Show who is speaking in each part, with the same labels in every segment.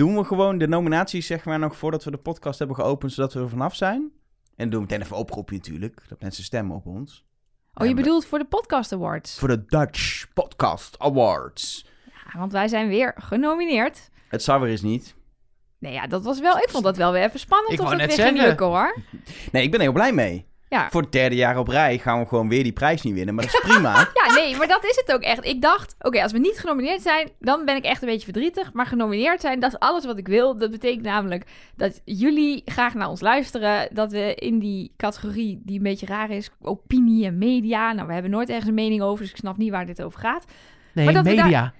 Speaker 1: Doen we gewoon de nominaties, zeg maar, nog voordat we de podcast hebben geopend, zodat we er vanaf zijn? En doen we meteen even oproepje natuurlijk, dat mensen stemmen op ons.
Speaker 2: Oh, je bedoelt voor de Podcast Awards?
Speaker 1: Voor de Dutch Podcast Awards.
Speaker 2: Ja, want wij zijn weer genomineerd.
Speaker 1: Het zou weer eens niet.
Speaker 2: Nee, ja, dat was wel... Ik vond dat wel weer even spannend
Speaker 3: Ik
Speaker 2: of het
Speaker 3: net
Speaker 2: weer ging
Speaker 3: zeggen.
Speaker 2: lukken, hoor.
Speaker 1: Nee, ik ben er heel blij mee.
Speaker 2: Ja.
Speaker 1: Voor het derde jaar op rij gaan we gewoon weer die prijs niet winnen, maar dat is prima.
Speaker 2: Ja, nee, maar dat is het ook echt. Ik dacht, oké, als we niet genomineerd zijn, dan ben ik echt een beetje verdrietig. Maar genomineerd zijn, dat is alles wat ik wil. Dat betekent namelijk dat jullie graag naar ons luisteren. Dat we in die categorie die een beetje raar is, opinie en media. Nou, we hebben nooit ergens een mening over, dus ik snap niet waar dit over gaat.
Speaker 3: Nee,
Speaker 2: Maar dat we
Speaker 3: media.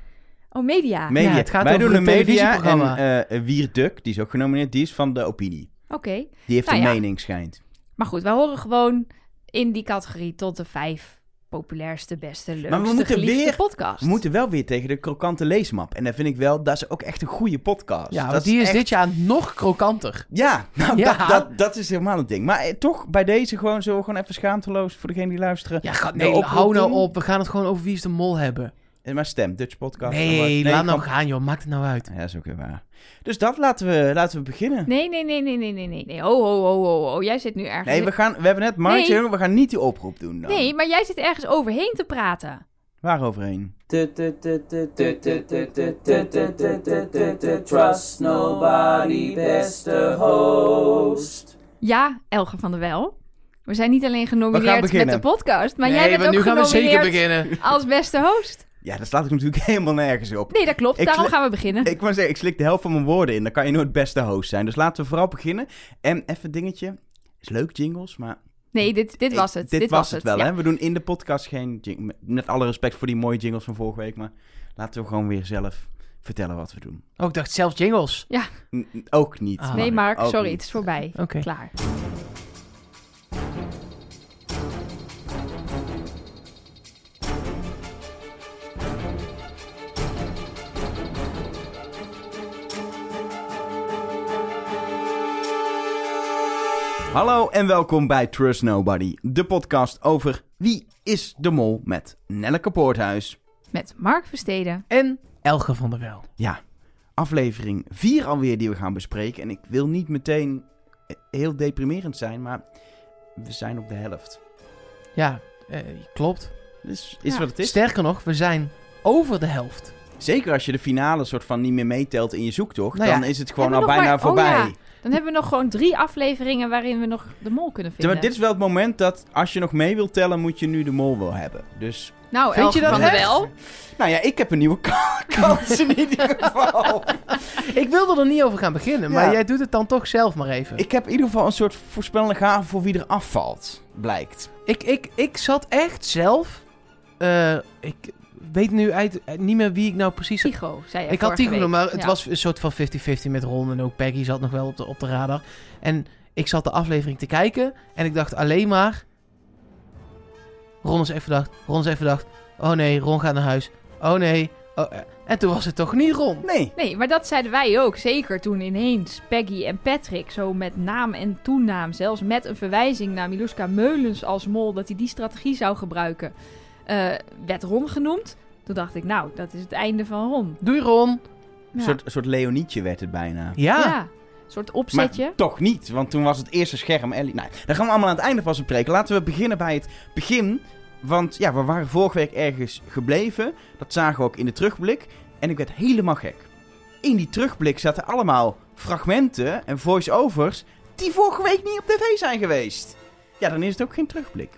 Speaker 2: Oh, media.
Speaker 1: Media.
Speaker 3: Ja, het gaat
Speaker 1: Wij
Speaker 3: over
Speaker 1: doen
Speaker 3: een
Speaker 1: media en
Speaker 3: televisieprogramma.
Speaker 1: eh Wier Duk, die is ook genomineerd, die is van de opinie.
Speaker 2: Oké.
Speaker 1: Die heeft
Speaker 2: Nou
Speaker 1: een
Speaker 2: ja.
Speaker 1: mening, schijnt.
Speaker 2: Maar goed, wij horen gewoon in die categorie tot de vijf populairste, beste, leukste,
Speaker 1: Maar we moeten weer-
Speaker 2: podcast.
Speaker 1: We moeten wel weer tegen de krokante leesmap. En dat vind ik wel, dat is ook echt een goede podcast.
Speaker 3: Ja,
Speaker 1: dat
Speaker 3: die is
Speaker 1: echt-
Speaker 3: dit jaar nog krokanter.
Speaker 1: Ja, nou,
Speaker 3: Ja.
Speaker 1: Dat, dat, dat is helemaal een ding. Maar eh, toch, bij deze gewoon zo gewoon even schaamteloos voor degene die luisteren.
Speaker 3: Ja, nee, hou nou op. We gaan het gewoon over wie is de mol hebben.
Speaker 1: Eh, Maar stem, Dutch Podcast.
Speaker 3: Nee, laat nou gaan joh. Maakt het nou uit.
Speaker 1: Ja, dat is ook weer waar. Dus dat laten we, laten we beginnen.
Speaker 2: Nee, nee, nee, nee, nee, nee, nee, nee. Ho, ho, ho, ho, ho. Jij zit nu ergens...
Speaker 1: Nee, we, gaan, we hebben net Martje,
Speaker 2: Nee.
Speaker 1: we gaan niet die oproep doen dan.
Speaker 2: Nee, maar jij zit ergens overheen te praten.
Speaker 1: Waar overheen?
Speaker 4: Trust nobody, beste host.
Speaker 2: Ja, Elge van der Wel. We zijn niet alleen genomineerd met de podcast, maar
Speaker 3: nee,
Speaker 2: jij bent
Speaker 3: maar
Speaker 2: ook
Speaker 3: nu gaan we zeker
Speaker 2: genomineerd
Speaker 3: beginnen.
Speaker 2: als beste host.
Speaker 1: Ja, dat slaat ik natuurlijk helemaal nergens op.
Speaker 2: Nee, dat klopt.
Speaker 1: Ik
Speaker 2: Daarom gaan we beginnen.
Speaker 1: Ik wou zeggen, ik slik de helft van mijn woorden in. Dan kan je nooit beste host zijn. Dus laten we vooral beginnen. En even een dingetje. Is leuk, jingles, maar...
Speaker 2: Nee, dit, dit was het.
Speaker 1: Dit, was het wel,
Speaker 2: ja.
Speaker 1: hè? We doen in de podcast geen... jing- Met alle respect voor die mooie jingles van vorige week. Maar laten we gewoon weer zelf vertellen wat we doen.
Speaker 3: Oh, ik dacht zelf jingles.
Speaker 1: N- ook niet.
Speaker 3: Ah.
Speaker 2: Nee, Mark,
Speaker 1: Ook
Speaker 2: sorry,
Speaker 1: niet.
Speaker 2: het is voorbij.
Speaker 3: Oké.
Speaker 2: Klaar.
Speaker 1: Hallo en welkom bij Trust Nobody. De podcast over Wie is de Mol met Nelleke Poorthuis.
Speaker 2: Met Mark Versteden.
Speaker 3: En Elge van der Wel.
Speaker 1: Ja, aflevering 4 alweer die we gaan bespreken. En ik wil niet meteen eh, heel deprimerend zijn, maar we zijn op de helft.
Speaker 3: Ja, eh, klopt.
Speaker 1: Dus is
Speaker 2: Ja.
Speaker 1: wat het is.
Speaker 3: Sterker nog, we zijn over de helft.
Speaker 1: Zeker als je de finale soort van niet meer meetelt in je zoektocht,
Speaker 3: Nou ja.
Speaker 1: dan is het gewoon al bijna
Speaker 2: maar-
Speaker 1: voorbij.
Speaker 2: oh ja. Dan hebben we nog gewoon drie afleveringen waarin we nog de mol kunnen
Speaker 1: Ja,
Speaker 2: vinden.
Speaker 1: Maar dit is wel het moment dat als je nog mee wilt tellen, moet je nu de mol wel hebben. Dus,
Speaker 2: Nou,
Speaker 3: Vind je dat
Speaker 2: van? Wel.
Speaker 1: nou ja, ik heb een nieuwe ka- kans in ieder geval.
Speaker 3: Ik wilde er niet over gaan beginnen, maar
Speaker 1: Ja.
Speaker 3: jij doet het dan toch zelf maar even.
Speaker 1: Ik heb in ieder geval een soort voorspellende gave voor wie er afvalt, blijkt.
Speaker 3: Ik, ik, ik zat echt zelf. eh, ik weet nu uit, eh, niet meer wie ik nou precies.
Speaker 2: Tycho, zei je
Speaker 3: ik had
Speaker 2: week.
Speaker 3: maar het
Speaker 2: Ja.
Speaker 3: was een soort van 50-50 met Ron. En ook Peggy zat nog wel op de, op de radar. En ik zat de aflevering te kijken. En ik dacht alleen maar. Ron is even verdacht. Ron is even verdacht. Oh nee, Ron gaat naar huis. Oh nee. Oh, eh. en toen was het toch niet Ron.
Speaker 1: Nee.
Speaker 2: Nee, maar dat zeiden wij ook. Zeker toen ineens Peggy en Patrick zo met naam en toenaam, zelfs met een verwijzing naar Miluska Meulens als mol, dat hij die strategie zou gebruiken, eh, werd Ron genoemd. Toen dacht ik, nou, dat is het einde van Ron.
Speaker 3: Doei Ron.
Speaker 1: Een
Speaker 2: Ja,
Speaker 1: soort, een soort Leonietje werd het bijna.
Speaker 3: Ja.
Speaker 2: ja. een soort opzetje.
Speaker 1: Maar toch niet, want toen was het eerste scherm Ellie. Nou, daar gaan we allemaal aan het einde van bespreken. Laten we beginnen bij het begin. Want ja, we waren vorige week ergens gebleven. Dat zagen we ook in de terugblik. En ik werd helemaal gek. In die terugblik zaten allemaal fragmenten en voice-overs die vorige week niet op tv zijn geweest. Ja, dan is het ook geen terugblik.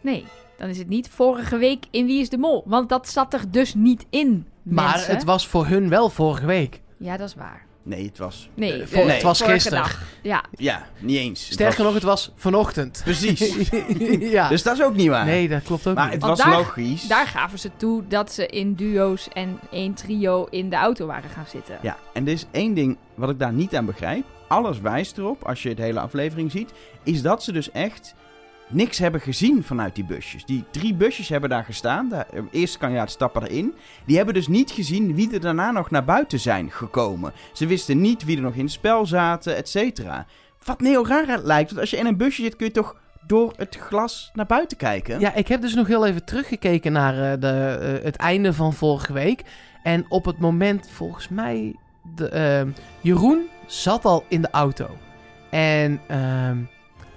Speaker 2: Nee, dan is het niet vorige week in Wie is de Mol. Want dat zat er dus niet in,
Speaker 3: Maar
Speaker 2: mensen.
Speaker 3: het was voor hun wel vorige week.
Speaker 2: Ja, dat is waar.
Speaker 1: Nee, het was...
Speaker 2: Nee,
Speaker 3: Eh,
Speaker 2: eh,
Speaker 1: het
Speaker 3: was
Speaker 2: vorige
Speaker 3: gisteren.
Speaker 2: Ja,
Speaker 1: Ja, niet eens. Het
Speaker 3: Sterker
Speaker 1: was-
Speaker 3: nog, het was vanochtend.
Speaker 1: Precies.
Speaker 3: ja.
Speaker 1: Dus dat is ook niet waar.
Speaker 3: nee, dat klopt ook
Speaker 1: maar
Speaker 3: niet.
Speaker 1: het
Speaker 2: Want
Speaker 1: was
Speaker 2: daar-
Speaker 1: logisch.
Speaker 2: daar gaven ze toe dat ze in duo's en één trio in de auto waren gaan zitten.
Speaker 1: Ja, en er is één ding wat ik daar niet aan begrijp. Alles wijst erop, als je de hele aflevering ziet, is dat ze dus echt niks hebben gezien vanuit die busjes. Die drie busjes hebben daar gestaan. De eh, eerste kandidaat stappen erin. Die hebben dus niet gezien wie er daarna nog naar buiten zijn gekomen. Ze wisten niet wie er nog in het spel zaten, et cetera. Wat heel raar lijkt, want als je in een busje zit kun je toch door het glas naar buiten kijken?
Speaker 3: Ja, ik heb dus nog heel even teruggekeken naar eh, de, eh, het einde van vorige week. En op het moment, volgens mij, de, ehm, Jeroen zat al in de auto. En ehm,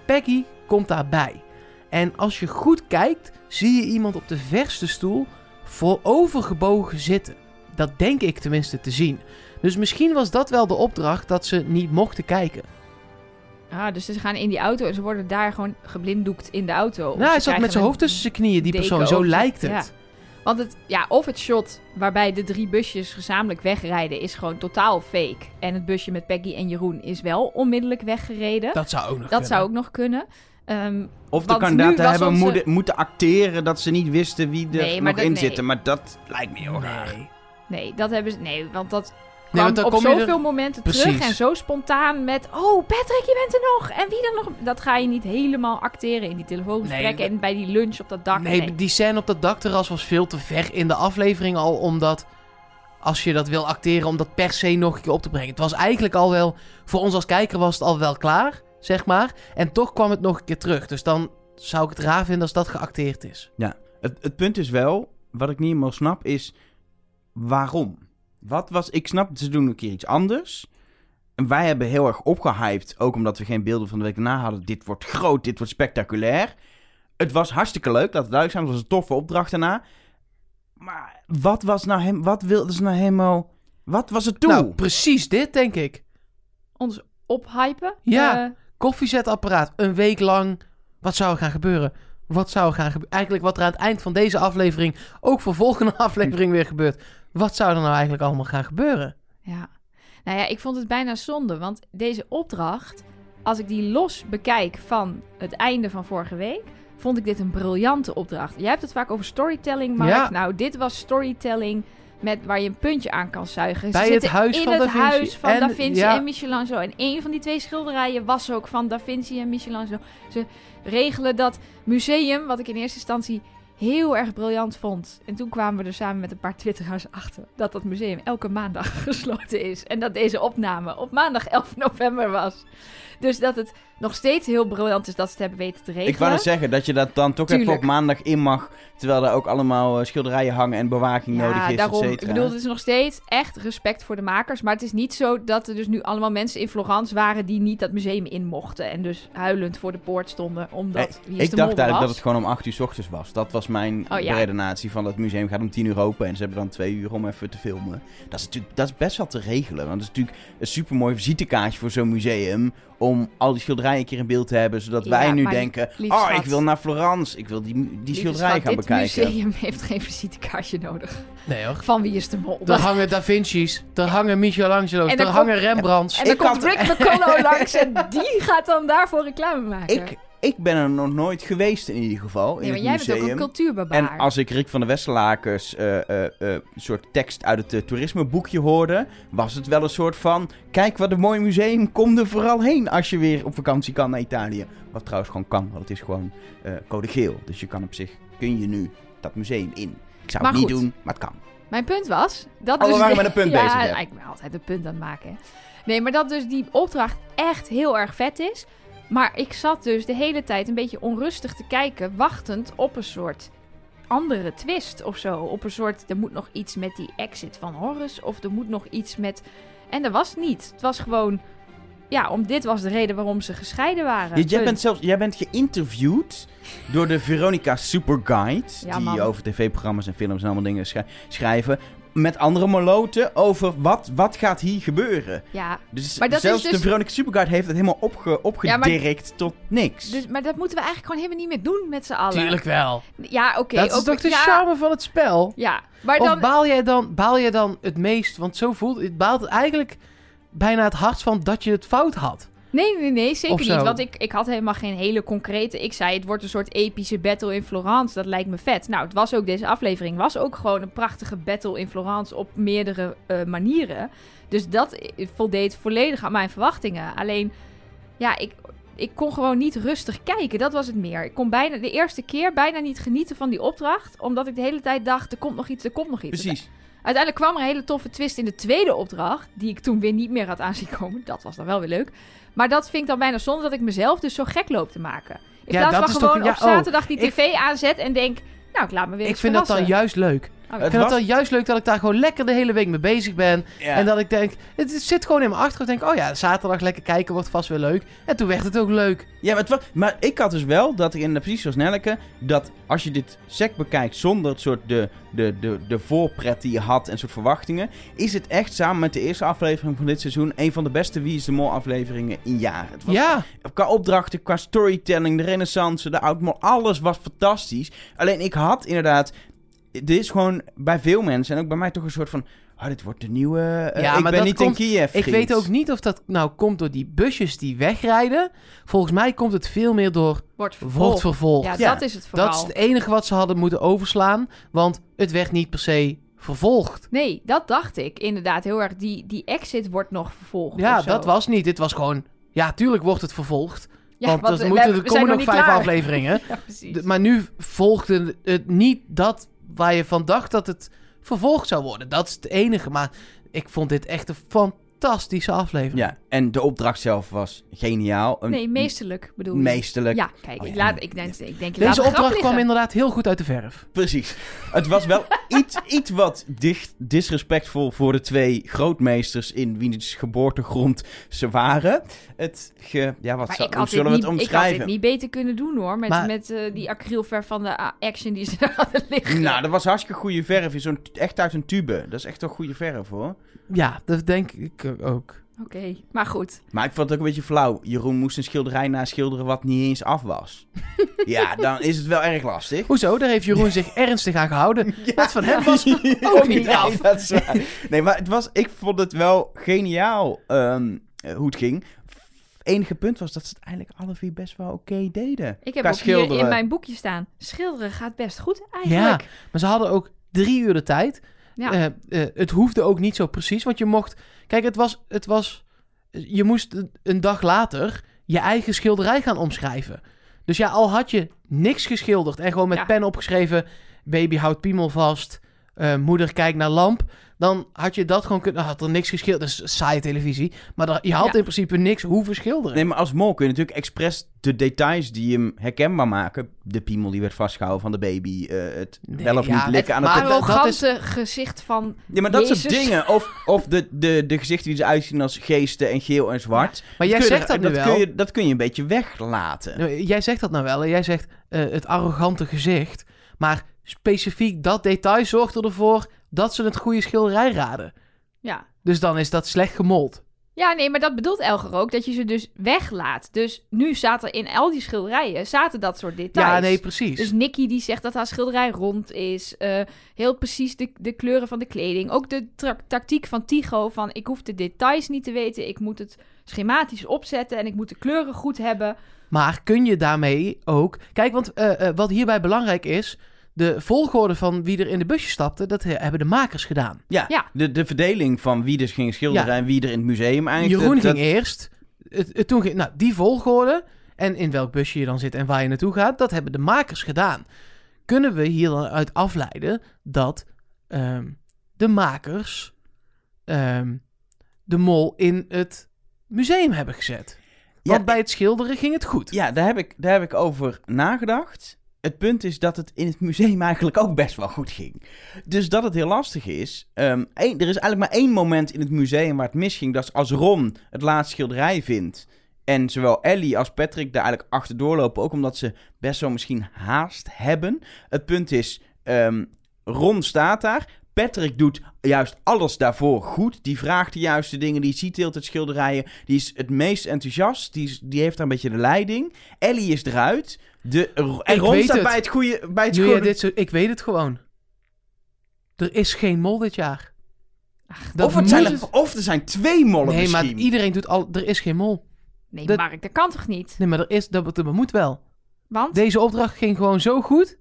Speaker 3: Peggy komt daarbij. En als je goed kijkt, zie je iemand op de verste stoel voorovergebogen zitten. Dat denk ik tenminste te zien. Dus misschien was dat wel de opdracht dat ze niet mochten kijken.
Speaker 2: Ah, dus ze gaan in die auto en ze worden daar gewoon geblinddoekt in de auto.
Speaker 3: Nou, hij
Speaker 2: ze
Speaker 3: zat met zijn hoofd tussen zijn knieën, die persoon. Zo lijkt het.
Speaker 2: ja. Want het, ja, of het shot waarbij de drie busjes gezamenlijk wegrijden is gewoon totaal fake. En het busje met Peggy en Jeroen is wel onmiddellijk weggereden. Dat,
Speaker 3: Dat zou ook nog kunnen.
Speaker 2: zou ook nog kunnen. Ehm,
Speaker 1: Of de kandidaten hebben
Speaker 2: onze-
Speaker 1: moeten, moeten acteren dat ze niet wisten wie er
Speaker 2: Nee,
Speaker 1: nog
Speaker 2: dat-
Speaker 1: in
Speaker 2: nee.
Speaker 1: zitten. Maar dat lijkt me heel raar.
Speaker 3: Nee.
Speaker 2: nee, dat hebben ze. Nee, want dat
Speaker 3: Nee,
Speaker 2: kwam
Speaker 3: want
Speaker 2: op
Speaker 3: er-
Speaker 2: zoveel momenten
Speaker 3: Precies.
Speaker 2: terug. En zo spontaan met. Oh, Patrick, je bent er nog. En wie dan nog? Dat ga je niet helemaal acteren in die telefoongesprekken.
Speaker 3: Nee,
Speaker 2: en bij die lunch op dat dak.
Speaker 3: Nee,
Speaker 2: Nee.
Speaker 3: die scène op dat dakterras was veel te ver in de aflevering al, omdat als je dat wil acteren, om dat per se nog een keer op te brengen. Het was eigenlijk al wel, voor ons als kijker was het al wel klaar, zeg maar. En toch kwam het nog een keer terug. Dus dan zou ik het raar vinden als dat geacteerd is.
Speaker 1: Het, het punt is wel, wat ik niet helemaal snap, is waarom? Wat was, ik snap, ze doen een keer iets anders. En wij hebben heel erg opgehyped, ook omdat we geen beelden van de week daarna hadden. Dit wordt groot, dit wordt spectaculair. Het was hartstikke leuk, dat het duidelijk zijn. Het was een toffe opdracht daarna. Maar wat was nou hem, wat wilden ze nou helemaal, wat was het doel?
Speaker 3: Nou, precies dit, denk ik.
Speaker 2: Ons ophypen.
Speaker 3: Ja.
Speaker 2: Eh,
Speaker 3: Koffiezetapparaat, een week lang. Wat zou er gaan gebeuren? Wat zou er gaan gebeuren? Eigenlijk wat er aan het eind van deze aflevering, ook voor volgende aflevering weer gebeurt. Wat zou er nou eigenlijk allemaal gaan gebeuren?
Speaker 2: Ja. Nou ja, ik vond het bijna zonde, want deze opdracht, als ik die los bekijk van het einde van vorige week, vond ik dit een briljante opdracht. Jij hebt het vaak over storytelling, Mark.
Speaker 3: Ja.
Speaker 2: Nou, dit was storytelling met waar je een puntje aan kan zuigen. Ze
Speaker 3: Bij het huis
Speaker 2: in
Speaker 3: van
Speaker 2: het
Speaker 3: Da Vinci.
Speaker 2: huis van
Speaker 3: En-
Speaker 2: Da Vinci
Speaker 3: ja.
Speaker 2: en Michelangelo. En een van die twee schilderijen was ook van Da Vinci en Michelangelo. Ze regelen dat museum, wat ik in eerste instantie heel erg briljant vond. En toen kwamen we er samen met een paar twitteraars achter dat dat museum elke maandag gesloten is. En dat deze opname op maandag 11 november was. Dus dat het nog steeds heel briljant is dat ze het hebben weten te regelen.
Speaker 1: Ik wou net zeggen dat je dat dan toch even op maandag in mag. Terwijl er ook allemaal eh, schilderijen hangen en bewaking nodig
Speaker 2: ja,
Speaker 1: is,
Speaker 2: daarom.
Speaker 1: et
Speaker 2: Ik bedoel, het is nog steeds echt respect voor de makers. Maar het is niet zo dat er dus nu allemaal mensen in Florence waren die niet dat museum in mochten. En dus huilend voor de poort stonden omdat Wie is
Speaker 1: ik
Speaker 2: de
Speaker 1: dacht eigenlijk dat het gewoon om 8 uur s ochtends was. Dat was mijn
Speaker 2: Oh, ja.
Speaker 1: redenatie van het museum gaat om 10 uur open en ze hebben dan 2 uur om even te filmen. Dat is natuurlijk dat is best wel te regelen. Want het is natuurlijk een supermooi visitekaartje voor zo'n museum om al die schilderijen een keer in beeld te hebben, zodat
Speaker 2: Ja,
Speaker 1: wij nu denken, oh,
Speaker 2: schat.
Speaker 1: ik wil naar Florence, ik wil die, die
Speaker 2: schat,
Speaker 1: gaan bekijken.
Speaker 2: Dit museum heeft geen visitekaartje nodig.
Speaker 3: Nee hoor.
Speaker 2: Van wie is de mol?
Speaker 3: Er hangen Da Vinci's, er hangen Michelangelo's,
Speaker 2: En
Speaker 3: er
Speaker 2: dan
Speaker 3: hangen Rembrandts.
Speaker 2: En dan
Speaker 1: Ik
Speaker 2: komt
Speaker 1: had-
Speaker 2: Rick McConnell langs en die gaat dan daarvoor reclame maken.
Speaker 1: Ik, ik ben er nog nooit geweest in ieder geval,
Speaker 2: nee,
Speaker 1: in
Speaker 2: maar
Speaker 1: het
Speaker 2: jij
Speaker 1: museum.
Speaker 2: bent ook een cultuurbarbaar.
Speaker 1: En als ik Rick van der Westerlakers eh, eh, eh, een soort tekst uit het toerismeboekje hoorde, was het wel een soort van: kijk wat een mooi museum, kom er vooral heen als je weer op vakantie kan naar Italië. Wat trouwens gewoon kan, want het is gewoon code geel. Dus je kan op zich, kun je nu dat museum in. Ik zou
Speaker 2: Maar
Speaker 1: het niet
Speaker 2: goed.
Speaker 1: doen, maar het kan.
Speaker 2: Mijn punt was... Dat
Speaker 1: Oh, we
Speaker 2: dus
Speaker 1: waren
Speaker 2: de-
Speaker 1: met een punt
Speaker 2: ja,
Speaker 1: bezig, hè?
Speaker 2: ik ben altijd een punt aan het maken. hè. Nee, maar dat dus die opdracht echt heel erg vet is. Maar ik zat dus de hele tijd een beetje onrustig te kijken, wachtend op een soort andere twist of zo. Op een soort, er moet nog iets met die exit van Horus, of er moet nog iets met... En er was niet. Het was gewoon... Ja, om dit was de reden waarom ze gescheiden waren.
Speaker 1: Ja, jij, bent zelfs, jij bent geïnterviewd door de Veronica Superguide,
Speaker 2: Ja,
Speaker 1: die
Speaker 2: man.
Speaker 1: over tv-programma's en films en allemaal dingen schrij- schrijven, met andere moloten over wat, wat gaat hier gebeuren.
Speaker 2: Ja,
Speaker 1: Dus
Speaker 2: Maar dat
Speaker 1: zelfs
Speaker 2: is dus-
Speaker 1: de Veronica Superguide heeft het helemaal opge, opgedirkt tot niks.
Speaker 2: dus, maar dat moeten we eigenlijk gewoon helemaal niet meer doen met z'n allen.
Speaker 3: Tuurlijk wel.
Speaker 2: Ja, oké.
Speaker 3: dat is
Speaker 2: ook-
Speaker 3: toch de
Speaker 2: ja,
Speaker 3: charme van het spel?
Speaker 2: Ja, maar
Speaker 3: Of
Speaker 2: dan...
Speaker 3: baal jij dan, baal jij dan het meest? Want zo voelt het. Baalt het eigenlijk bijna het hardst van dat je het fout had.
Speaker 2: Nee, nee, nee, zeker niet. Want ik, ik had helemaal geen hele concrete... Ik zei, het wordt een soort epische battle in Florence. Dat lijkt me vet. Nou, het was ook, deze aflevering was ook gewoon een prachtige battle in Florence op meerdere eh, manieren. Dus dat eh, voldeed volledig aan mijn verwachtingen. Alleen, ja, ik, ik kon gewoon niet rustig kijken. Dat was het meer. Ik kon bijna de eerste keer bijna niet genieten van die opdracht. Omdat ik de hele tijd dacht, er komt nog iets, er komt nog iets.
Speaker 1: Precies.
Speaker 2: Uiteindelijk kwam er een hele toffe twist in de tweede opdracht. Die ik toen weer niet meer had aanzien komen. Dat was dan wel weer leuk. Maar dat vind ik dan bijna zonde dat ik mezelf dus zo gek loop te maken. In
Speaker 3: Ja,
Speaker 2: plaats
Speaker 3: dat
Speaker 2: van
Speaker 3: is toch-
Speaker 2: gewoon
Speaker 3: ja,
Speaker 2: op zaterdag die
Speaker 3: ik-
Speaker 2: tv aanzet en denk... Nou, ik laat me weer
Speaker 3: Ik vind dat dan juist leuk.
Speaker 2: Ja.
Speaker 3: Ik vind het dan juist leuk dat ik daar gewoon lekker de hele week mee bezig ben.
Speaker 1: Ja.
Speaker 3: En dat ik denk, het zit gewoon in mijn achterhoofd. Ik denk, oh ja, zaterdag lekker kijken wordt vast weer leuk. En toen werd het ook leuk.
Speaker 1: Ja, maar, het was, maar ik had dus wel dat ik in de precies zoals Nelleke, dat als je dit sec bekijkt zonder het soort de, de, de, de voorpret die je had en soort verwachtingen, is het echt samen met de eerste aflevering van dit seizoen een van de beste Wie is de Mol afleveringen in jaren. Het was
Speaker 3: Ja,
Speaker 1: Qua opdrachten, qua storytelling, de renaissance, de oudmol, alles was fantastisch. Alleen ik had inderdaad, dit is gewoon bij veel mensen en ook bij mij toch een soort van, oh, dit wordt de nieuwe, eh,
Speaker 3: Ja,
Speaker 1: ik
Speaker 3: maar
Speaker 1: ben
Speaker 3: dat
Speaker 1: niet
Speaker 3: komt-
Speaker 1: in Kiev.
Speaker 3: ik weet ook niet of dat nou komt door die busjes die wegrijden. Volgens mij komt het veel meer door
Speaker 2: Wordt
Speaker 3: wordt
Speaker 2: vervolgd. Ja,
Speaker 1: Ja,
Speaker 2: dat is het vooral.
Speaker 3: Dat is het enige wat ze hadden moeten overslaan. Want het werd niet per se vervolgd.
Speaker 2: Nee, dat dacht ik inderdaad heel erg. Die, die exit wordt nog vervolgd
Speaker 3: Ja,
Speaker 2: of zo.
Speaker 3: dat was niet. Dit was gewoon... Ja, tuurlijk wordt het vervolgd.
Speaker 2: Ja,
Speaker 3: want
Speaker 2: want
Speaker 3: er
Speaker 2: we-
Speaker 3: moeten,
Speaker 2: we
Speaker 3: er
Speaker 2: zijn
Speaker 3: komen nog
Speaker 2: niet
Speaker 3: vijf
Speaker 2: klaar.
Speaker 3: afleveringen.
Speaker 2: Ja, precies.
Speaker 3: De- maar nu volgde het niet dat waar je van dacht dat het vervolgd zou worden. Dat is het enige. Maar ik vond dit echt een fantastische aflevering.
Speaker 1: Ja, en de opdracht zelf was geniaal. Een-
Speaker 2: nee, meesterlijk bedoel je.
Speaker 1: Meesterlijk.
Speaker 2: Ja, kijk,
Speaker 1: Oh,
Speaker 2: ik,
Speaker 1: ja.
Speaker 2: laat, ik, denk, ik denk, ik laat
Speaker 3: Deze opdracht kwam inderdaad heel goed uit de verf.
Speaker 1: Precies. Het was wel iets, iets wat dicht, disrespectvol voor de twee grootmeesters in wiens geboortegrond ze waren. Het ge, ja, wat
Speaker 2: Maar
Speaker 1: zou-
Speaker 2: ik
Speaker 1: hoe
Speaker 2: had, dit
Speaker 1: zullen we
Speaker 2: niet,
Speaker 1: het
Speaker 2: ik had
Speaker 1: omschrijven?
Speaker 2: dit niet beter kunnen doen hoor. Met,
Speaker 3: Maar-
Speaker 2: met eh, die acrylverf van de action die ze daar hadden liggen.
Speaker 1: Nou, dat was hartstikke goede verf. in Zo'n, echt uit een tube. Dat is echt wel goede verf hoor.
Speaker 3: Ja, dat denk ik ook.
Speaker 2: Oké, maar goed.
Speaker 1: Maar ik vond het ook een beetje flauw. Jeroen moest een schilderij naschilderen wat niet eens af was. ja, dan is het wel erg lastig.
Speaker 3: Hoezo? Daar heeft Jeroen zich ernstig aan gehouden. Dat van hem was ook niet
Speaker 1: Nee,
Speaker 3: af.
Speaker 1: dat is waar. Nee, maar het was, ik vond het wel geniaal ehm, eh, hoe het ging. enige punt was dat ze het eigenlijk alle vier best wel oké deden.
Speaker 2: Ik heb ook hier in mijn boekje staan. Schilderen gaat best goed
Speaker 3: Ja,
Speaker 2: eigenlijk.
Speaker 3: maar ze hadden ook drie uur de tijd.
Speaker 2: Ja.
Speaker 3: Eh, eh, het hoefde ook niet zo precies, want je mocht... Kijk, het was, het was... Je moest een- dag later je eigen schilderij gaan omschrijven. Dus ja, al had je niks geschilderd en gewoon met
Speaker 2: Ja.
Speaker 3: pen opgeschreven... Baby houdt piemel vast, eh, moeder kijkt naar lamp... Dan had je dat gewoon kunnen... Had er niks geschilderd. Dat is saaie televisie. Maar je had
Speaker 2: Ja.
Speaker 3: in principe niks hoeven schilderen.
Speaker 1: Nee, maar als mol kun je natuurlijk expres de details die hem herkenbaar maken. De piemel die werd vastgehouden van de baby. eh, het
Speaker 3: Nee,
Speaker 1: wel of
Speaker 3: ja,
Speaker 1: niet likken aan
Speaker 3: maar
Speaker 1: het...
Speaker 3: dat- dat
Speaker 2: arrogante gezicht van...
Speaker 1: Ja, maar dat
Speaker 2: Jezus.
Speaker 1: soort dingen. Of, of de, de, de gezichten die ze uitzien als geesten en geel en zwart.
Speaker 3: maar jij
Speaker 1: kun
Speaker 3: zegt
Speaker 1: er-
Speaker 3: dat nu wel.
Speaker 1: Kun je, dat kun je een beetje weglaten.
Speaker 3: Nou, Jij zegt dat nou wel. En jij zegt eh, het arrogante gezicht. Maar specifiek dat detail zorgt ervoor dat ze het goede schilderij raden.
Speaker 2: Ja.
Speaker 3: Dus dan is dat slecht gemold.
Speaker 2: ja, nee, maar dat bedoelt Elger ook. Dat je ze dus weglaat. Dus nu zaten er in al die schilderijen zaten dat soort details.
Speaker 3: Ja, nee, precies.
Speaker 2: Dus Nicky die zegt dat haar schilderij rond is. eh, heel precies de, de kleuren van de kleding. Ook de tactiek van Tycho van ik hoef de details niet te weten. Ik moet het schematisch opzetten en ik moet de kleuren goed hebben.
Speaker 3: Maar kun je daarmee ook... Kijk, want eh, eh, wat hierbij belangrijk is... De volgorde van wie er in de busje stapte, dat he- hebben de makers gedaan.
Speaker 1: Ja,
Speaker 2: Ja.
Speaker 1: De, de verdeling van wie dus ging schilderen
Speaker 3: Ja.
Speaker 1: en wie er in het museum eigenlijk...
Speaker 3: Jeroen
Speaker 1: dat-
Speaker 3: ging
Speaker 1: dat-
Speaker 3: eerst. Het, het, toen ging, nou, die volgorde en in welk busje je dan zit en waar je naartoe gaat, dat hebben de makers gedaan. Kunnen we hier dan uit afleiden dat ehm, de makers ehm, de mol in het museum hebben gezet?
Speaker 1: Ja,
Speaker 3: Want bij het schilderen ging het goed.
Speaker 1: Ja, daar heb, ik, daar heb ik over nagedacht. Het punt is dat het in het museum eigenlijk ook best wel goed ging. Dus dat het heel lastig is. ehm, er is eigenlijk maar één moment in het museum waar het misging. Dat is als Ron het laatste schilderij vindt. En zowel Ellie als Patrick daar eigenlijk achterdoor lopen. Ook omdat ze best wel misschien haast hebben. Het punt is, ehm, Ron staat daar. Patrick doet juist alles daarvoor goed. Die vraagt de juiste dingen. Die ziet heel het schilderijen. Die is het meest enthousiast. Die, die heeft daar een beetje de leiding. Ellie is eruit. De, en
Speaker 3: Ik
Speaker 1: Ron staat
Speaker 3: het.
Speaker 1: bij het goede... Bij het goede
Speaker 3: dit zo, ik weet het gewoon. Er is geen mol dit jaar. Dat
Speaker 1: of, het zijn,
Speaker 3: het-
Speaker 1: of er zijn twee mollen
Speaker 3: Nee, maar
Speaker 1: misschien.
Speaker 3: iedereen doet al. Er is geen mol.
Speaker 2: Nee,
Speaker 3: Dat-
Speaker 2: Mark, dat kan toch niet?
Speaker 3: Nee, maar er is, dat, dat moet wel.
Speaker 2: Want
Speaker 3: Deze opdracht ging gewoon zo goed.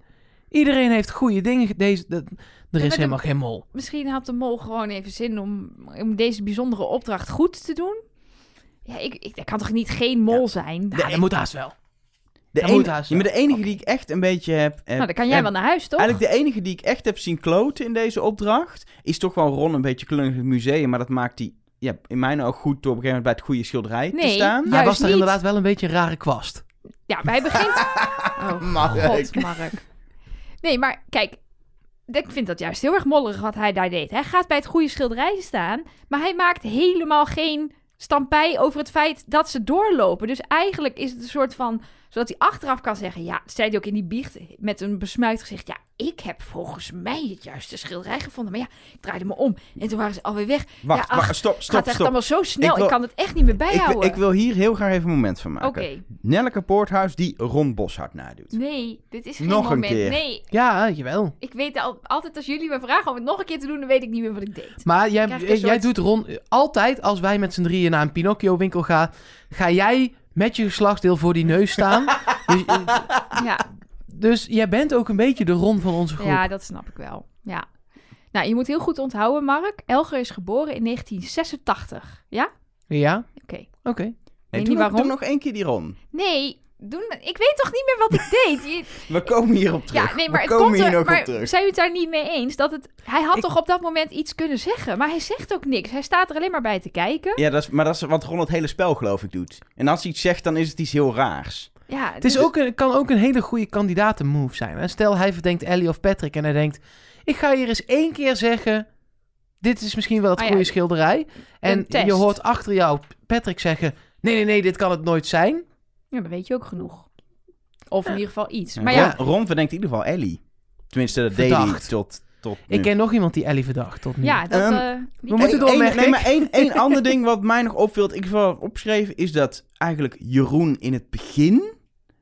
Speaker 3: Iedereen heeft goede dingen. ge- Deze, dat, er
Speaker 2: maar
Speaker 3: is
Speaker 2: de-
Speaker 3: helemaal geen mol.
Speaker 2: misschien had de mol gewoon even zin om, om deze bijzondere opdracht goed te doen. Ja, ik, ik, dat kan toch niet geen mol zijn?
Speaker 3: Ja, dat moet haast wel.
Speaker 1: De, enige,
Speaker 3: moet haast
Speaker 1: ja, maar de enige die ik echt een beetje heb... heb
Speaker 2: nou, dan kan jij
Speaker 1: heb-
Speaker 2: wel naar huis, toch?
Speaker 1: Eigenlijk de enige die ik echt heb zien kloten in deze opdracht... is toch wel Ron een beetje klungelig in het museum. Maar dat maakt hij ja, in mijn oog goed door op een gegeven moment bij het goede schilderij te
Speaker 2: Nee.
Speaker 1: staan.
Speaker 2: Ja.
Speaker 3: Hij was daar
Speaker 2: niet.
Speaker 3: inderdaad wel een beetje een rare kwast.
Speaker 2: Ja, maar hij begint... Oh,
Speaker 1: Mark.
Speaker 2: god, Mark. Nee, maar kijk. ik vind dat juist heel erg mollig wat hij daar deed. Hij gaat bij het goede schilderij staan, maar hij maakt helemaal geen stampij over het feit dat ze doorlopen. Dus eigenlijk is het een soort van, zodat hij achteraf kan zeggen, ja, zei hij ook in die biecht met een besmuikt gezicht, ja, ik heb volgens mij het juiste schilderij gevonden, maar ja, ik draaide me om en toen waren ze alweer weg.
Speaker 1: Wacht,
Speaker 2: ja, ach,
Speaker 1: wacht, stop,
Speaker 2: Het
Speaker 1: stop,
Speaker 2: gaat echt
Speaker 1: stop.
Speaker 2: allemaal zo snel,
Speaker 1: Ik
Speaker 2: ik, kan het echt niet meer
Speaker 1: Ik,
Speaker 2: bijhouden.
Speaker 1: wil- ik wil hier heel graag even een moment van maken.
Speaker 2: Oké,
Speaker 1: Nelleke Poorthuis die Ron Boshart nadoet.
Speaker 2: nee, dit is geen
Speaker 1: Nog een
Speaker 2: moment.
Speaker 1: keer.
Speaker 2: Nee,
Speaker 3: Ja, jawel.
Speaker 2: ik weet al, altijd als jullie me vragen om het nog een keer te doen, dan weet ik niet meer wat ik deed.
Speaker 3: Maar jij,
Speaker 2: een
Speaker 3: jij doet Ron... Altijd als wij met z'n drieën naar een Pinocchio-winkel gaan... ga jij met je geslachtsdeel voor die neus staan. dus,
Speaker 2: Ja,
Speaker 3: dus jij bent ook een beetje de Ron van onze groep.
Speaker 2: Ja, dat snap ik wel. Ja. Nou, je moet heel goed onthouden, Mark. Elger is geboren in 1986. Ja?
Speaker 3: Ja?
Speaker 2: Oké.
Speaker 3: Oké.
Speaker 1: Nee,
Speaker 2: niet
Speaker 1: doe, nog,
Speaker 2: waarom.
Speaker 1: doe nog één keer die Ron.
Speaker 2: Nee, doen, ik weet toch niet meer wat ik deed? Je-
Speaker 1: We komen hierop terug.
Speaker 2: ja, nee, maar
Speaker 1: We
Speaker 2: het komt
Speaker 1: hier
Speaker 2: er, maar
Speaker 1: op terug.
Speaker 2: zijn jullie het daar niet mee eens? Dat het, hij had
Speaker 3: Ik-
Speaker 2: toch op dat moment iets kunnen zeggen, maar hij zegt ook niks. Hij staat er alleen maar bij te kijken.
Speaker 1: Ja, dat is, maar dat is wat Ron het hele spel geloof ik doet. En als hij iets zegt, dan is het iets heel raars.
Speaker 2: Ja,
Speaker 3: Het is
Speaker 2: dus-
Speaker 3: ook een, kan ook een hele goede kandidatenmove zijn. Hè? Stel, hij verdenkt Ellie of Patrick en hij denkt... ik ga hier eens één keer zeggen... dit is misschien wel het
Speaker 2: Ah ja,
Speaker 3: goede schilderij. En je hoort achter jou Patrick zeggen... nee, nee, nee, dit kan het nooit zijn.
Speaker 2: Ja, dan weet je ook genoeg. Of in ieder geval iets.
Speaker 1: Ja,
Speaker 2: Maar ja,
Speaker 1: Ron verdenkt in ieder geval Ellie. Tenminste, dat deed hij
Speaker 3: Verdacht.
Speaker 1: tot, tot
Speaker 3: Ik
Speaker 1: nu.
Speaker 3: ken nog iemand die Ellie verdacht tot nu.
Speaker 2: ja dat...
Speaker 1: Ehm,
Speaker 2: eh,
Speaker 3: we moeten
Speaker 1: Eén-
Speaker 3: door,
Speaker 1: één-
Speaker 3: merk
Speaker 1: Nee,
Speaker 3: ik.
Speaker 1: maar één, één ander ding wat mij nog opviel, dat ik wel heb opgeschreven, is dat eigenlijk Jeroen in het begin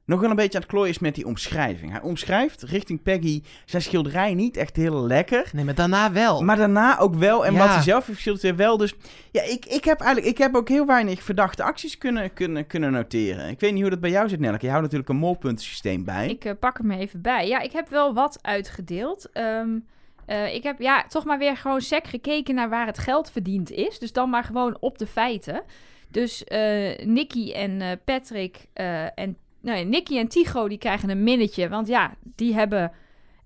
Speaker 1: nog wel een beetje aan het klooien is met die omschrijving. Hij omschrijft richting Peggy zijn schilderij niet echt heel lekker.
Speaker 3: Nee, maar daarna wel.
Speaker 1: Maar daarna ook wel. En
Speaker 3: Ja.
Speaker 1: wat hij zelf heeft geschilderd wel. Dus ja, ik, ik heb eigenlijk ik heb ook heel weinig verdachte acties kunnen, kunnen, kunnen noteren. Ik weet niet hoe dat bij jou zit, Nelleke. Je houdt natuurlijk een molpuntensysteem bij.
Speaker 2: Ik eh, pak hem even bij. Ja, ik heb wel wat uitgedeeld. Ehm, eh, ik heb ja, toch maar weer gewoon sec gekeken naar waar het geld verdiend is. Dus dan maar gewoon op de feiten. Dus eh Nicky en eh, Patrick eh, Nee, Nicky en Tigo die krijgen een minnetje. Want ja, die hebben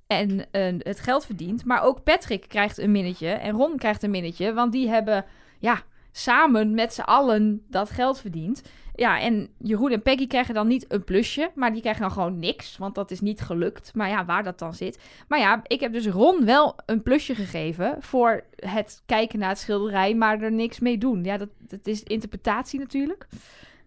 Speaker 2: en, het geld verdiend. Maar ook Patrick krijgt een minnetje. En Ron krijgt een minnetje. Want die hebben ja, samen met z'n allen dat geld verdiend. Ja, en Jeroen en Peggy krijgen dan niet een plusje, maar die krijgen dan gewoon niks, want dat is niet gelukt. Maar ja, waar dat dan zit. Maar ja, ik heb dus Ron wel een plusje gegeven voor het kijken naar het schilderij, maar er niks mee doen. Ja, dat, dat is interpretatie natuurlijk.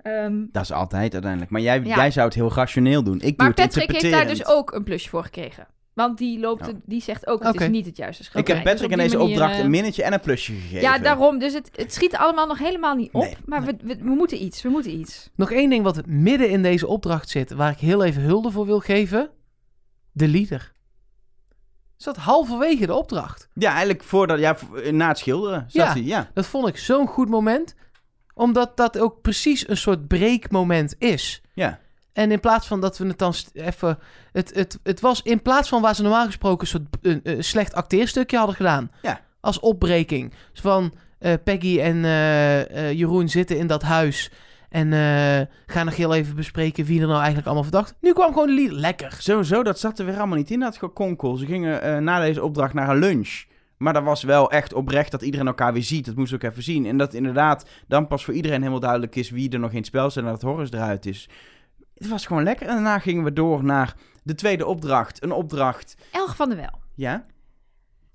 Speaker 2: Ehm,
Speaker 1: Dat is altijd uiteindelijk. Maar jij,
Speaker 2: Ja.
Speaker 1: jij zou het heel rationeel doen. Ik doe
Speaker 2: maar
Speaker 1: het
Speaker 2: Patrick heeft daar dus ook een plusje voor gekregen. Want die, loopt,
Speaker 1: Ja.
Speaker 2: die zegt ook, het is niet het juiste
Speaker 1: Ik
Speaker 2: schilderij.
Speaker 1: heb Patrick
Speaker 2: Dus
Speaker 1: in deze
Speaker 2: manier,
Speaker 1: opdracht
Speaker 2: eh,
Speaker 1: een minnetje en een plusje gegeven.
Speaker 2: Ja, daarom. Dus het, het schiet allemaal nog helemaal niet op.
Speaker 1: Nee,
Speaker 2: maar We, we, we moeten iets, we moeten iets.
Speaker 3: Nog één ding wat midden in deze opdracht zit, waar ik heel even hulde voor wil geven. De leader. Zat halverwege de opdracht.
Speaker 1: Ja, eigenlijk voordat, ja, na het schilderen. Zat
Speaker 3: Ja.
Speaker 1: hij, ja.
Speaker 3: Dat vond ik zo'n goed moment. Omdat dat ook precies een soort breekmoment is.
Speaker 1: Ja.
Speaker 3: En in plaats van dat we het dan even... Het, het, het was in plaats van waar ze normaal gesproken een soort een, een slecht acteerstukje hadden gedaan.
Speaker 1: Ja.
Speaker 3: Als opbreking. Dus van eh, Peggy en eh, eh, Jeroen zitten in dat huis. En eh, gaan nog heel even bespreken wie er nou eigenlijk allemaal verdacht. Nu kwam gewoon de. Lekker.
Speaker 1: Sowieso, dat zat er weer allemaal niet in, dat gekonkel. Ze gingen eh, na deze opdracht naar een lunch. Maar dat was wel echt oprecht dat iedereen elkaar weer ziet. Dat moest ook even zien. En dat inderdaad dan pas voor iedereen helemaal duidelijk is wie er nog in het spel zit en dat Horus eruit is. Het was gewoon lekker. En daarna gingen we door naar de tweede opdracht. Een opdracht,
Speaker 2: Elge van der Wel.
Speaker 1: ja?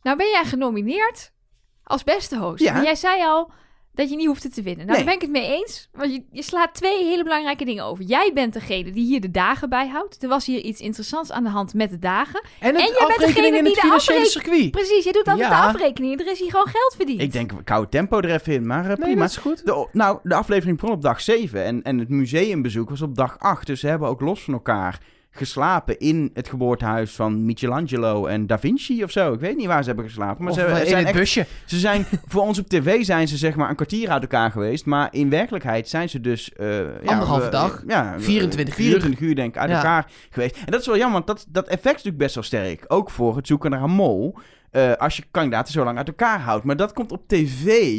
Speaker 2: Nou ben jij genomineerd als beste host.
Speaker 1: Ja.
Speaker 2: Maar jij zei al dat je niet hoefde te winnen. Nou,
Speaker 1: Nee.
Speaker 2: daar ben ik het mee eens. Want je, je slaat twee hele belangrijke dingen over. Jij bent degene die hier de dagen bijhoudt. Er was hier iets interessants aan de hand met de dagen.
Speaker 3: En, het
Speaker 2: En jij bent
Speaker 3: afrekening
Speaker 2: degene
Speaker 3: in
Speaker 2: die
Speaker 3: het
Speaker 2: de
Speaker 3: financiële circuit.
Speaker 2: Precies, je doet altijd
Speaker 3: Ja.
Speaker 2: de afrekening. Er is hier gewoon geld verdiend.
Speaker 1: Ik denk, het tempo er even in, maar eh,
Speaker 3: Nee,
Speaker 1: prima.
Speaker 3: dat is goed.
Speaker 1: De, nou, de aflevering begon op dag 7 en, en het museumbezoek was op dag 8. Dus ze hebben ook los van elkaar geslapen in het geboortehuis van Michelangelo en Da Vinci of zo. Ik weet niet waar ze hebben geslapen, maar
Speaker 3: Of
Speaker 1: ze,
Speaker 3: in
Speaker 1: zijn
Speaker 3: het
Speaker 1: echt
Speaker 3: busje.
Speaker 1: Ze zijn, voor ons op tv zijn ze zeg maar een kwartier uit elkaar geweest. Maar in werkelijkheid zijn ze dus... ja,
Speaker 3: Anderhalve dag.
Speaker 1: Ja, we-
Speaker 3: 24 uur.
Speaker 1: 24 uur denk ik uit
Speaker 3: Ja.
Speaker 1: elkaar geweest. En dat is wel jammer, want dat, dat effect is natuurlijk best wel sterk. Ook voor het zoeken naar een mol. eh, als je kandidaten zo lang uit elkaar houdt. Maar dat komt op tv,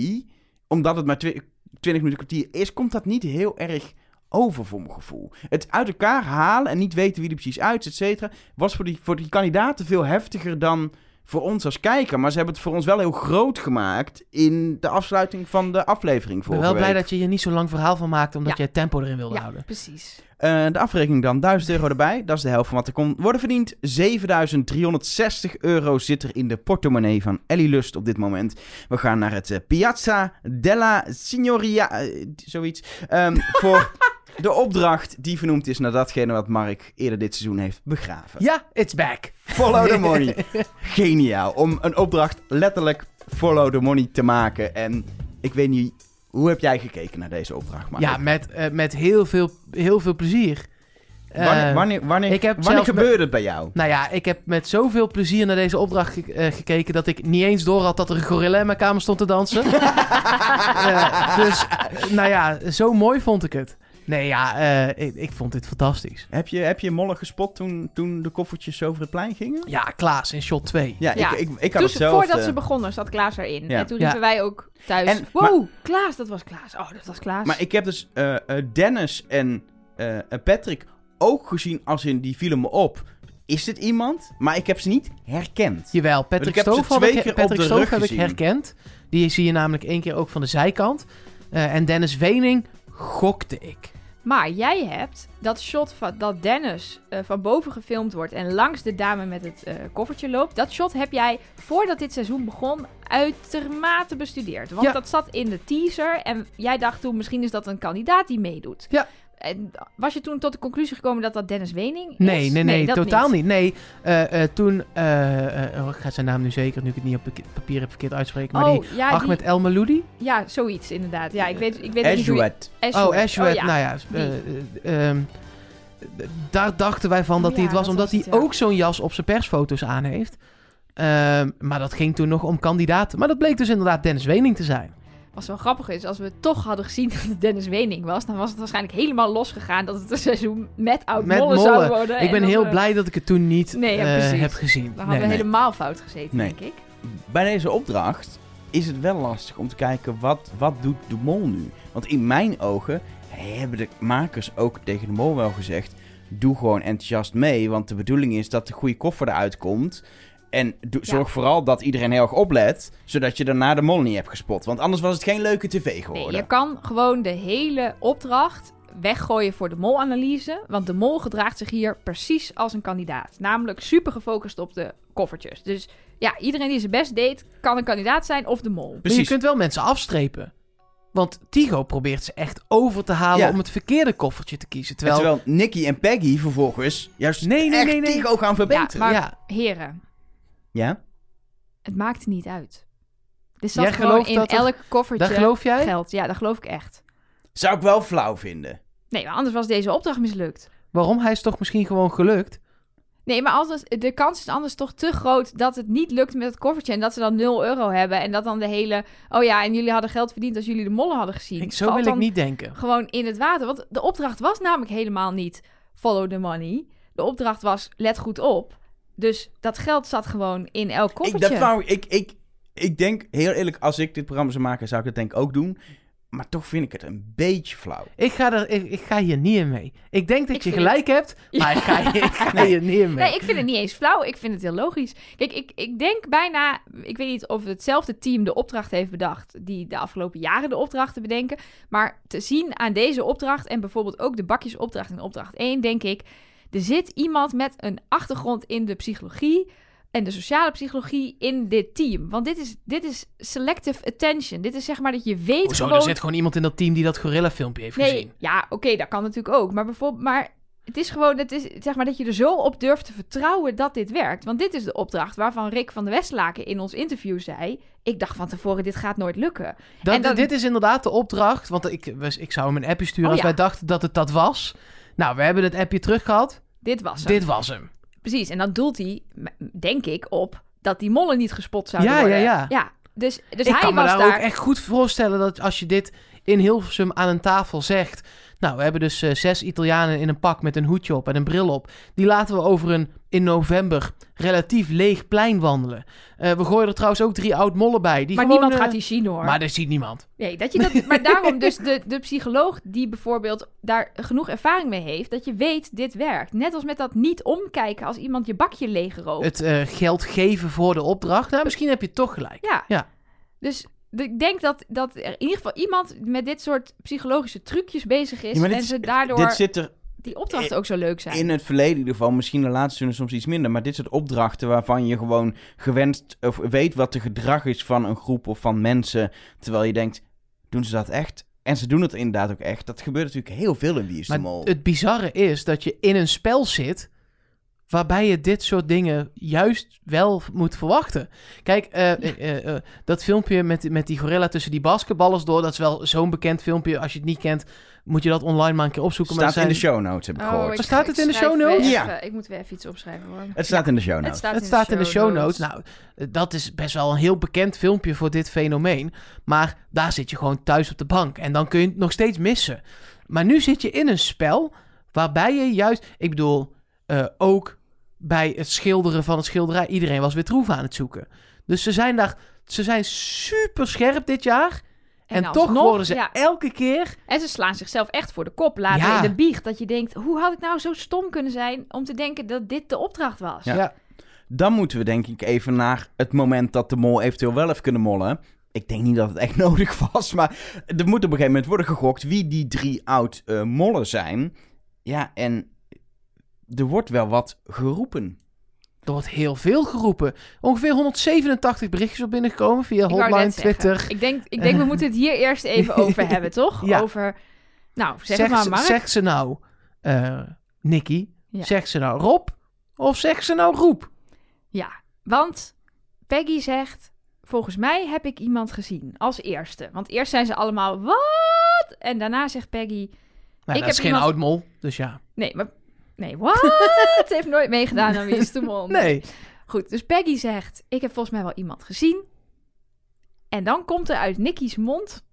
Speaker 1: omdat het maar twi- 20 minuten kwartier is... komt dat niet heel erg over voor mijn gevoel. Het uit elkaar halen en niet weten wie er precies uit is, et cetera... was voor die, voor die kandidaten veel heftiger dan voor ons als kijker. Maar ze hebben het voor ons wel heel groot gemaakt in de afsluiting van de aflevering
Speaker 3: Ik ben
Speaker 1: vorige
Speaker 3: wel blij
Speaker 1: week.
Speaker 3: dat je hier niet zo lang verhaal van maakt, omdat
Speaker 2: Ja.
Speaker 3: je het tempo erin wilde
Speaker 2: Ja,
Speaker 3: houden.
Speaker 2: precies.
Speaker 1: Eh, de afrekening dan 1000 euro erbij. Dat is de helft van wat er kon worden verdiend. 7360 euro zit er in de portemonnee van Ellie Lust op dit moment. We gaan naar het eh, Piazza della Signoria. eh, zoiets. ehm, voor de opdracht die vernoemd is naar datgene wat Mark eerder dit seizoen heeft begraven.
Speaker 3: Ja, it's back.
Speaker 1: Follow the money. Geniaal. Om een opdracht letterlijk follow the money te maken. En ik weet niet, hoe heb jij gekeken naar deze opdracht, Mark?
Speaker 3: Ja, met, eh, met heel, veel, heel veel plezier.
Speaker 1: Wanneer,
Speaker 3: Eh,
Speaker 1: wanneer, wanneer,
Speaker 3: ik heb
Speaker 1: wanneer
Speaker 3: zelfs
Speaker 1: gebeurde het bij jou?
Speaker 3: Nou ja, ik heb met zoveel plezier naar deze opdracht ge- eh, gekeken dat ik niet eens door had dat er een gorilla in mijn kamer stond te dansen. Dus, nou ja, zo mooi vond ik het. Nee, ja, eh, ik, ik vond dit fantastisch.
Speaker 1: Heb je, heb je mollen gespot toen, toen de koffertjes over het plein gingen?
Speaker 3: Ja, Klaas in shot 2.
Speaker 1: Ja,
Speaker 2: Ja.
Speaker 1: Ik, ik, ik had
Speaker 2: Dus
Speaker 1: hetzelfde.
Speaker 2: voordat ze begonnen zat Klaas erin.
Speaker 1: Ja.
Speaker 2: En toen
Speaker 3: Ja.
Speaker 2: liepen wij ook thuis.
Speaker 1: En-
Speaker 2: wow, Klaas, dat was Klaas. Oh, dat was Klaas.
Speaker 1: Maar ik heb dus eh, eh, Dennis en Patrick ook gezien als in die vielen me op. Is dit iemand? Maar ik heb ze niet herkend.
Speaker 3: Jawel,
Speaker 1: ik
Speaker 3: Patrick
Speaker 1: heb ze
Speaker 3: Stoof,
Speaker 1: twee
Speaker 3: ik,
Speaker 1: keer op
Speaker 3: Patrick
Speaker 1: de
Speaker 3: Stoof
Speaker 1: rug
Speaker 3: heb ik herkend. Die zie je namelijk één keer ook van de zijkant. Eh, en Dennis Wening gokte ik.
Speaker 2: Maar jij hebt dat shot van, dat Dennis eh, van boven gefilmd wordt en langs de dame met het eh, koffertje loopt. Dat shot heb jij voordat dit seizoen begon uitermate bestudeerd. Want
Speaker 3: Ja.
Speaker 2: dat zat in de teaser en jij dacht toen misschien is dat een kandidaat die meedoet.
Speaker 3: Ja.
Speaker 2: En was je toen tot de conclusie gekomen dat dat Dennis Wening is?
Speaker 3: Nee, nee, nee, totaal niet. Nee, eh, eh, toen... eh, eh, oh, ik ga zijn naam nu zeker, nu ik het niet op papier heb verkeerd uitspreken. Maar
Speaker 2: Oh,
Speaker 3: die
Speaker 2: ja, die-
Speaker 3: Ahmed El Maloudi?
Speaker 2: ja, zoiets inderdaad. Ja, ik weet, ik weet niet.
Speaker 1: Azuet.
Speaker 3: Oh, Ashwet.
Speaker 2: ja.
Speaker 3: Nou ja, eh, eh, ehm, daar dachten wij van dat
Speaker 2: Ja,
Speaker 3: hij het was,
Speaker 2: dat
Speaker 3: omdat
Speaker 2: was
Speaker 3: hij
Speaker 2: het,
Speaker 3: ook zo'n jas op zijn persfoto's aan heeft. Ehm, maar dat ging toen nog om kandidaten. Maar dat bleek dus inderdaad Dennis Wening te zijn.
Speaker 2: Wat wel grappig is, als we toch hadden gezien dat het Dennis Wening was, dan was het waarschijnlijk helemaal losgegaan dat het een seizoen met oud
Speaker 3: Met
Speaker 2: mollen
Speaker 3: mollen.
Speaker 2: zou worden.
Speaker 3: ik
Speaker 2: En
Speaker 3: ben heel
Speaker 2: we-
Speaker 3: blij dat ik het toen niet
Speaker 2: Nee, ja,
Speaker 3: eh, heb gezien.
Speaker 2: Dan
Speaker 3: Nee.
Speaker 2: hadden we
Speaker 1: nee.
Speaker 2: helemaal fout gezeten,
Speaker 1: Nee.
Speaker 2: denk ik.
Speaker 1: Bij deze opdracht is het wel lastig om te kijken wat, wat doet de mol nu. Want in mijn ogen hebben de makers ook tegen de mol wel gezegd... doe gewoon enthousiast mee, want de bedoeling is dat de goede koffer eruit komt... En
Speaker 2: Ja.
Speaker 1: zorg vooral dat iedereen heel erg oplet, zodat je daarna de mol niet hebt gespot. Want anders was het geen leuke tv
Speaker 2: Nee,
Speaker 1: geworden.
Speaker 2: je kan gewoon de hele opdracht weggooien voor de molanalyse. Want de mol gedraagt zich hier precies als een kandidaat. Namelijk super gefocust op de koffertjes. Dus ja, iedereen die zijn best deed, kan een kandidaat zijn of de mol.
Speaker 3: Maar je
Speaker 1: Precies.
Speaker 3: kunt wel mensen afstrepen. Want Tigo probeert ze echt over te halen
Speaker 1: Ja.
Speaker 3: om het verkeerde koffertje te kiezen.
Speaker 1: En
Speaker 3: Terwijl,
Speaker 1: Terwijl Nicky en Peggy vervolgens juist
Speaker 3: Nee, nee,
Speaker 1: echt
Speaker 3: nee, nee.
Speaker 1: Tigo gaan
Speaker 2: Ja,
Speaker 1: verbeteren.
Speaker 2: maar
Speaker 3: ja.
Speaker 2: heren,
Speaker 1: Ja?
Speaker 2: het maakt niet uit. Dit zat
Speaker 3: Jij
Speaker 2: gewoon in
Speaker 3: dat er-
Speaker 2: elk koffertje
Speaker 3: daar geloof jij?
Speaker 2: geld. Ja, dat geloof ik echt.
Speaker 1: Zou ik wel flauw vinden.
Speaker 2: Nee, maar anders was deze opdracht mislukt.
Speaker 3: Waarom? Hij is toch misschien gewoon gelukt?
Speaker 2: Nee, maar anders, de kans is anders toch te groot dat het niet lukt met het koffertje. En dat ze dan 0 euro hebben. En dat dan de hele. Oh ja, en jullie hadden geld verdiend als jullie de mollen hadden gezien.
Speaker 3: Ik, zo
Speaker 2: Valt
Speaker 3: wil ik niet denken.
Speaker 2: Gewoon in het water. Want de opdracht was namelijk helemaal niet follow the money. De opdracht was let goed op. Dus dat geld zat gewoon in elk
Speaker 1: Ik,
Speaker 2: koffertje.
Speaker 1: dat wou, ik, ik, ik denk, heel eerlijk, als ik dit programma zou maken, zou ik dat denk ik ook doen. Maar toch vind ik het een beetje flauw.
Speaker 3: Ik ga, er, ik, ik ga hier niet in mee. Ik denk dat
Speaker 2: Ik
Speaker 3: je gelijk hebt, maar ik ga, ik ga hier niet in mee.
Speaker 2: Nee, ik vind het niet eens flauw. Ik vind het heel logisch. Kijk, ik, ik denk bijna... Ik weet niet of hetzelfde team de opdracht heeft bedacht... die de afgelopen jaren de opdrachten bedenken. Maar te zien aan deze opdracht... en bijvoorbeeld ook de bakjesopdracht in opdracht 1... denk ik, er zit iemand met een achtergrond in de psychologie... en de sociale psychologie in dit team. Want dit is, dit is selective attention. Dit is zeg maar dat je weet
Speaker 3: Hoezo,
Speaker 2: gewoon...
Speaker 3: er zit gewoon iemand in dat team die dat gorilla filmpje heeft
Speaker 2: Nee,
Speaker 3: gezien.
Speaker 2: ja, oké, dat kan natuurlijk ook. Maar bijvoorbeeld, maar het is gewoon, het is, zeg maar, dat je er zo op durft te vertrouwen dat dit werkt. Want dit is de opdracht waarvan Rick van de Westlaken in ons interview zei. Ik dacht van tevoren, dit gaat nooit lukken.
Speaker 3: Dat,
Speaker 2: En dan-
Speaker 3: Dit is inderdaad de opdracht, want ik, ik zou hem een appje sturen
Speaker 2: Oh,
Speaker 3: als
Speaker 2: ja.
Speaker 3: wij dachten dat het dat was. Nou, we hebben het appje terug gehad.
Speaker 2: Dit was hem.
Speaker 3: Dit was hem.
Speaker 2: Precies. En dan doelt hij, denk ik, op dat die mollen niet gespot zouden
Speaker 3: Ja,
Speaker 2: worden.
Speaker 3: ja, ja.
Speaker 2: Dus, dus
Speaker 3: ik
Speaker 2: hij
Speaker 3: kan me daar. ook echt goed voorstellen dat als je dit in Hilversum aan een tafel zegt... Nou, we hebben dus eh, zes Italianen in een pak met een hoedje op en een bril op. Die laten we over een in november relatief leeg plein wandelen. Eh, we gooien er trouwens ook drie oud-mollen bij. Die
Speaker 2: maar
Speaker 3: gewoon,
Speaker 2: niemand
Speaker 3: eh,
Speaker 2: gaat die zien hoor.
Speaker 3: Maar dat ziet niemand.
Speaker 2: Nee, dat je dat, maar daarom dus de, de psycholoog die bijvoorbeeld daar genoeg ervaring mee heeft, dat je weet dit werkt. Net als met dat niet omkijken als iemand je bakje leegrooft.
Speaker 3: Het eh, geld geven voor de opdracht. Nou, misschien heb je toch gelijk.
Speaker 2: Ja.
Speaker 3: Ja.
Speaker 2: Dus ik denk dat, dat er in ieder geval iemand met dit soort psychologische trucjes bezig is
Speaker 1: Ja, maar dit
Speaker 2: en ze daardoor
Speaker 1: Dit zit er
Speaker 2: die opdrachten ook zo leuk zijn.
Speaker 1: in het verleden in ieder geval, misschien de laatste soms iets minder, maar dit soort opdrachten waarvan je gewoon gewenst of weet wat de gedrag is van een groep of van mensen, terwijl je denkt, doen ze dat echt? En ze doen het inderdaad ook echt. Dat gebeurt natuurlijk heel veel in Wie is de
Speaker 3: Maar
Speaker 1: Mol.
Speaker 3: het bizarre is dat je in een spel zit waarbij je dit soort dingen juist wel moet verwachten. Kijk, eh, eh, eh, dat filmpje met, met die gorilla tussen die basketballers door, dat is wel zo'n bekend filmpje. Als je het niet kent, moet je dat online maar een keer opzoeken.
Speaker 1: staat
Speaker 3: maar
Speaker 1: in de show notes, heb ik
Speaker 2: Oh,
Speaker 1: gehoord.
Speaker 2: ik-
Speaker 3: Staat het
Speaker 2: ik
Speaker 3: in de show notes?
Speaker 1: Ja.
Speaker 2: even- Ik moet weer even iets opschrijven hoor.
Speaker 1: Het staat in de show
Speaker 2: Het
Speaker 1: notes.
Speaker 2: staat,
Speaker 3: Het
Speaker 2: in,
Speaker 3: staat
Speaker 2: de
Speaker 3: in de show notes. Nou, dat is best wel een heel bekend filmpje voor dit fenomeen. Maar daar zit je gewoon thuis op de bank. En dan kun je het nog steeds missen. Maar nu zit je in een spel waarbij je juist... Ik bedoel, eh, ook bij het schilderen van het schilderij... Iedereen was weer troeven aan het zoeken. Dus ze zijn daar... Ze zijn super scherp dit jaar. En, toch
Speaker 2: alsnog,
Speaker 3: worden ze
Speaker 2: ja.
Speaker 3: elke keer...
Speaker 2: En ze slaan zichzelf echt voor de kop later
Speaker 3: Ja.
Speaker 2: in de biecht. Dat je denkt, hoe had ik nou zo stom kunnen zijn om te denken dat dit de opdracht was?
Speaker 1: Ja.
Speaker 3: Ja.
Speaker 1: Dan moeten we denk ik even naar het moment dat de mol eventueel wel heeft kunnen mollen. Ik denk niet dat het echt nodig was, maar er moet op een gegeven moment worden gegokt wie die drie oud eh, mollen zijn. Ja, en er wordt wel wat geroepen.
Speaker 3: Er wordt heel veel geroepen. Ongeveer 187 berichtjes op binnengekomen via hotline. Twitter.
Speaker 2: Ik denk, ik denk we moeten het hier eerst even over hebben, toch?
Speaker 3: Ja.
Speaker 2: Over, nou, zeg, het maar
Speaker 3: ze-
Speaker 2: Mark.
Speaker 3: Zegt ze nou eh Nicky?
Speaker 2: Ja.
Speaker 3: Zegt ze nou Rob? Of zegt ze nou Roep?
Speaker 2: Ja, want Peggy zegt, volgens mij heb ik iemand gezien als eerste. Want eerst zijn ze allemaal, wat? En daarna zegt Peggy,
Speaker 3: Nou,
Speaker 2: Ik
Speaker 3: dat is
Speaker 2: heb
Speaker 3: geen
Speaker 2: iemand-
Speaker 3: oud-mol, dus ja.
Speaker 2: nee, maar... Nee, wat? Ze heeft nooit meegedaan aan Wie is de Mol.
Speaker 3: Nee.
Speaker 2: Goed, dus Peggy zegt: Ik heb volgens mij wel iemand gezien. En dan komt er uit Nicky's mond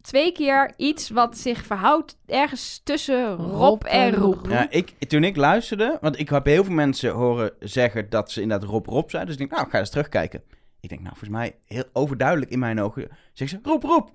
Speaker 2: twee keer iets wat zich verhoudt ergens tussen Rob,
Speaker 3: Rob
Speaker 2: en Roep.
Speaker 1: Ja, ik, toen ik luisterde, want ik heb heel veel mensen horen zeggen dat ze inderdaad Rob Rob zei. Dus ik denk, nou, ik ga eens terugkijken. Ik denk, nou, volgens mij heel overduidelijk in mijn ogen. Zegt ze, Rob Rob.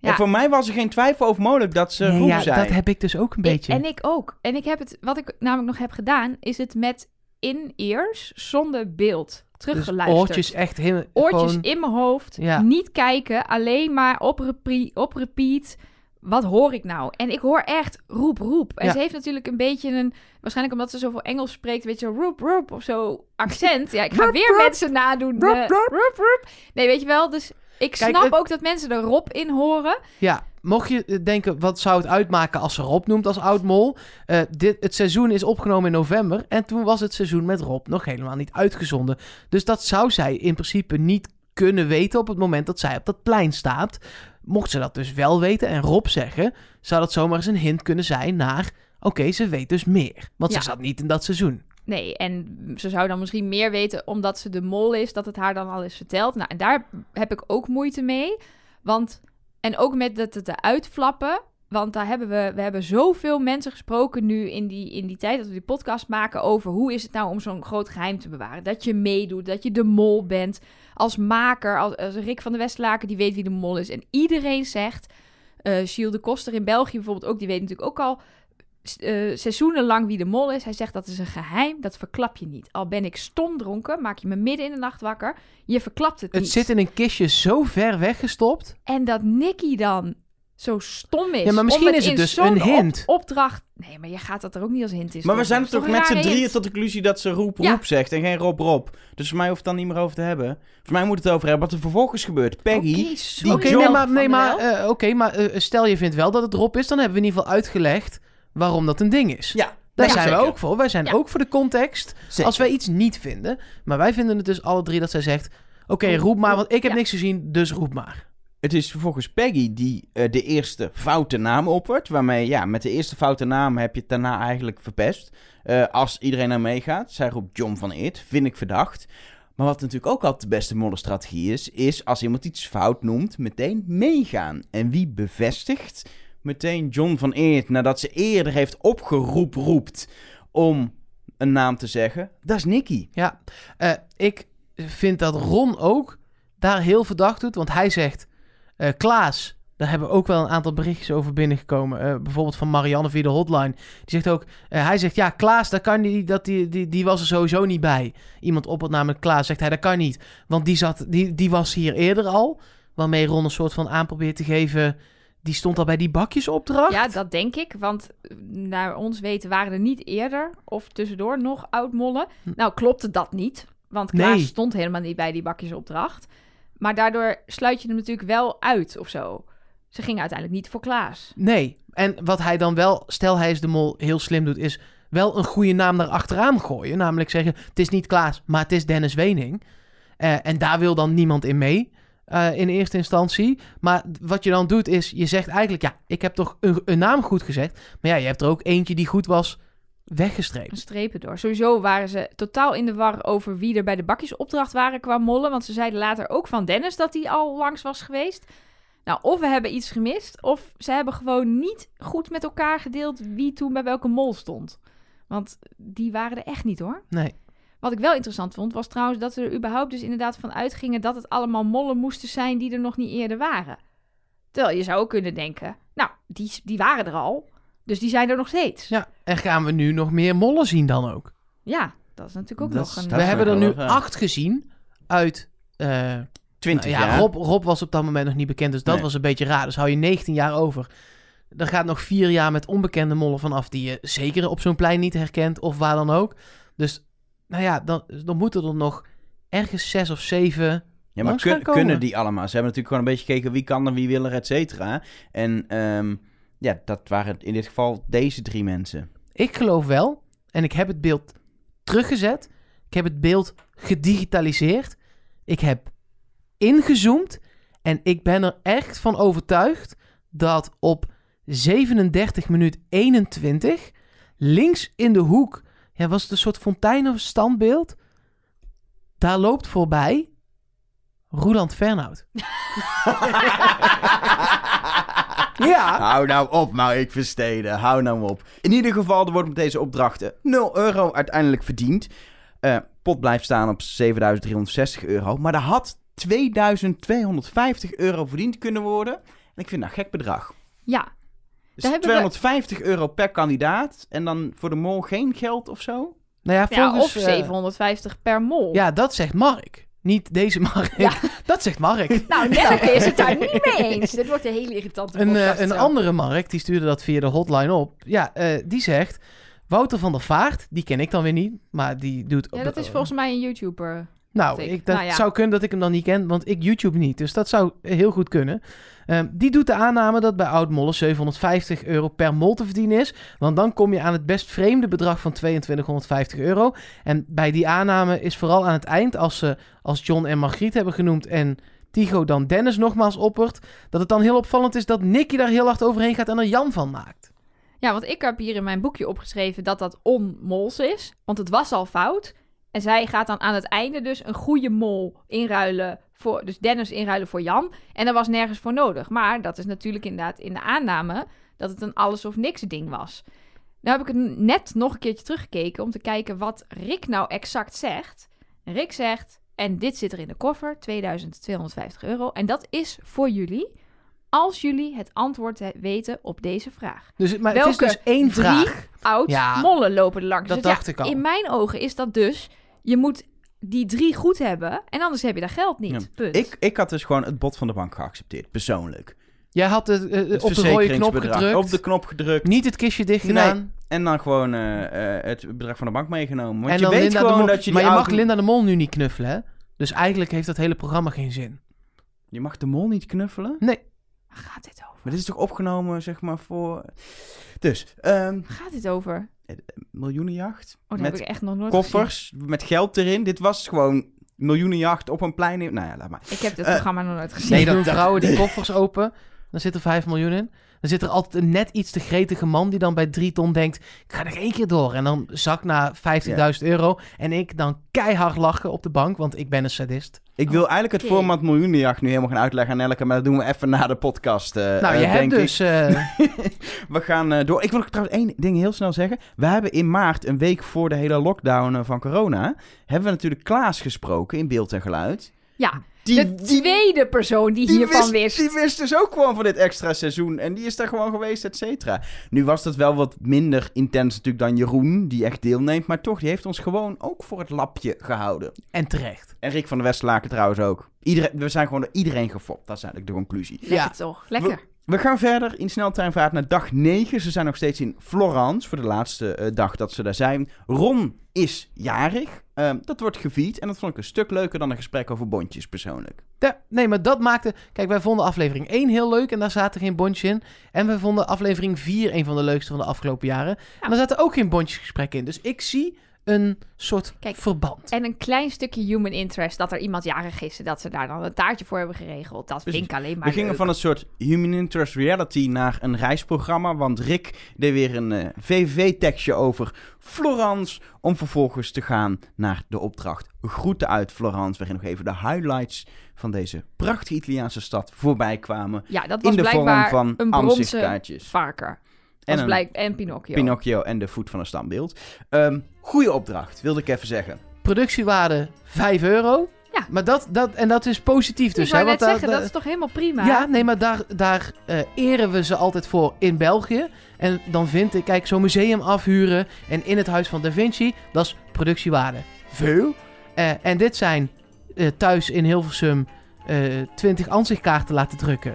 Speaker 2: Ja.
Speaker 1: En voor mij was er geen twijfel over mogelijk dat ze
Speaker 3: Nee, ja,
Speaker 1: zei.
Speaker 3: dat heb ik dus ook een
Speaker 2: Ik-
Speaker 3: beetje.
Speaker 2: en ik ook. En ik heb het, wat ik namelijk nog heb gedaan, is het met in-ears zonder beeld
Speaker 3: dus
Speaker 2: teruggeluisterd.
Speaker 3: oortjes echt heel...
Speaker 2: Oortjes
Speaker 3: gewoon-
Speaker 2: in mijn hoofd,
Speaker 3: Ja.
Speaker 2: niet kijken, alleen maar op, repre- op repeat. Wat hoor ik nou? En ik hoor echt roep, roep. En
Speaker 3: Ja.
Speaker 2: ze heeft natuurlijk een beetje een... Waarschijnlijk omdat ze zoveel Engels spreekt, weet je, roep, roep of zo accent. Ja, ik ga
Speaker 3: Roep,
Speaker 2: weer
Speaker 3: roep.
Speaker 2: mensen nadoen.
Speaker 3: Roep,
Speaker 2: eh,
Speaker 3: roep.
Speaker 2: roep, roep. Nee, weet je wel, dus ik
Speaker 3: Kijk,
Speaker 2: snap
Speaker 3: het-
Speaker 2: ook dat mensen er Rob in horen.
Speaker 3: Ja, mocht je eh, denken, wat zou het uitmaken als ze Rob noemt als oud-mol? Eh, dit, het seizoen is opgenomen in november en toen was het seizoen met Rob nog helemaal niet uitgezonden. Dus dat zou zij in principe niet kunnen weten op het moment dat zij op dat plein staat. Mocht ze dat dus wel weten en Rob zeggen, zou dat zomaar eens een hint kunnen zijn naar... Oké, ze weet dus meer, want
Speaker 2: Ja.
Speaker 3: ze zat niet in dat seizoen.
Speaker 2: Nee, en ze zou dan misschien meer weten omdat ze de mol is, dat het haar dan al is verteld. Nou, en daar heb ik ook moeite mee. Want, en ook met het, het uitflappen. Want daar hebben we, we hebben zoveel mensen gesproken nu in die, in die tijd dat we die podcast maken over hoe is het nou om zo'n groot geheim te bewaren. Dat je meedoet, dat je de mol bent als maker, als, Rick van de Westlaken die weet wie de mol is. En iedereen zegt, eh Gilles de Koster in België bijvoorbeeld ook, die weet natuurlijk ook al eh, seizoenenlang wie de mol is. Hij zegt dat is een geheim, dat verklap je niet. Al ben ik stom dronken, maak je me midden in de nacht wakker. Je verklapt het,
Speaker 3: Het
Speaker 2: niet.
Speaker 3: zit in een kistje zo ver weggestopt.
Speaker 2: En dat Nicky dan zo stom is.
Speaker 3: Ja, maar misschien
Speaker 2: om
Speaker 3: is het dus een hint.
Speaker 2: Op, opdracht. Nee, maar je gaat dat er ook niet als hint in.
Speaker 1: maar we zijn
Speaker 2: is
Speaker 1: toch met z'n drieën
Speaker 2: hint?
Speaker 1: tot de conclusie dat ze roep
Speaker 2: Ja.
Speaker 1: roep zegt en geen Rob Rob. Dus voor mij hoeft het dan niet meer over te hebben. Voor mij moet het over hebben wat er vervolgens gebeurt. Peggy,
Speaker 2: Oké,
Speaker 3: nee, maar, nee, maar, eh, oké, maar eh, stel je vindt wel dat het erop is, dan hebben we in ieder geval uitgelegd waarom dat een ding is.
Speaker 1: ja,
Speaker 3: Daar
Speaker 1: ja,
Speaker 3: zijn
Speaker 1: zeker.
Speaker 3: we ook voor. Wij zijn
Speaker 2: Ja.
Speaker 3: ook voor de context.
Speaker 1: Zeker.
Speaker 3: Als wij iets niet vinden, maar wij vinden het dus alle drie dat zij zegt: Oké,
Speaker 2: Roep,
Speaker 3: roep maar, want ik heb
Speaker 2: ja.
Speaker 3: niks gezien, dus roep maar.
Speaker 1: Het is vervolgens Peggy die eh, de eerste foute naam oppert. Waarmee, ja, met de eerste foute naam heb je het daarna eigenlijk verpest. Eh, als iedereen naar meegaat. Zij roept John van Eert, vind ik verdacht. Maar wat natuurlijk ook altijd de beste mollenstrategie is, is als iemand iets fout noemt, meteen meegaan. En wie bevestigt meteen John van Eert nadat ze eerder heeft opgeroepen roept om een naam te zeggen? Dat is Nicky.
Speaker 3: Ja, eh, ik vind dat Ron ook daar heel verdacht doet. Want hij zegt, eh, Klaas, daar hebben ook wel een aantal berichtjes over binnengekomen. Eh, bijvoorbeeld van Marianne via de hotline. Die zegt ook, hij zegt, ja, Klaas, daar kan die, dat die, die, die was er sowieso niet bij. Iemand op het namelijk Klaas zegt hij, dat kan niet. Want die, zat, die, die was hier eerder al. Waarmee Ron een soort van aan probeert te geven... Die stond al bij die bakjesopdracht.
Speaker 2: Ja, dat denk ik. Want eh, naar ons weten waren er niet eerder of tussendoor nog oud-mollen.
Speaker 3: Hm.
Speaker 2: Nou, klopte dat niet. Want Klaas
Speaker 3: Nee.
Speaker 2: stond helemaal niet bij die bakjesopdracht. Maar daardoor sluit je hem natuurlijk wel uit of zo. Ze gingen uiteindelijk niet voor Klaas.
Speaker 3: Nee. En wat hij dan wel, stel hij is de mol, heel slim doet, is wel een goede naam daar achteraan gooien. Namelijk zeggen, het is niet Klaas, maar het is Dennis Wening. Eh, en daar wil dan niemand in mee. Eh, in eerste instantie. Maar wat je dan doet is, je zegt eigenlijk, ja, ik heb toch een, een naam goed gezegd. Maar ja, je hebt er ook eentje die goed was weggestreept.
Speaker 2: strepen door. Sowieso waren ze totaal in de war over wie er bij de bakjesopdracht waren qua mollen. Want ze zeiden later ook van Dennis dat hij al langs was geweest. Nou, of we hebben iets gemist, of ze hebben gewoon niet goed met elkaar gedeeld wie toen bij welke mol stond. Want die waren er echt niet hoor.
Speaker 3: Nee.
Speaker 2: Wat ik wel interessant vond, was trouwens dat ze er überhaupt dus inderdaad van uitgingen dat het allemaal mollen moesten zijn die er nog niet eerder waren. Terwijl je zou ook kunnen denken, nou, die, die waren er al, dus die zijn er nog steeds.
Speaker 3: Ja, en gaan we nu nog meer mollen zien dan ook?
Speaker 2: Ja, dat is natuurlijk ook
Speaker 1: Dat
Speaker 2: nog
Speaker 1: is-
Speaker 2: een...
Speaker 3: we hebben er nu acht gezien uit... eh,
Speaker 1: 20
Speaker 3: Nou ja,
Speaker 1: jaar.
Speaker 3: Rob, Rob was op dat moment nog niet bekend, dus dat
Speaker 1: Nee.
Speaker 3: was een beetje raar. Dus hou je 19 jaar over. Er gaat nog vier jaar met onbekende mollen vanaf die je zeker op zo'n plein niet herkent of waar dan ook. Dus nou ja, dan, dan moeten er nog ergens zes of zeven.
Speaker 1: Ja, maar kun- kunnen die allemaal? Ze hebben natuurlijk gewoon een beetje gekeken wie kan er, wie wil er, et cetera. En ehm, ja, dat waren in dit geval deze drie mensen.
Speaker 3: Ik geloof wel, en ik heb het beeld teruggezet. Ik heb het beeld gedigitaliseerd. Ik heb ingezoomd. En ik ben er echt van overtuigd dat op 37 minuut 21 links in de hoek, ja, was het een soort fontein of standbeeld. Daar loopt voorbij Roeland Fernhout. Ja.
Speaker 1: Hou nou op, maar ik versteden. Hou nou op. In ieder geval, er wordt met deze opdrachten 0 euro uiteindelijk verdiend. Eh, pot blijft staan op 7360 euro. Maar er had 2250 euro verdiend kunnen worden. En ik vind dat een gek bedrag.
Speaker 2: Ja,
Speaker 1: Dus
Speaker 2: Daar hebben we-
Speaker 1: 250 euro per kandidaat. En dan voor de mol geen geld of zo?
Speaker 3: Nou ja,
Speaker 2: ja
Speaker 3: volgens,
Speaker 2: of
Speaker 3: eh,
Speaker 2: 750 per mol.
Speaker 3: Ja, dat zegt Mark. Niet deze Mark.
Speaker 2: Ja.
Speaker 3: Dat zegt Mark.
Speaker 2: Nou, Nelleke is het daar niet mee eens. Dit wordt een hele irritante
Speaker 3: Een, eh,
Speaker 2: podcast
Speaker 3: een andere Mark, die stuurde dat via de hotline op. Ja, eh, die zegt... Wouter van der Vaart, die ken ik dan weer niet. Maar die doet...
Speaker 2: Ja, dat is volgens mij een YouTuber.
Speaker 3: Nou,
Speaker 2: ik.
Speaker 3: ik, dat
Speaker 2: Nou ja.
Speaker 3: zou kunnen dat ik hem dan niet ken, want ik YouTube niet. Dus dat zou heel goed kunnen. Ehm, die doet de aanname dat bij Oud-Mollen 750 euro per mol te verdienen is. Want dan kom je aan het best vreemde bedrag van 2250 euro. En bij die aanname is vooral aan het eind, als ze als John en Margriet hebben genoemd en Tigo dan Dennis nogmaals oppert, dat het dan heel opvallend is dat Nicky daar heel hard overheen gaat en er Jan van maakt.
Speaker 2: Ja, want ik heb hier in mijn boekje opgeschreven dat dat onmols is. Want het was al fout. En zij gaat dan aan het einde dus een goede mol inruilen voor... Dus Dennis inruilen voor Jan. En daar was nergens voor nodig. Maar dat is natuurlijk inderdaad in de aanname dat het een alles of niks ding was. Nou heb ik het net nog een keertje teruggekeken om te kijken wat Rick nou exact zegt. Rick zegt, en dit zit er in de koffer, 2250 euro. En dat is voor jullie, als jullie het antwoord weten op deze vraag.
Speaker 3: Dus, maar
Speaker 2: Welke
Speaker 3: het is dus één
Speaker 2: drie
Speaker 3: vraag.
Speaker 2: Oud
Speaker 3: Ja,
Speaker 2: mollen lopen er langs.
Speaker 3: dat
Speaker 2: Dus ja,
Speaker 3: dacht ik al.
Speaker 2: In mijn ogen is dat dus, je moet die drie goed hebben en anders heb je daar geld niet.
Speaker 1: Ja.
Speaker 2: Punt.
Speaker 1: Ik, ik had dus gewoon het bod van de bank geaccepteerd, persoonlijk.
Speaker 3: Jij had het, eh,
Speaker 1: Het
Speaker 3: op de rode knop
Speaker 1: verzekeringsbedrag.
Speaker 3: gedrukt.
Speaker 1: Op de knop gedrukt.
Speaker 3: Niet het kistje dicht gedaan.
Speaker 1: En dan gewoon eh, eh, het bedrag van de bank meegenomen. Want
Speaker 3: en
Speaker 1: je
Speaker 3: dan
Speaker 1: weet
Speaker 3: Linda de
Speaker 1: gewoon
Speaker 3: Mol.
Speaker 1: dat je
Speaker 3: maar je mag Linda de Mol nu niet knuffelen, hè? Dus eigenlijk heeft dat hele programma geen zin.
Speaker 1: Je mag de mol niet knuffelen?
Speaker 3: Nee.
Speaker 2: Waar gaat dit over?
Speaker 1: Maar dit is toch opgenomen, zeg maar, voor... Dus, ehm
Speaker 2: Waar gaat dit over?
Speaker 1: Miljoenenjacht.
Speaker 2: Oh, dat
Speaker 1: met
Speaker 2: heb ik echt nog nooit
Speaker 1: koffers, met geld erin. Dit was gewoon miljoenenjacht op een plein. in- Nou ja, laat maar.
Speaker 2: Ik heb dit
Speaker 1: Eh,
Speaker 2: programma nog nooit gezien.
Speaker 3: Nee,
Speaker 1: dat-
Speaker 3: doen
Speaker 1: dat-
Speaker 3: vrouwen die koffers open. dan zit er 5 miljoen in. Dan zit er altijd een net iets te gretige man die dan bij 3 ton denkt... ik ga nog één keer door. En dan zak naar 50.000 euro. En ik dan keihard lachen op de bank, want ik ben een sadist.
Speaker 1: Ik wil eigenlijk het
Speaker 2: Oké.
Speaker 1: format miljoenenjacht nu helemaal gaan uitleggen aan Elke, maar dat doen we even na de podcast. eh,
Speaker 3: nou,
Speaker 1: eh,
Speaker 3: je hebt
Speaker 1: denk ik.
Speaker 3: dus... eh,
Speaker 1: We gaan eh, door. Ik wil trouwens één ding heel snel zeggen. We hebben in maart, een week voor de hele lockdown eh, van corona, hebben we natuurlijk Klaas gesproken in beeld en geluid.
Speaker 2: Ja,
Speaker 1: Die,
Speaker 2: de tweede persoon die,
Speaker 1: die
Speaker 2: hiervan wist.
Speaker 1: Die wist dus ook gewoon van dit extra seizoen. En die is daar gewoon geweest, et cetera. Nu was dat wel wat minder intens natuurlijk dan Jeroen, die echt deelneemt. Maar toch, die heeft ons gewoon ook voor het lapje gehouden.
Speaker 3: en terecht.
Speaker 1: En Rick van der Westlaken trouwens ook. Iedereen, we zijn gewoon door iedereen gefopt. Dat is eigenlijk de conclusie.
Speaker 2: Lekker
Speaker 3: Ja.
Speaker 2: toch? Lekker.
Speaker 1: We gaan verder in sneltreinvaart naar dag 9. Ze zijn nog steeds in Florence voor de laatste eh, dag dat ze daar zijn. Ron is jarig. Ehm, dat wordt gevierd en dat vond ik een stuk leuker dan een gesprek over bondjes persoonlijk.
Speaker 3: Ja, nee, maar dat maakte... Kijk, wij vonden aflevering 1 heel leuk en daar zaten geen bondjes in. En we vonden aflevering 4 een van de leukste van de afgelopen jaren. En daar zaten ook geen bondjesgesprekken in. Dus ik zie een soort
Speaker 2: Kijk,
Speaker 3: verband.
Speaker 2: En een klein stukje human interest dat er iemand jarig is en dat ze daar dan een taartje voor hebben geregeld. Dat vind ik alleen maar
Speaker 1: We gingen
Speaker 2: leuk.
Speaker 1: van een soort human interest reality naar een reisprogramma. Want Rick deed weer een eh, VVV-tekstje over Florence. Om vervolgens te gaan naar de opdracht Groeten uit Florence. Waarin nog even de highlights van deze prachtige Italiaanse stad voorbij kwamen.
Speaker 2: Ja, dat was
Speaker 1: In de vorm van
Speaker 2: een bronzen
Speaker 1: ansichtkaartjes. En een
Speaker 2: blijk, en Pinocchio.
Speaker 1: Pinocchio en de voet van een standbeeld. Ehm goeie opdracht, wilde ik even zeggen.
Speaker 3: Productiewaarde 5 euro.
Speaker 2: Ja.
Speaker 3: Maar dat, dat, en dat is positief dus.
Speaker 2: ik wou
Speaker 3: hè,
Speaker 2: net
Speaker 3: daar-
Speaker 2: zeggen, dat is toch helemaal prima?
Speaker 3: Ja, nee, maar daar, daar eh, eren we ze altijd voor in België. En dan vind ik, kijk, zo'n museum afhuren en in het Huis van Da Vinci, dat is productiewaarde. Veel. Eh, en dit zijn eh, thuis in Hilversum eh 20 ansichtkaarten laten drukken.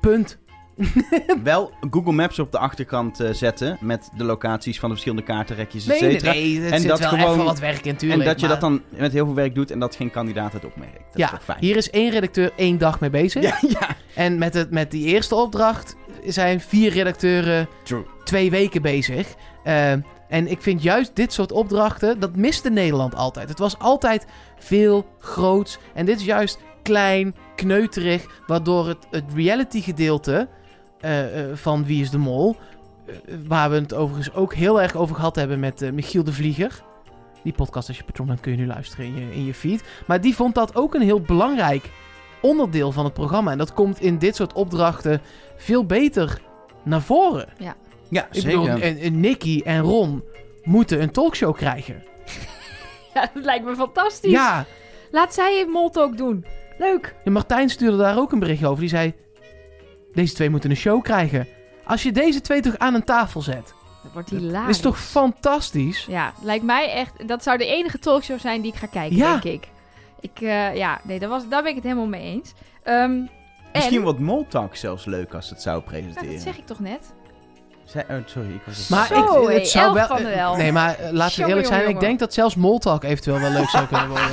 Speaker 3: Punt.
Speaker 1: Wel Google Maps op de achterkant eh, zetten met de locaties van de verschillende kaartenrekjes, et
Speaker 3: Nee, nee,
Speaker 1: cetera.
Speaker 3: nee,
Speaker 1: En
Speaker 3: zit
Speaker 1: dat
Speaker 3: wel
Speaker 1: gewoon-
Speaker 3: even wat werk in,
Speaker 1: En
Speaker 3: tuurlijk.
Speaker 1: dat je dat dan met heel veel werk doet en dat geen kandidaat het opmerkt. Dat
Speaker 3: ja,
Speaker 1: is toch fijn?
Speaker 3: hier is één redacteur één dag mee bezig.
Speaker 1: Ja, ja.
Speaker 3: En met, het, met die eerste opdracht zijn vier redacteuren
Speaker 1: True.
Speaker 3: twee weken bezig. Eh, en ik vind juist dit soort opdrachten, dat miste Nederland altijd. Het was altijd veel groots. En dit is juist klein, kneuterig, waardoor het, het reality gedeelte van Wie is de Mol, eh, waar we het overigens ook heel erg over gehad hebben met eh, Michiel de Vlieger. Die podcast, als je patron bent, kun je nu luisteren in je, in je feed. Maar die vond dat ook een heel belangrijk onderdeel van het programma. En dat komt in dit soort opdrachten veel beter naar voren.
Speaker 1: Ja,
Speaker 3: Ik
Speaker 1: zeker.
Speaker 3: bedoel, en, en Nicky en Ron moeten een talkshow krijgen.
Speaker 2: Ja, dat lijkt me fantastisch.
Speaker 3: Ja,
Speaker 2: Laat zij een moltalk doen. Leuk.
Speaker 3: en Martijn stuurde daar ook een bericht over. Die zei, deze twee moeten een show krijgen. Als je deze twee toch aan een tafel zet,
Speaker 2: Dat wordt
Speaker 3: dat
Speaker 2: hilarisch.
Speaker 3: is toch fantastisch?
Speaker 2: Ja, lijkt mij echt... Dat zou de enige talkshow zijn die ik ga kijken,
Speaker 3: Ja.
Speaker 2: denk ik. Ik, eh, ja, nee, daar, was, daar ben ik het helemaal mee eens. Ehm,
Speaker 1: Misschien
Speaker 2: en,
Speaker 1: wordt Moltalk zelfs leuk als het zou
Speaker 2: Ja,
Speaker 1: presenteren.
Speaker 2: dat zeg ik toch net?
Speaker 1: Zij- oh, sorry, ik was het
Speaker 3: Maar
Speaker 2: Zo,
Speaker 3: ik, het zou wel,
Speaker 2: van Wel.
Speaker 3: Nee, maar eh, laten we eerlijk zijn.
Speaker 2: jongen,
Speaker 3: Ik denk dat zelfs Moltalk eventueel wel leuk zou kunnen worden.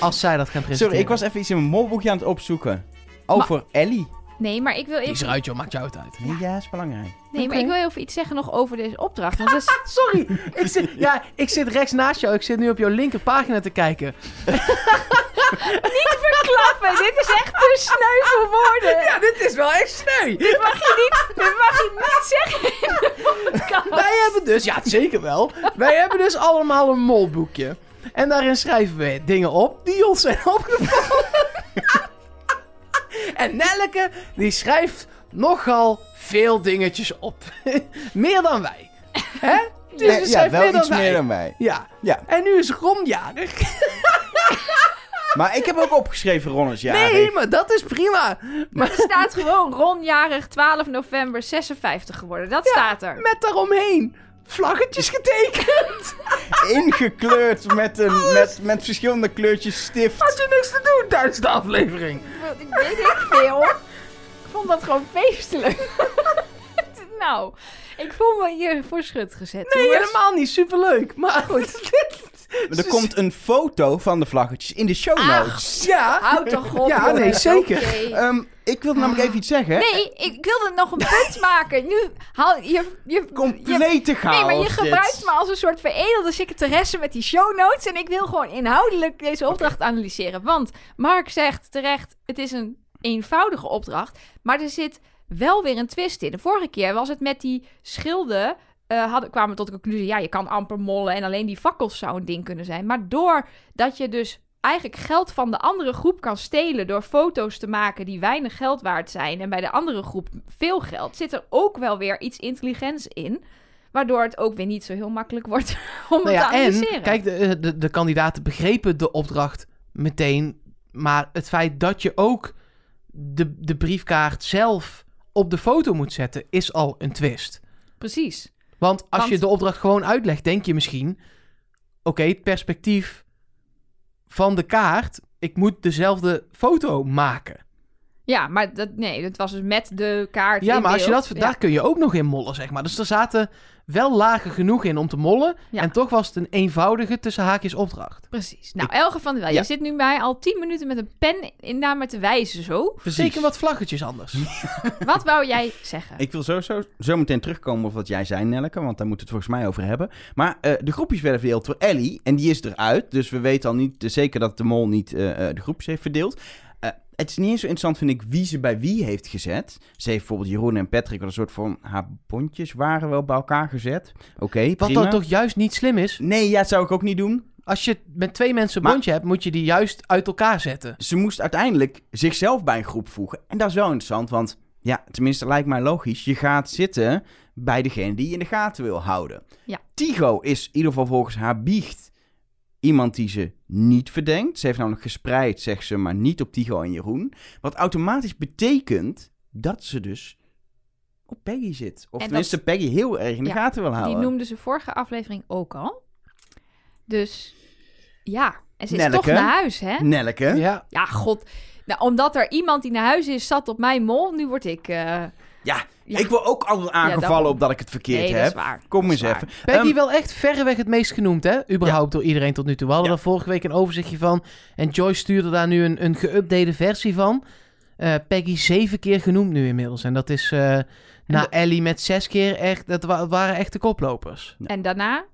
Speaker 3: als zij dat gaan presenteren.
Speaker 1: Sorry, ik was even iets in mijn molboekje aan het opzoeken. Over Ellie.
Speaker 2: Nee, maar ik wil
Speaker 3: Die is
Speaker 2: even,
Speaker 3: eruit, joh. Maakt jou het uit.
Speaker 1: Nee, ja, is belangrijk.
Speaker 2: nee, maar ik wil even iets zeggen nog over deze opdracht. Want dat is,
Speaker 3: Sorry. ik zit, ja, ik zit rechts naast jou. Ik zit nu op jouw linkerpagina te kijken.
Speaker 2: klappen. dit is echt te sneu voor woorden.
Speaker 3: Ja, dit is wel echt sneu.
Speaker 2: Dit mag je niet, dit mag je niet zeggen in de podcast.
Speaker 3: Wij hebben dus, ja zeker wel. Wij hebben dus allemaal een molboekje. En daarin schrijven we dingen op die ons zijn opgevallen. en Nelleke, die schrijft nogal veel dingetjes op. meer dan wij. Hè? Dus
Speaker 1: Ja,
Speaker 3: ze
Speaker 1: ja, wel
Speaker 3: meer
Speaker 1: iets
Speaker 3: wij.
Speaker 1: meer dan mij.
Speaker 3: Ja.
Speaker 1: Ja.
Speaker 3: En nu is Ron jarig.
Speaker 1: Maar ik heb ook opgeschreven Ron is jarig.
Speaker 3: Nee, maar dat is prima. Maar
Speaker 2: Er staat gewoon ronjarig 12 november 56 geworden. Dat staat er.
Speaker 3: met daaromheen vlaggetjes getekend.
Speaker 1: Ingekleurd met, een, met, met verschillende kleurtjes stift.
Speaker 3: Had je niks te doen tijdens de aflevering.
Speaker 2: Ik weet ik veel. Ik vond dat gewoon feestelijk. nou, ik voel me hier voor schut gezet.
Speaker 3: Nee,
Speaker 2: jongens.
Speaker 3: helemaal niet. Superleuk. Maar goed.
Speaker 1: Er komt een foto van de vlaggetjes in de show notes.
Speaker 3: Ja.
Speaker 2: Houd toch op,
Speaker 3: Ja, nee, zeker.
Speaker 1: Ehm, ik wilde namelijk even iets zeggen.
Speaker 2: Nee, ik wilde nog een punt maken. Nu haal je... je, je
Speaker 1: Complete chaos.
Speaker 2: Nee, maar je
Speaker 1: dit.
Speaker 2: gebruikt me als een soort veredelde secretaresse met die show notes. En ik wil gewoon inhoudelijk deze opdracht analyseren. Want Mark zegt terecht, het is een eenvoudige opdracht. Maar er zit wel weer een twist in. De vorige keer was het met die schilden. eh, hadden, kwamen we tot de conclusie, ja, je kan amper mollen en alleen die fakkels zou een ding kunnen zijn. Maar doordat je dus eigenlijk geld van de andere groep kan stelen door foto's te maken die weinig geld waard zijn en bij de andere groep veel geld, zit er ook wel weer iets intelligents in. Waardoor het ook weer niet zo heel makkelijk wordt om
Speaker 3: Nou
Speaker 2: het
Speaker 3: ja,
Speaker 2: te analyseren.
Speaker 3: en kijk, de, de, de kandidaten begrepen de opdracht meteen. Maar het feit dat je ook de, de briefkaart zelf op de foto moet zetten, is al een twist.
Speaker 2: Precies.
Speaker 3: Want als
Speaker 2: Want-
Speaker 3: je de opdracht gewoon uitlegt, denk je misschien... Oké, het perspectief van de kaart... Ik moet dezelfde foto maken.
Speaker 2: Ja, maar dat, nee, het was dus met de kaart.
Speaker 3: Ja,
Speaker 2: in
Speaker 3: maar als je
Speaker 2: beeld.
Speaker 3: dat,
Speaker 2: Ja.
Speaker 3: daar kun je ook nog in mollen, zeg maar. Dus er zaten wel lagen genoeg in om te mollen.
Speaker 2: Ja.
Speaker 3: En toch was het een eenvoudige tussen haakjes opdracht.
Speaker 2: Precies. Nou, Elge van der Wel,
Speaker 3: Ja.
Speaker 2: je zit nu mij al tien minuten met een pen in naar me te wijzen zo.
Speaker 3: Zeker wat vlaggetjes anders.
Speaker 2: Wat wou jij zeggen?
Speaker 1: Ik wil sowieso zo meteen terugkomen op wat jij zei, Nelleke, want daar moeten we het volgens mij over hebben. Maar eh, de groepjes werden verdeeld door Ellie en die is eruit. Dus we weten al niet eh, zeker dat de mol niet eh, eh, de groepjes heeft verdeeld. Het is niet eens zo interessant, vind ik, wie ze bij wie heeft gezet. Ze heeft bijvoorbeeld Jeroen en Patrick, wat een soort van haar bondjes waren wel bij elkaar gezet. Oké,
Speaker 3: Wat
Speaker 1: prima.
Speaker 3: dan toch juist niet slim is.
Speaker 1: Nee, ja, dat zou ik ook niet doen.
Speaker 3: Als je met twee mensen een
Speaker 1: Maar-
Speaker 3: bondje hebt, moet je die juist uit elkaar zetten.
Speaker 1: Ze moest uiteindelijk zichzelf bij een groep voegen. En dat is wel interessant, want ja, tenminste lijkt mij logisch. Je gaat zitten bij degene die je in de gaten wil houden.
Speaker 2: Ja.
Speaker 1: Tigo is in ieder geval volgens haar biecht iemand die ze niet verdenkt. Ze heeft namelijk gespreid, zegt ze, maar niet op Tigo en Jeroen. Wat automatisch betekent dat ze dus op Peggy zit. Of
Speaker 2: En
Speaker 1: tenminste Peggy heel erg in de
Speaker 2: Ja,
Speaker 1: gaten wil
Speaker 2: Die
Speaker 1: houden.
Speaker 2: noemde ze vorige aflevering ook al. Dus ja, en ze is
Speaker 1: Nelleke.
Speaker 2: toch naar huis, hè?
Speaker 1: Nelleke.
Speaker 3: Ja,
Speaker 2: Ja, god. Nou, omdat er iemand die naar huis is, zat op mijn mol. Nu word ik... eh,
Speaker 1: Ja,
Speaker 2: Ja.
Speaker 1: ik wil ook altijd aangevallen
Speaker 2: daarom.
Speaker 1: op dat ik het verkeerd
Speaker 2: nee,
Speaker 1: heb.
Speaker 2: dat is waar.
Speaker 1: Kom
Speaker 2: Dat
Speaker 1: eens even.
Speaker 3: Peggy
Speaker 1: Ehm,
Speaker 3: wel echt verreweg het meest genoemd, hè? Überhaupt door iedereen tot nu toe. We hadden
Speaker 1: Ja.
Speaker 3: er vorige week een overzichtje van. En Joyce stuurde daar nu een, een geüpdate versie van. Eh, Peggy zeven keer genoemd nu inmiddels. En dat is eh na
Speaker 2: de-
Speaker 3: Ellie met zes keer echt... Dat wa- waren echt de koplopers.
Speaker 2: En daarna?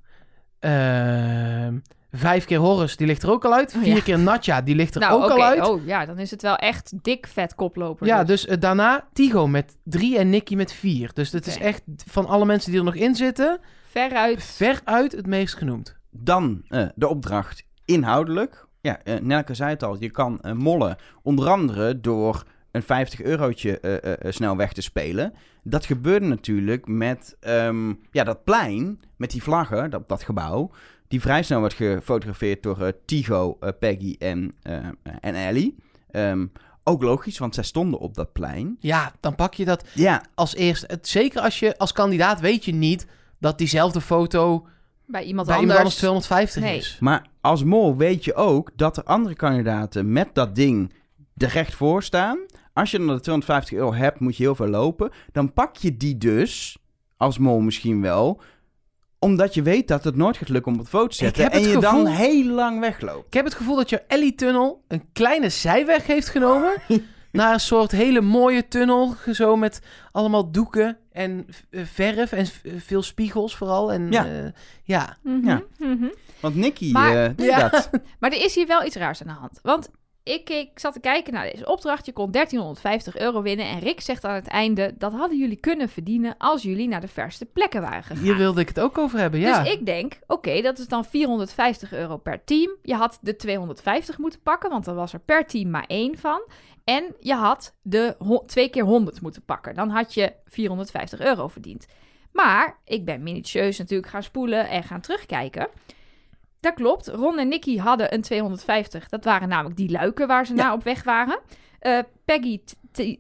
Speaker 3: Ehm, vijf keer Horus, die ligt er ook al uit.
Speaker 2: Oh,
Speaker 3: Vier
Speaker 2: ja.
Speaker 3: keer Natja, die ligt er
Speaker 2: nou,
Speaker 3: ook al uit.
Speaker 2: Oh, ja, dan is het wel echt dik vet koploper.
Speaker 3: Ja, dus eh, daarna Tigo met drie en Nicky met vier. Dus het is echt van alle mensen die er nog in zitten,
Speaker 2: Veruit.
Speaker 3: veruit het meest genoemd.
Speaker 1: Dan eh, de opdracht inhoudelijk. Ja, eh Nelke zei het al, je kan eh, mollen onder andere door een 50 eurotje eh, eh, eh, snel weg te spelen. Dat gebeurde natuurlijk met ehm, ja, dat plein, met die vlaggen, dat, dat gebouw, die vrij snel werd gefotografeerd door eh, Tigo, eh, Peggy en, eh, en Ellie. Ehm, ook logisch, want zij stonden op dat plein.
Speaker 3: Ja, dan pak je dat
Speaker 1: Ja,
Speaker 3: als eerst. Het, zeker als je als kandidaat weet je niet dat diezelfde foto
Speaker 2: Bij iemand
Speaker 3: bij
Speaker 2: anders.
Speaker 3: iemand anders 250
Speaker 2: Nee.
Speaker 3: is.
Speaker 1: Maar als mol weet je ook dat er andere kandidaten met dat ding er recht voor staan. Als je dan de 250 euro hebt, moet je heel veel lopen. Dan pak je die dus, als mol misschien wel, omdat je weet dat het nooit gaat lukken om op de foto te zetten.
Speaker 3: heb
Speaker 1: En
Speaker 3: het
Speaker 1: je dan heel lang wegloopt.
Speaker 3: Ik heb het gevoel dat je Ellie-tunnel een kleine zijweg heeft genomen. naar een soort hele mooie tunnel. Zo met allemaal doeken en eh, verf en v- veel spiegels vooral. En,
Speaker 1: Ja.
Speaker 3: ja. ja.
Speaker 2: Mhm,
Speaker 1: Ja.
Speaker 2: mhm.
Speaker 1: Want Nicky
Speaker 2: Maar-
Speaker 1: eh,
Speaker 3: Ja.
Speaker 1: dat.
Speaker 2: Maar er is hier wel iets raars aan de hand. Want ik, ik zat te kijken naar deze opdracht. Je kon 1350 euro winnen. En Rick zegt aan het einde... dat hadden jullie kunnen verdienen... als jullie naar de verste plekken waren gegaan.
Speaker 3: Hier wilde ik het ook over hebben, ja.
Speaker 2: Dus ik denk, oké, dat is dan 450 euro per team. Je had de 250 moeten pakken, want er was er per team maar één van. En je had de twee keer 100 moeten pakken. Dan had je 450 euro verdiend. Maar ik ben minutieus natuurlijk gaan spoelen en gaan terugkijken. Dat klopt. Ron en Nicky hadden een 250. Dat waren namelijk die luiken waar ze
Speaker 1: Ja.
Speaker 2: naar op weg waren. Eh, Peggy,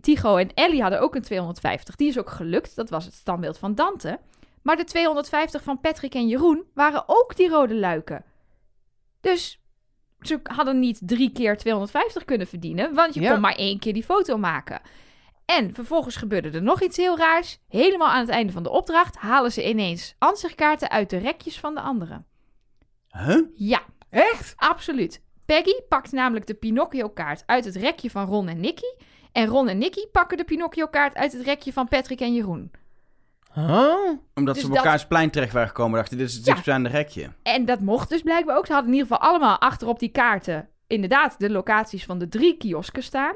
Speaker 2: Tigo en Ellie hadden ook een 250. Die is ook gelukt. Dat was het standbeeld van Dante. Maar de 250 van Patrick en Jeroen waren ook die rode luiken. Dus ze hadden niet drie keer 250 kunnen verdienen, want je
Speaker 3: Ja.
Speaker 2: kon maar één keer die foto maken. En vervolgens gebeurde er nog iets heel raars. Helemaal aan het einde van de opdracht halen ze ineens ansichtkaarten uit de rekjes van de anderen.
Speaker 1: Huh?
Speaker 2: Ja,
Speaker 3: Echt?
Speaker 2: absoluut. Peggy pakt namelijk de Pinocchio-kaart uit het rekje van Ron en Nicky. En Ron en Nicky pakken de Pinocchio-kaart uit het rekje van Patrick en Jeroen.
Speaker 3: Huh?
Speaker 1: Omdat
Speaker 2: Dus
Speaker 1: ze op
Speaker 2: dat-
Speaker 1: elkaars plein terecht waren gekomen. Dachten, dit is het
Speaker 2: Ja.
Speaker 1: dichtstbijzijnde rekje.
Speaker 2: En dat mocht dus blijkbaar ook. Ze hadden in ieder geval allemaal achterop die kaarten inderdaad de locaties van de drie kiosken staan.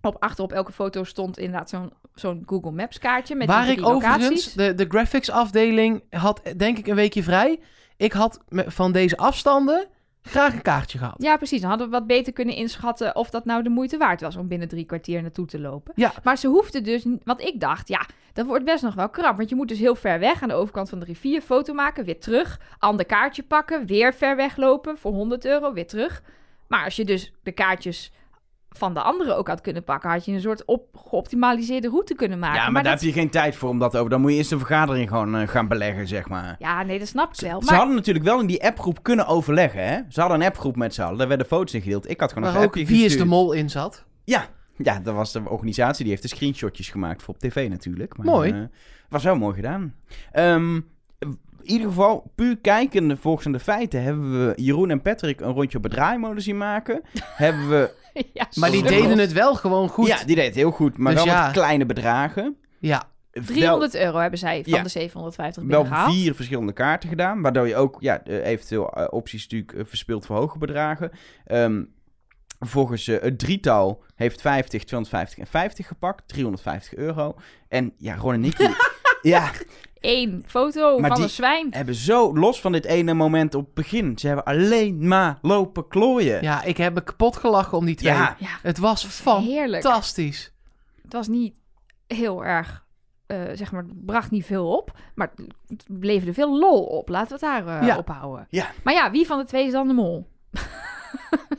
Speaker 2: Op achter op elke foto stond inderdaad zo'n zo'n Google Maps kaartje met
Speaker 3: Waar
Speaker 2: die
Speaker 3: ik
Speaker 2: drie
Speaker 3: overigens,
Speaker 2: locaties.
Speaker 3: de, de graphics afdeling had denk ik een weekje vrij. Ik had van deze afstanden graag een kaartje gehad.
Speaker 2: Ja, precies. Dan hadden we wat beter kunnen inschatten of dat nou de moeite waard was om binnen drie kwartier naartoe te lopen.
Speaker 3: Ja.
Speaker 2: Maar ze hoefde dus, want ik dacht, ja, dat wordt best nog wel krap. Want je moet dus heel ver weg aan de overkant van de rivier foto maken, weer terug, ander kaartje pakken, weer ver weglopen voor 100 euro, weer terug. Maar als je dus de kaartjes van de anderen ook had kunnen pakken, had je een soort op, geoptimaliseerde route kunnen maken.
Speaker 1: Ja, maar, daar
Speaker 2: dat-
Speaker 1: heb je geen tijd voor om dat over. Dan moet je eerst een vergadering gewoon eh, gaan beleggen, zeg maar.
Speaker 2: Ja, nee, dat snap ik wel.
Speaker 1: Ze hadden natuurlijk wel in die appgroep kunnen overleggen, hè? Ze hadden een appgroep met z'n allen. Daar werden foto's in gedeeld. Ik had gewoon een appje
Speaker 3: Wie is de. Mol in zat.
Speaker 1: Ja, ja, dat was de organisatie. Die heeft de screenshotjes gemaakt voor op tv natuurlijk. Maar,
Speaker 3: Mooi.
Speaker 1: eh, was wel mooi gedaan. Ehm, in ieder geval, puur kijkende volgens aan de feiten... hebben we Jeroen en Patrick een rondje op het draaimolen zien maken. hebben we...
Speaker 2: ja,
Speaker 3: Maar die deden het wel gewoon goed.
Speaker 1: Ja, die deed het heel goed. Maar
Speaker 3: Dus
Speaker 1: wel
Speaker 3: ja.
Speaker 1: met kleine bedragen.
Speaker 3: Ja.
Speaker 2: 300 euro hebben zij van
Speaker 1: Ja.
Speaker 2: de 750
Speaker 1: wel
Speaker 2: binnengehaald.
Speaker 1: vier verschillende kaarten gedaan. Waardoor je ook ja, eventueel eh, opties natuurlijk eh, verspeelt voor hoge bedragen. Ehm volgens eh, het drietal heeft 50, 250 en 50 gepakt. 350 euro. En ja, Ron en Nicky ja,
Speaker 2: Eén foto
Speaker 1: Maar
Speaker 2: van
Speaker 1: die-
Speaker 2: een zwijn.
Speaker 1: hebben zo los van dit ene moment op het begin. Ze hebben alleen maar lopen klooien.
Speaker 3: ja, ik heb me kapot gelachen om die twee.
Speaker 1: Ja.
Speaker 2: Ja,
Speaker 3: Het was
Speaker 2: heerlijk.
Speaker 3: fantastisch.
Speaker 2: Het was niet heel erg, eh, zeg maar, het bracht niet veel op. Maar het leverde veel lol op. Laten we het daar eh,
Speaker 3: Ja.
Speaker 2: op houden.
Speaker 1: Ja.
Speaker 2: Maar ja, wie van de twee is dan de mol?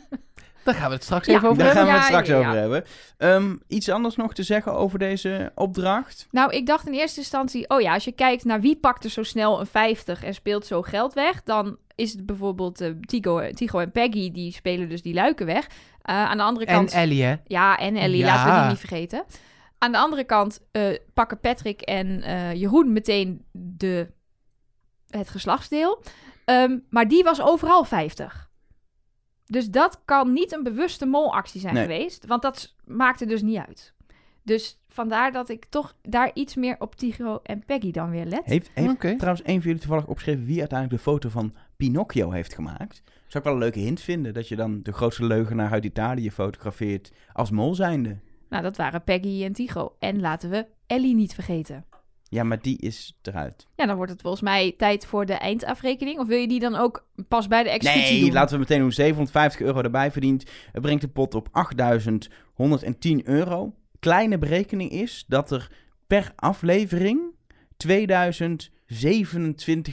Speaker 3: Daar gaan we het straks
Speaker 2: Ja,
Speaker 3: even over
Speaker 1: Daar gaan
Speaker 3: hebben.
Speaker 1: we het straks
Speaker 2: ja, ja.
Speaker 1: over hebben. Ehm, iets anders nog te zeggen over deze opdracht?
Speaker 2: Nou, ik dacht in eerste instantie, oh ja, als je kijkt naar wie pakt er zo snel een 50 en speelt zo geld weg, dan is het bijvoorbeeld eh, Tigo, Tigo en Peggy, die spelen dus die luiken weg. Eh, aan de andere
Speaker 3: En
Speaker 2: kant...
Speaker 3: Ellie, hè?
Speaker 2: Ja, en Ellie,
Speaker 3: Ja.
Speaker 2: laten we die niet vergeten. Aan de andere kant eh, pakken Patrick en eh, Jeroen meteen de, het geslachtsdeel. Ehm, maar die was overal 50. Dus dat kan niet een bewuste molactie zijn
Speaker 1: Nee.
Speaker 2: geweest. Want dat maakte dus niet uit. Dus vandaar dat ik toch daar iets meer op Tigro en Peggy dan weer let.
Speaker 1: Heeft, heeft
Speaker 3: Oké.
Speaker 1: trouwens een van jullie toevallig opgeschreven wie uiteindelijk de foto van Pinocchio heeft gemaakt? Zou ik wel een leuke hint vinden, dat je dan de grootste leugenaar uit Italië fotografeert als mol zijnde.
Speaker 2: Nou, dat waren Peggy en Tigro. En laten we Ellie niet vergeten.
Speaker 1: Ja, maar die is eruit.
Speaker 2: Ja, dan wordt het volgens mij tijd voor de eindafrekening. Of wil je die dan ook pas bij de executie
Speaker 1: Nee,
Speaker 2: doen?
Speaker 1: laten we meteen doen. 750 euro erbij verdient. Het brengt de pot op 8110 euro. Kleine berekening is dat er per aflevering 2027,50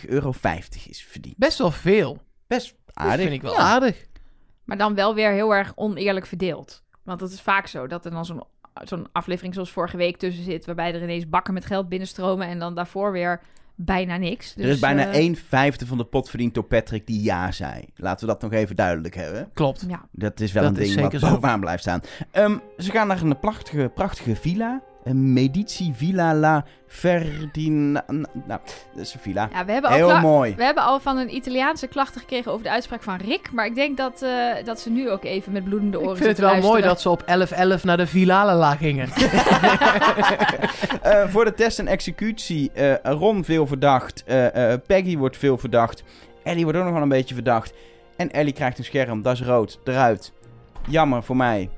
Speaker 1: euro is verdiend.
Speaker 3: Best wel veel.
Speaker 1: Best
Speaker 3: Dat
Speaker 1: aardig.
Speaker 3: vind ik wel
Speaker 1: Ja.
Speaker 3: aardig.
Speaker 2: Maar dan wel weer heel erg oneerlijk verdeeld. Want het is vaak zo dat er dan zo'n zo'n aflevering zoals vorige week tussen zit... waarbij er ineens bakken met geld binnenstromen... en dan daarvoor weer bijna niks. Dus,
Speaker 1: er is bijna
Speaker 2: eh,
Speaker 1: 1 vijfde van de pot verdiend door Patrick die ja zei. Laten we dat nog even duidelijk hebben.
Speaker 3: Klopt.
Speaker 2: Ja,
Speaker 1: Dat is wel
Speaker 3: Dat
Speaker 1: een
Speaker 3: is
Speaker 1: ding wat bovenaan blijft staan. Ehm, ze gaan naar een prachtige, prachtige villa. Een Medici Villa La Ferdinand. Nou, dat is een villa.
Speaker 2: ja we, hebben al
Speaker 1: Heel
Speaker 2: kla-
Speaker 1: mooi.
Speaker 2: we hebben al van een Italiaanse klachten gekregen... over de uitspraak van Rick. Maar ik denk dat, eh, dat ze nu ook even met bloedende oren
Speaker 3: Ik vind het wel mooi dat ze op 11-11 naar de Vilala gingen.
Speaker 1: Eh, voor de test en executie. eh, Ron veel verdacht. eh, eh, Peggy wordt veel verdacht. Ellie wordt ook nog wel een beetje verdacht. En Ellie krijgt een scherm. Dat is rood. Eruit. Jammer voor mij.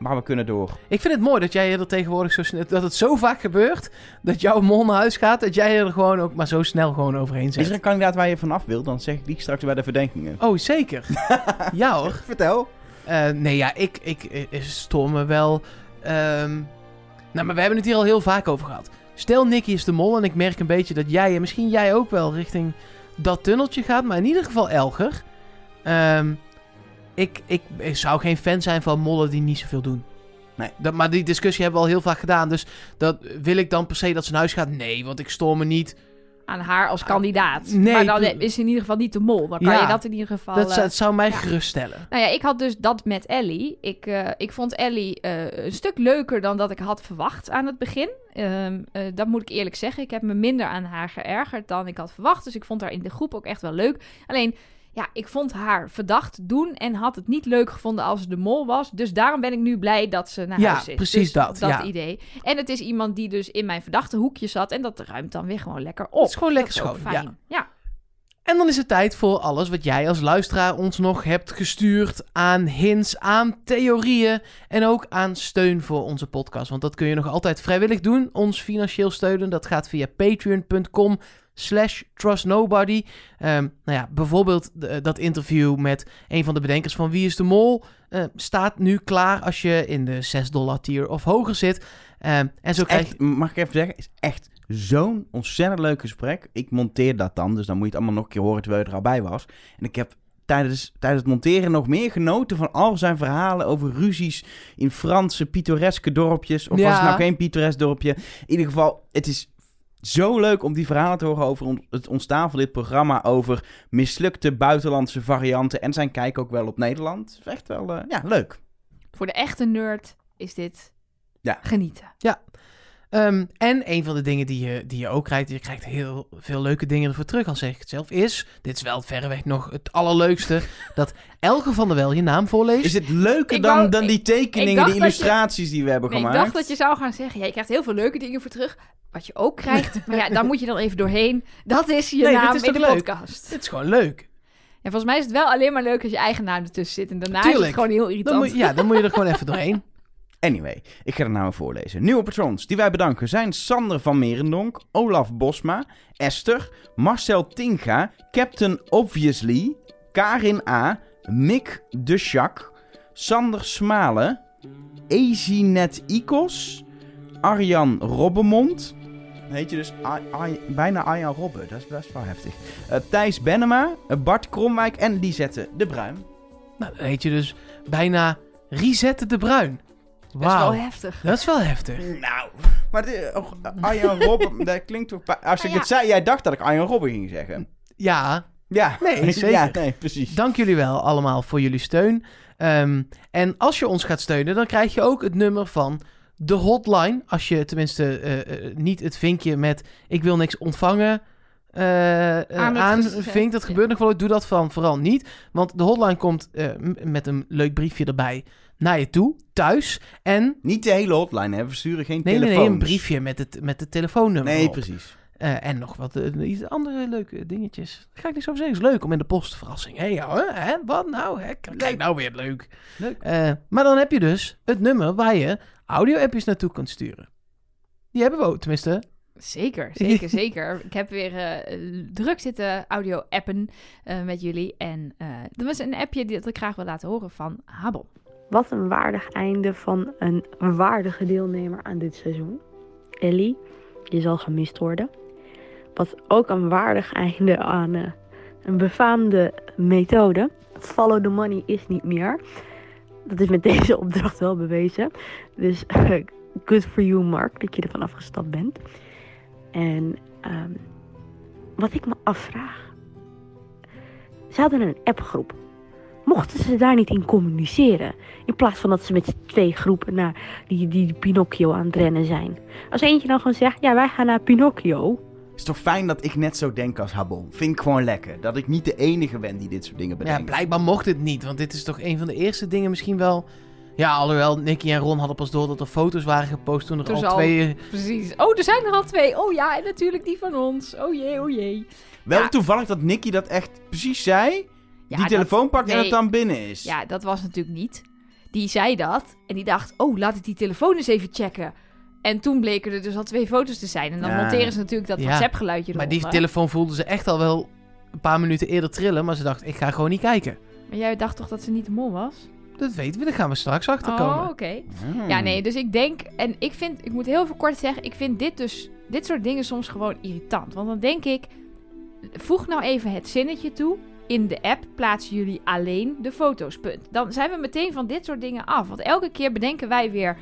Speaker 1: Maar we kunnen door.
Speaker 3: Ik vind het mooi dat jij er tegenwoordig zo snel... Dat het zo vaak gebeurt dat jouw mol naar huis gaat... dat jij er gewoon ook maar zo snel gewoon overheen
Speaker 1: Is er een kandidaat waar je vanaf wilt? Dan zeg ik die straks bij de verdenkingen.
Speaker 3: Oh, zeker. ja hoor.
Speaker 1: Vertel.
Speaker 3: Eh, nee, ja, ik, ik, ik stoor me wel. ehm, nou, maar we hebben het hier al heel vaak over gehad. Stel, Nicky is de mol en ik merk een beetje dat jij en misschien jij ook wel richting dat tunneltje gaat, maar in ieder geval Elger. Ehm, ik, ik, ik zou geen fan zijn van mollen die niet zoveel doen.
Speaker 1: Nee.
Speaker 3: Dat, maar die discussie hebben we al heel vaak gedaan. Dus dat, wil ik dan per se dat ze naar huis gaat? Nee, want ik stoor me niet.
Speaker 2: Aan haar als kandidaat.
Speaker 3: nee,
Speaker 2: maar dan is ze in ieder geval niet de mol. Dan kan
Speaker 3: Ja,
Speaker 2: je dat in ieder geval...
Speaker 3: Dat, zou-
Speaker 2: eh,
Speaker 3: het zou mij
Speaker 2: ja.
Speaker 3: geruststellen.
Speaker 2: Nou ja, ik had dus dat met Ellie. Ik, eh, ik vond Ellie eh, een stuk leuker dan dat ik had verwacht aan het begin. Ehm, eh, dat moet ik eerlijk zeggen. Ik heb me minder aan haar geërgerd dan ik had verwacht. Dus ik vond haar in de groep ook echt wel leuk. Alleen, ja, ik vond haar verdacht doen en had het niet leuk gevonden als ze de mol was. Dus daarom ben ik nu blij dat ze naar
Speaker 3: Ja,
Speaker 2: huis is.
Speaker 3: precies
Speaker 2: Dus
Speaker 3: dat,
Speaker 2: Dat
Speaker 3: ja.
Speaker 2: idee. En het is iemand die dus in mijn verdachte hoekje zat. En dat ruimt dan weer gewoon lekker op.
Speaker 3: Het is gewoon lekker
Speaker 2: is
Speaker 3: schoon,
Speaker 2: fijn. ja.
Speaker 3: En dan is het tijd voor alles wat jij als luisteraar ons nog hebt gestuurd aan hints, aan theorieën en ook aan steun voor onze podcast. Want dat kun je nog altijd vrijwillig doen, ons financieel steunen. Dat gaat via patreon.com slash trustnobody. Ehm nou ja, bijvoorbeeld dat interview met een van de bedenkers van Wie is de Mol eh, staat nu klaar als je in de 6 dollar tier of hoger zit. Ehm, en zo krijg.
Speaker 1: Echt, mag ik even zeggen, is echt zo'n ontzettend leuk gesprek. Ik monteer dat dan, dus dan moet je het allemaal nog een keer horen terwijl je er al bij was. En ik heb tijdens, tijdens het monteren nog meer genoten van al zijn verhalen over ruzies in Franse pittoreske dorpjes. Of was het nou geen pittoresk dorpje? In ieder geval, het is zo leuk om die verhalen te horen over het ontstaan van dit programma. Over mislukte buitenlandse varianten en zijn kijk ook wel op Nederland. Het is echt wel, eh, ja, leuk.
Speaker 2: Voor de echte nerd is dit
Speaker 1: Ja.
Speaker 2: genieten.
Speaker 3: Ehm, en een van de dingen die je, die je ook krijgt, je krijgt heel veel leuke dingen ervoor terug, al zeg ik het zelf, is, dit is wel verreweg nog het allerleukste, dat Elke van der Wel je naam voorleest.
Speaker 1: Is het leuker
Speaker 2: Ik
Speaker 1: dan,
Speaker 2: wou-
Speaker 1: dan die tekeningen, die
Speaker 2: je-
Speaker 1: illustraties die we hebben
Speaker 2: Nee, ik
Speaker 1: gemaakt?
Speaker 2: dacht dat je zou gaan zeggen, ja, je krijgt heel veel leuke dingen voor terug. Wat je ook krijgt, maar ja, daar moet je dan even doorheen. Dat is je
Speaker 3: Nee,
Speaker 2: naam
Speaker 3: is
Speaker 2: in de
Speaker 3: leuk?
Speaker 2: podcast.
Speaker 3: Het is gewoon leuk.
Speaker 2: En volgens mij is het wel alleen maar leuk als je eigen naam ertussen zit. En daarna is het gewoon heel
Speaker 3: Dan
Speaker 2: irritant.
Speaker 3: moet, ja, dan moet je er gewoon even doorheen.
Speaker 1: Anyway, ik ga de namen voorlezen. Nieuwe patrons die wij bedanken zijn Sander van Merendonk, Olaf Bosma, Esther, Marcel Tinga, Captain Obviously, Karin A, Mick de Schack, Sander Smalen, Ezinet Ikos, Arjan Robbemond. Heet je dus bijna Arjan Robbe, dat is best wel heftig. Eh, Thijs Bennema, eh, Bart Kromwijk en Lisette de Bruin.
Speaker 3: Nou, dan heet je dus bijna Risette de Bruin.
Speaker 2: Dat is wel heftig.
Speaker 3: dat is wel heftig.
Speaker 1: Nou, maar dit, oh, Arjan Robben, dat klinkt toch... Als ik
Speaker 2: Nou ja.
Speaker 1: het zei, jij dacht dat ik Arjan Robben ging zeggen.
Speaker 3: Ja,
Speaker 1: Ja,
Speaker 3: Nee, zeker.
Speaker 1: Ja, nee, precies.
Speaker 3: dank jullie wel allemaal voor jullie steun. Ehm, en als je ons gaat steunen, dan krijg je ook het nummer van de hotline. Als je tenminste eh, eh, niet het vinkje met ik wil niks ontvangen eh eh, aanvinkt. Dat
Speaker 2: ja.
Speaker 3: gebeurt nog wel. Doe dat van vooral niet. Want de hotline komt eh, met een leuk briefje erbij naar je toe, thuis. En
Speaker 1: Niet de hele hotline, hè. We sturen geen
Speaker 3: nee, nee,
Speaker 1: telefoons.
Speaker 3: nee, een briefje met het, met het telefoonnummer
Speaker 1: Nee,
Speaker 3: op.
Speaker 1: precies.
Speaker 3: Eh, en nog wat iets andere leuke dingetjes. Daar ga ik niet zo over zeggen. is leuk om in de post verrassing. Hé, hey, hè, hè, wat nou? Hè? Kijk nou weer leuk.
Speaker 1: Leuk.
Speaker 3: Eh, maar dan heb je dus het nummer waar je audio-appjes naartoe kunt sturen. Die hebben we ook, tenminste.
Speaker 2: Zeker, zeker, zeker. Ik heb weer eh, druk zitten audio-appen eh, met jullie. En eh er was een appje die dat ik graag wil laten horen van Habel.
Speaker 5: Wat een waardig einde van een waardige deelnemer aan dit seizoen. Ellie, je zal gemist worden. Wat ook een waardig einde aan eh, een befaamde methode. Follow the money is niet meer. Dat is met deze opdracht wel bewezen. Dus good for you, Mark, dat je ervan afgestapt bent. En ehm, wat ik me afvraag. Ze hadden een appgroep. Mochten ze daar niet in communiceren? In plaats van dat ze met twee groepen naar die, die Pinocchio aan het rennen zijn. Als eentje dan gewoon zegt, ja wij gaan naar Pinocchio.
Speaker 1: Is toch fijn dat ik net zo denk als Habon. Vind ik gewoon lekker. Dat ik niet de enige ben die dit soort dingen
Speaker 3: Ja,
Speaker 1: bedenkt.
Speaker 3: blijkbaar mocht het niet. Want dit is toch een van de eerste dingen misschien wel... Ja, alhoewel Nicky en Ron hadden pas door dat er foto's waren gepost toen er
Speaker 2: Toen
Speaker 3: al
Speaker 2: al-
Speaker 3: twee...
Speaker 2: Precies. Oh, er zijn er al twee. Oh ja, en natuurlijk die van ons. Oh jee, oh jee.
Speaker 1: Wel
Speaker 2: Ja.
Speaker 1: toevallig dat Nicky dat echt precies zei.
Speaker 2: Ja,
Speaker 1: die
Speaker 2: dat-
Speaker 1: telefoon pakt en het dan binnen is.
Speaker 2: Ja, dat was natuurlijk niet. Die zei dat en die dacht, oh, laat ik die telefoon eens even checken. En toen bleken er dus al twee foto's te zijn. En dan
Speaker 1: Ja.
Speaker 2: monteren ze natuurlijk dat. WhatsApp-geluidje
Speaker 3: Maar die telefoon voelden ze echt al wel een paar minuten eerder trillen. Maar ze dacht, ik ga gewoon niet kijken.
Speaker 2: Maar jij dacht toch dat ze niet de mol was?
Speaker 3: Dat weten we, daar gaan we straks achter komen.
Speaker 2: Oh, oké.
Speaker 1: Hmm.
Speaker 2: Ja, nee, dus ik denk, en ik vind, ik moet heel veel kort zeggen, ik vind dit dus, dit soort dingen soms gewoon irritant. Want dan denk ik, voeg nou even het zinnetje toe. In de app plaatsen jullie alleen de foto's, punt. Dan zijn we meteen van dit soort dingen af. Want elke keer bedenken wij weer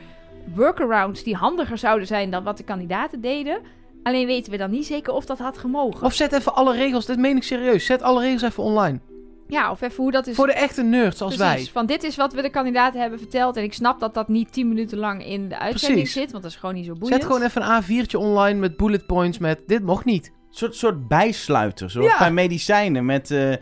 Speaker 2: workarounds die handiger zouden zijn dan wat de kandidaten deden. Alleen weten we dan niet zeker of dat had gemogen.
Speaker 3: Of zet even alle regels, dit meen ik serieus. Zet alle regels even online.
Speaker 2: ja, of even hoe dat is.
Speaker 3: Voor de echte nerds als
Speaker 2: Precies,
Speaker 3: wij.
Speaker 2: van dit is wat we de kandidaten hebben verteld. En ik snap dat dat niet 10 minuten lang in de uitzending
Speaker 3: Precies.
Speaker 2: zit. Want dat is gewoon niet zo boeiend.
Speaker 3: Zet gewoon even een A4'tje online met bullet points met dit mocht niet.
Speaker 1: Een soort, soort bijsluiter. Zoals
Speaker 3: Ja.
Speaker 1: bij medicijnen. Met eh,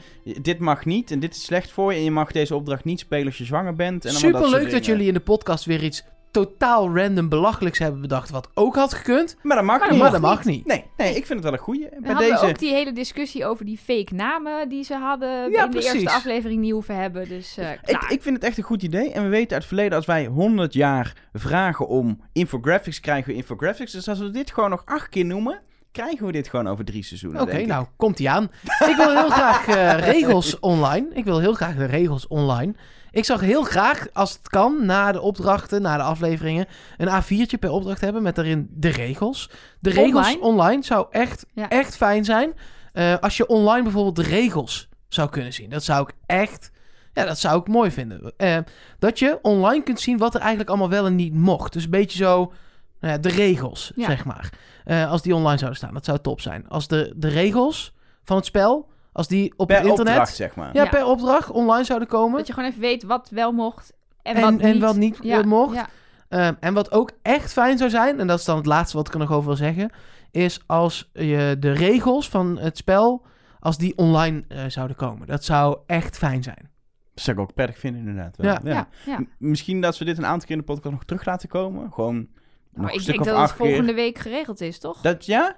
Speaker 1: dit mag niet en dit is slecht voor je. En je mag deze opdracht niet spelen als je zwanger bent. En
Speaker 3: Super
Speaker 1: dat
Speaker 3: leuk dat jullie in de podcast weer iets totaal random belachelijks hebben bedacht, wat ook had gekund.
Speaker 1: Maar dat mag
Speaker 2: Maar
Speaker 1: niet.
Speaker 3: Maar dat mag niet.
Speaker 1: Nee, nee, ik vind het wel een goeie.
Speaker 2: We
Speaker 1: Bij
Speaker 2: hadden
Speaker 1: deze...
Speaker 2: ook die hele discussie over die fake namen die ze hadden
Speaker 3: Ja,
Speaker 2: in de eerste aflevering niet hoeven hebben. Dus eh
Speaker 1: Ik,
Speaker 2: klaar.
Speaker 1: ik vind het echt een goed idee. En we weten uit het verleden, als wij 100 jaar vragen om infographics, krijgen we infographics. Dus als we dit gewoon nog acht keer noemen, krijgen we dit gewoon over drie seizoenen.
Speaker 3: Oké, nou, komt ie aan. Ik wil heel graag eh, regels online. Ik wil heel graag de regels online. Ik zag heel graag, als het kan, na de opdrachten, na de afleveringen, een A4'tje per opdracht hebben met daarin de regels. De regels
Speaker 2: Online?
Speaker 3: online, zou echt,
Speaker 2: Ja.
Speaker 3: echt fijn zijn. Eh, als je online bijvoorbeeld de regels zou kunnen zien. Dat zou ik echt, ja, dat zou ik mooi vinden. Eh, dat je online kunt zien wat er eigenlijk allemaal wel en niet mocht. Dus een beetje zo, nou ja, de regels,
Speaker 2: Ja.
Speaker 3: zeg maar. Eh, als die online zouden staan, dat zou top zijn. Als de, de regels van het spel, als die op
Speaker 1: Per
Speaker 3: het internet,
Speaker 1: opdracht, zeg maar.
Speaker 3: ja,
Speaker 2: Ja.
Speaker 3: per opdracht online zouden komen.
Speaker 2: Dat je gewoon even weet wat wel mocht en,
Speaker 3: En,
Speaker 2: wat
Speaker 3: en,
Speaker 2: niet.
Speaker 3: wat niet
Speaker 2: Ja,
Speaker 3: eh, mocht.
Speaker 2: ja.
Speaker 3: Ehm, en wat ook echt fijn zou zijn, en dat is dan het laatste wat ik er nog over wil zeggen, is als je de regels van het spel, als die online eh, zouden komen. Dat zou echt fijn zijn.
Speaker 1: Dat zou ik ook prettig vinden, inderdaad. wel.
Speaker 3: Ja.
Speaker 2: Ja,
Speaker 1: Misschien dat we dit een aantal keer in de podcast nog terug laten komen. Gewoon nog
Speaker 2: Maar
Speaker 1: een
Speaker 2: ik
Speaker 1: stuk
Speaker 2: denk
Speaker 1: of
Speaker 2: dat het
Speaker 1: keer.
Speaker 2: volgende week geregeld is, toch?
Speaker 1: Dat, ja?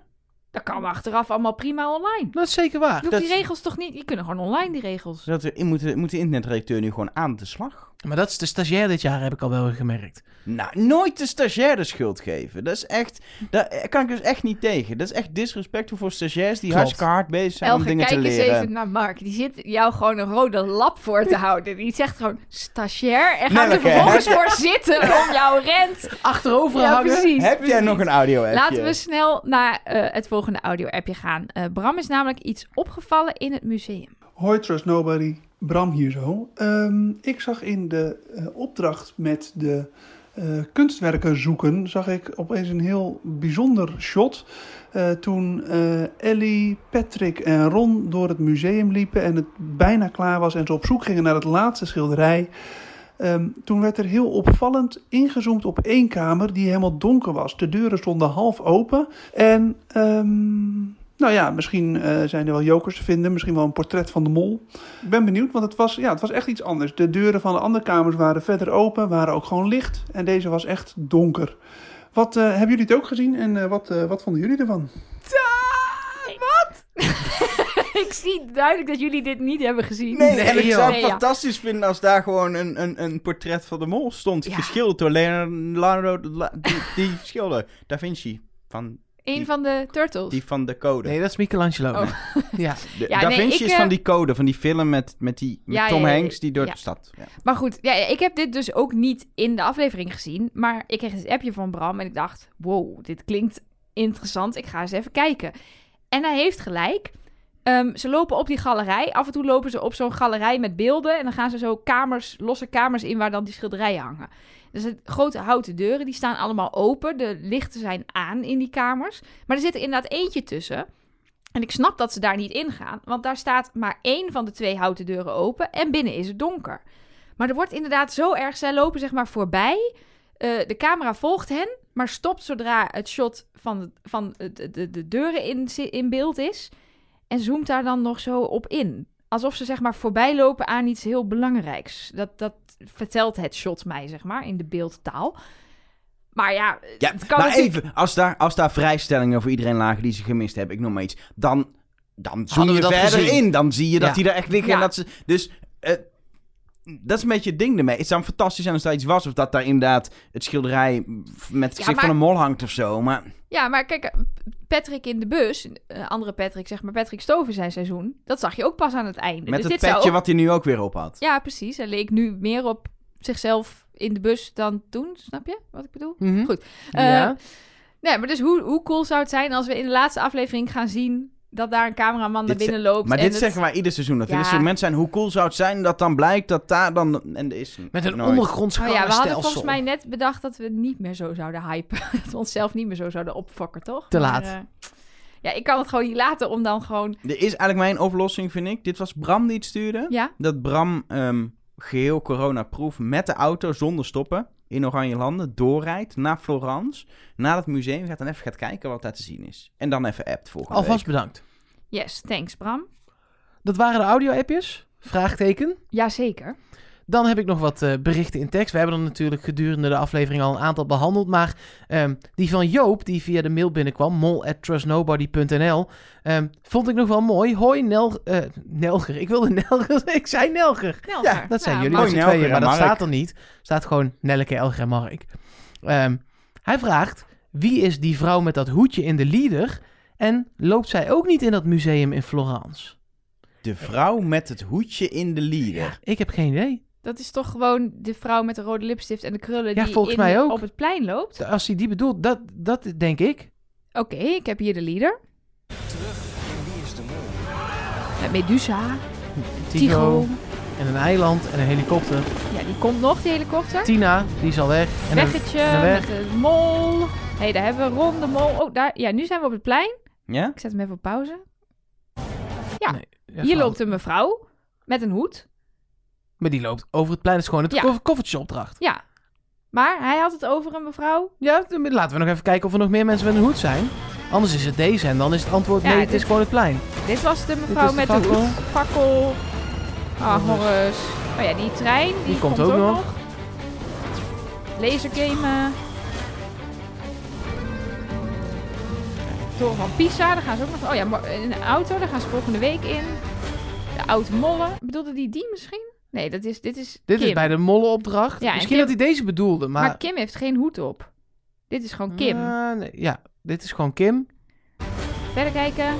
Speaker 2: Dat kan achteraf allemaal prima online.
Speaker 3: Dat is zeker waar.
Speaker 2: Je hoeft
Speaker 1: Dat-
Speaker 2: die regels toch niet... Die kunnen gewoon online, die regels.
Speaker 1: Dat moet, de, moet de internetredacteur nu gewoon aan de slag?
Speaker 3: Maar dat is de stagiair dit jaar, heb ik al wel gemerkt.
Speaker 1: Nou, nooit de stagiair de schuld geven. Dat is echt... Daar kan ik dus echt niet tegen. Dat is echt disrespectvol voor stagiairs die
Speaker 3: Klopt.
Speaker 1: hartstikke hard bezig zijn om dingen
Speaker 2: kijk
Speaker 1: te
Speaker 2: eens
Speaker 1: leren.
Speaker 2: even naar Mark. Die zit jou gewoon een rode lap voor te houden. Die zegt gewoon stagiair en gaat er vervolgens voor zitten om jouw rent.
Speaker 3: Achterover
Speaker 2: Ja,
Speaker 3: hangen.
Speaker 2: precies.
Speaker 1: Heb jij nog een audio appje?
Speaker 2: Laten we snel naar eh, het volgende audio-appje gaan. Eh, Bram is namelijk iets opgevallen in het museum.
Speaker 6: Hoi Trust Nobody, Bram hier zo. Ehm, ik zag in de eh, opdracht met de eh, kunstwerken zoeken, zag ik opeens een heel bijzonder shot. Eh, toen Ellie, Patrick en Ron door het museum liepen en het bijna klaar was en ze op zoek gingen naar het laatste schilderij. Ehm, toen werd er heel opvallend ingezoomd op één kamer die helemaal donker was. De deuren stonden half open en... ehm, nou ja, misschien eh, zijn er wel jokers te vinden. Misschien wel een portret van de mol. Ik ben benieuwd, want het was, ja, het was echt iets anders. De deuren van de andere kamers waren verder open, waren ook gewoon licht. En deze was echt donker. Wat, eh, hebben jullie het ook gezien en eh, wat, eh, wat vonden jullie ervan?
Speaker 2: ik zie duidelijk dat jullie dit niet hebben gezien.
Speaker 1: Nee,
Speaker 3: Nee,
Speaker 1: en ik zou het
Speaker 2: Nee, ja.
Speaker 1: fantastisch vinden als daar gewoon een, een, een portret van de mol stond.
Speaker 2: Ja.
Speaker 1: Geschilderd door Leonardo, La- die, die schilder. Da Vinci. Van,
Speaker 2: Een van de turtles.
Speaker 1: die van de code.
Speaker 3: Nee, dat is Michelangelo.
Speaker 2: Oh.
Speaker 3: Ja.
Speaker 1: De-
Speaker 2: Ja,
Speaker 1: da
Speaker 2: nee,
Speaker 1: Vinci
Speaker 2: ik,
Speaker 1: is
Speaker 2: eh,
Speaker 1: van die code, van die film met, met, die, met
Speaker 2: Ja,
Speaker 1: Tom
Speaker 2: ja, ja,
Speaker 1: Hanks die door
Speaker 2: ja.
Speaker 1: de stad. Ja.
Speaker 2: Maar goed, ja, ik heb dit dus ook niet in de aflevering gezien. Maar ik kreeg het appje van Bram en ik dacht... Wow, dit klinkt interessant. Ik ga eens even kijken. En hij heeft gelijk. Ehm, ze lopen op die galerij. Af en toe lopen ze op zo'n galerij met beelden. En dan gaan ze zo kamers, losse kamers in waar dan die schilderijen hangen. Er zijn grote houten deuren, die staan allemaal open. De lichten zijn aan in die kamers. Maar er zit er inderdaad eentje tussen. En ik snap dat ze daar niet in gaan. Want daar staat maar één van de twee houten deuren open. En binnen is het donker. Maar er wordt inderdaad zo erg... Zij lopen zeg maar voorbij. Eh, de camera volgt hen. Maar stopt zodra het shot van, de, van de, de, de deuren in, in beeld is. En zoomt daar dan nog zo op in. Alsof ze zeg maar voorbij lopen aan iets heel belangrijks. Dat, dat vertelt het shot mij, zeg maar, in de beeldtaal. Maar ja,
Speaker 1: Ja,
Speaker 2: het kan
Speaker 1: maar
Speaker 2: natuurlijk...
Speaker 1: even, als daar, als daar vrijstellingen voor iedereen lagen die ze gemist hebben, ik noem maar iets, dan, dan zoom je verder
Speaker 3: gezien?
Speaker 1: in. Dan zie je dat
Speaker 3: Ja.
Speaker 1: die daar echt liggen. En dat ze, dus eh, dat is een beetje het ding ermee. Het zou fantastisch zijn als daar iets was, of dat daar inderdaad het schilderij met het
Speaker 2: Ja,
Speaker 1: gezicht
Speaker 2: maar-
Speaker 1: van een mol hangt of zo. Maar
Speaker 2: Ja, maar kijk, Patrick in de bus, eh, andere Patrick, zeg maar Patrick Stover zijn seizoen, dat zag je ook pas aan het einde.
Speaker 1: met
Speaker 2: dus
Speaker 1: het
Speaker 2: dit
Speaker 1: petje
Speaker 2: ook-
Speaker 1: wat hij nu ook weer op had.
Speaker 2: Ja, precies. Hij leek nu meer op zichzelf in de bus dan toen, snap je wat ik bedoel?
Speaker 3: Mhm.
Speaker 2: Goed.
Speaker 3: Ja.
Speaker 2: Eh, Nee, maar dus hoe, hoe cool zou het zijn als we in de laatste aflevering gaan zien dat daar een cameraman naar
Speaker 1: Dit
Speaker 2: binnen loopt.
Speaker 1: Maar
Speaker 2: en
Speaker 1: dit
Speaker 2: het-
Speaker 1: zeggen wij ieder seizoen. Dat
Speaker 2: Ja.
Speaker 1: dit soort mensen zijn. Hoe cool zou het zijn dat dan blijkt dat daar dan... En er is
Speaker 3: Met een ondergronds
Speaker 2: Oh ja, we hadden volgens mij net bedacht dat we niet meer zo zouden hypen. dat we onszelf niet meer zo zouden opfokken, toch?
Speaker 3: Te
Speaker 2: Maar,
Speaker 3: laat.
Speaker 2: eh, ja, ik kan het gewoon niet laten om dan gewoon...
Speaker 1: Er is eigenlijk mijn oplossing, vind ik. Dit was Bram die het stuurde.
Speaker 2: Ja,
Speaker 1: Dat Bram ehm, geheel coronaproof met de auto zonder stoppen in Oranje Landen doorrijdt naar Florence. Naar het museum gaat en even gaat kijken wat daar te zien is. En dan even appt volgende
Speaker 3: Alvast
Speaker 1: week.
Speaker 3: bedankt.
Speaker 2: yes, thanks Bram.
Speaker 3: Dat waren de audio-appjes. Vraagteken.
Speaker 2: Jazeker.
Speaker 3: Dan heb ik nog wat eh, berichten in tekst. We hebben er natuurlijk gedurende de aflevering al een aantal behandeld. Maar ehm, die van Joop, die via de mail binnenkwam, mol@trustnobody.nl, ehm, vond ik nog wel mooi. Hoi Nel, eh, Nelger. Ik wilde Nelger. ik zei Nelger.
Speaker 2: Nelger.
Speaker 1: Ja,
Speaker 3: Dat zijn
Speaker 2: Nou,
Speaker 3: jullie met z'n tweeën, maar dat
Speaker 1: Mark.
Speaker 3: staat er niet. staat gewoon Nelleke, Elger en Mark. Ehm, hij vraagt, wie is die vrouw met dat hoedje in de lieder? En loopt zij ook niet in dat museum in Florence?
Speaker 1: De vrouw met het hoedje in de lieder.
Speaker 3: Ja, ik heb geen idee.
Speaker 2: Dat is toch gewoon de vrouw met de rode lipstift en de krullen
Speaker 3: Ja,
Speaker 2: die
Speaker 3: volgens
Speaker 2: in-
Speaker 3: mij ook.
Speaker 2: op het plein loopt?
Speaker 3: Als hij die bedoelt, dat, dat denk ik.
Speaker 2: Oké, ik heb hier de leader. Met Medusa,
Speaker 3: Tigo, en een eiland en een helikopter.
Speaker 2: Ja, die komt nog, die helikopter.
Speaker 3: Tina, die is al weg. En een-
Speaker 2: Weggetje
Speaker 3: en een weg.
Speaker 2: met de mol. Hé, hey, daar hebben we Ron de mol. Oh, daar. Ja, nu zijn we op het plein.
Speaker 1: Ja?
Speaker 2: Ik zet hem even op pauze. Ja,
Speaker 3: Nee,
Speaker 2: hier loopt een mevrouw met een hoed.
Speaker 3: Maar die loopt over het plein. Dat is gewoon het
Speaker 2: Ja.
Speaker 3: koff- koffertjesopdracht.
Speaker 2: Ja. Maar hij had het over een mevrouw.
Speaker 3: Ja, laten we nog even kijken of er nog meer mensen met een hoed zijn. Anders is het deze en dan is het antwoord
Speaker 2: Ja,
Speaker 3: nee,
Speaker 2: dit-
Speaker 3: het is gewoon het plein.
Speaker 2: Dit was de mevrouw
Speaker 3: de
Speaker 2: met
Speaker 3: fakkel.
Speaker 2: de hoed. Fakkel. Ah,
Speaker 3: Horus.
Speaker 2: Horus. Oh ja, die trein. Die,
Speaker 3: komt ook nog.
Speaker 2: Lasergamen. Toren van Pisa, daar gaan ze ook nog... Oh ja, een auto, daar gaan ze volgende week in. De oude mollen. Bedoelde die die misschien? Nee, dat is, dit is
Speaker 3: Dit
Speaker 2: Kim.
Speaker 3: is bij de mollenopdracht.
Speaker 2: Ja, en
Speaker 3: Misschien
Speaker 2: Kim-
Speaker 3: dat hij deze bedoelde, maar...
Speaker 2: Maar Kim heeft geen hoed op. Dit is gewoon Kim.
Speaker 3: Nee, ja, dit is gewoon Kim.
Speaker 2: Verder kijken.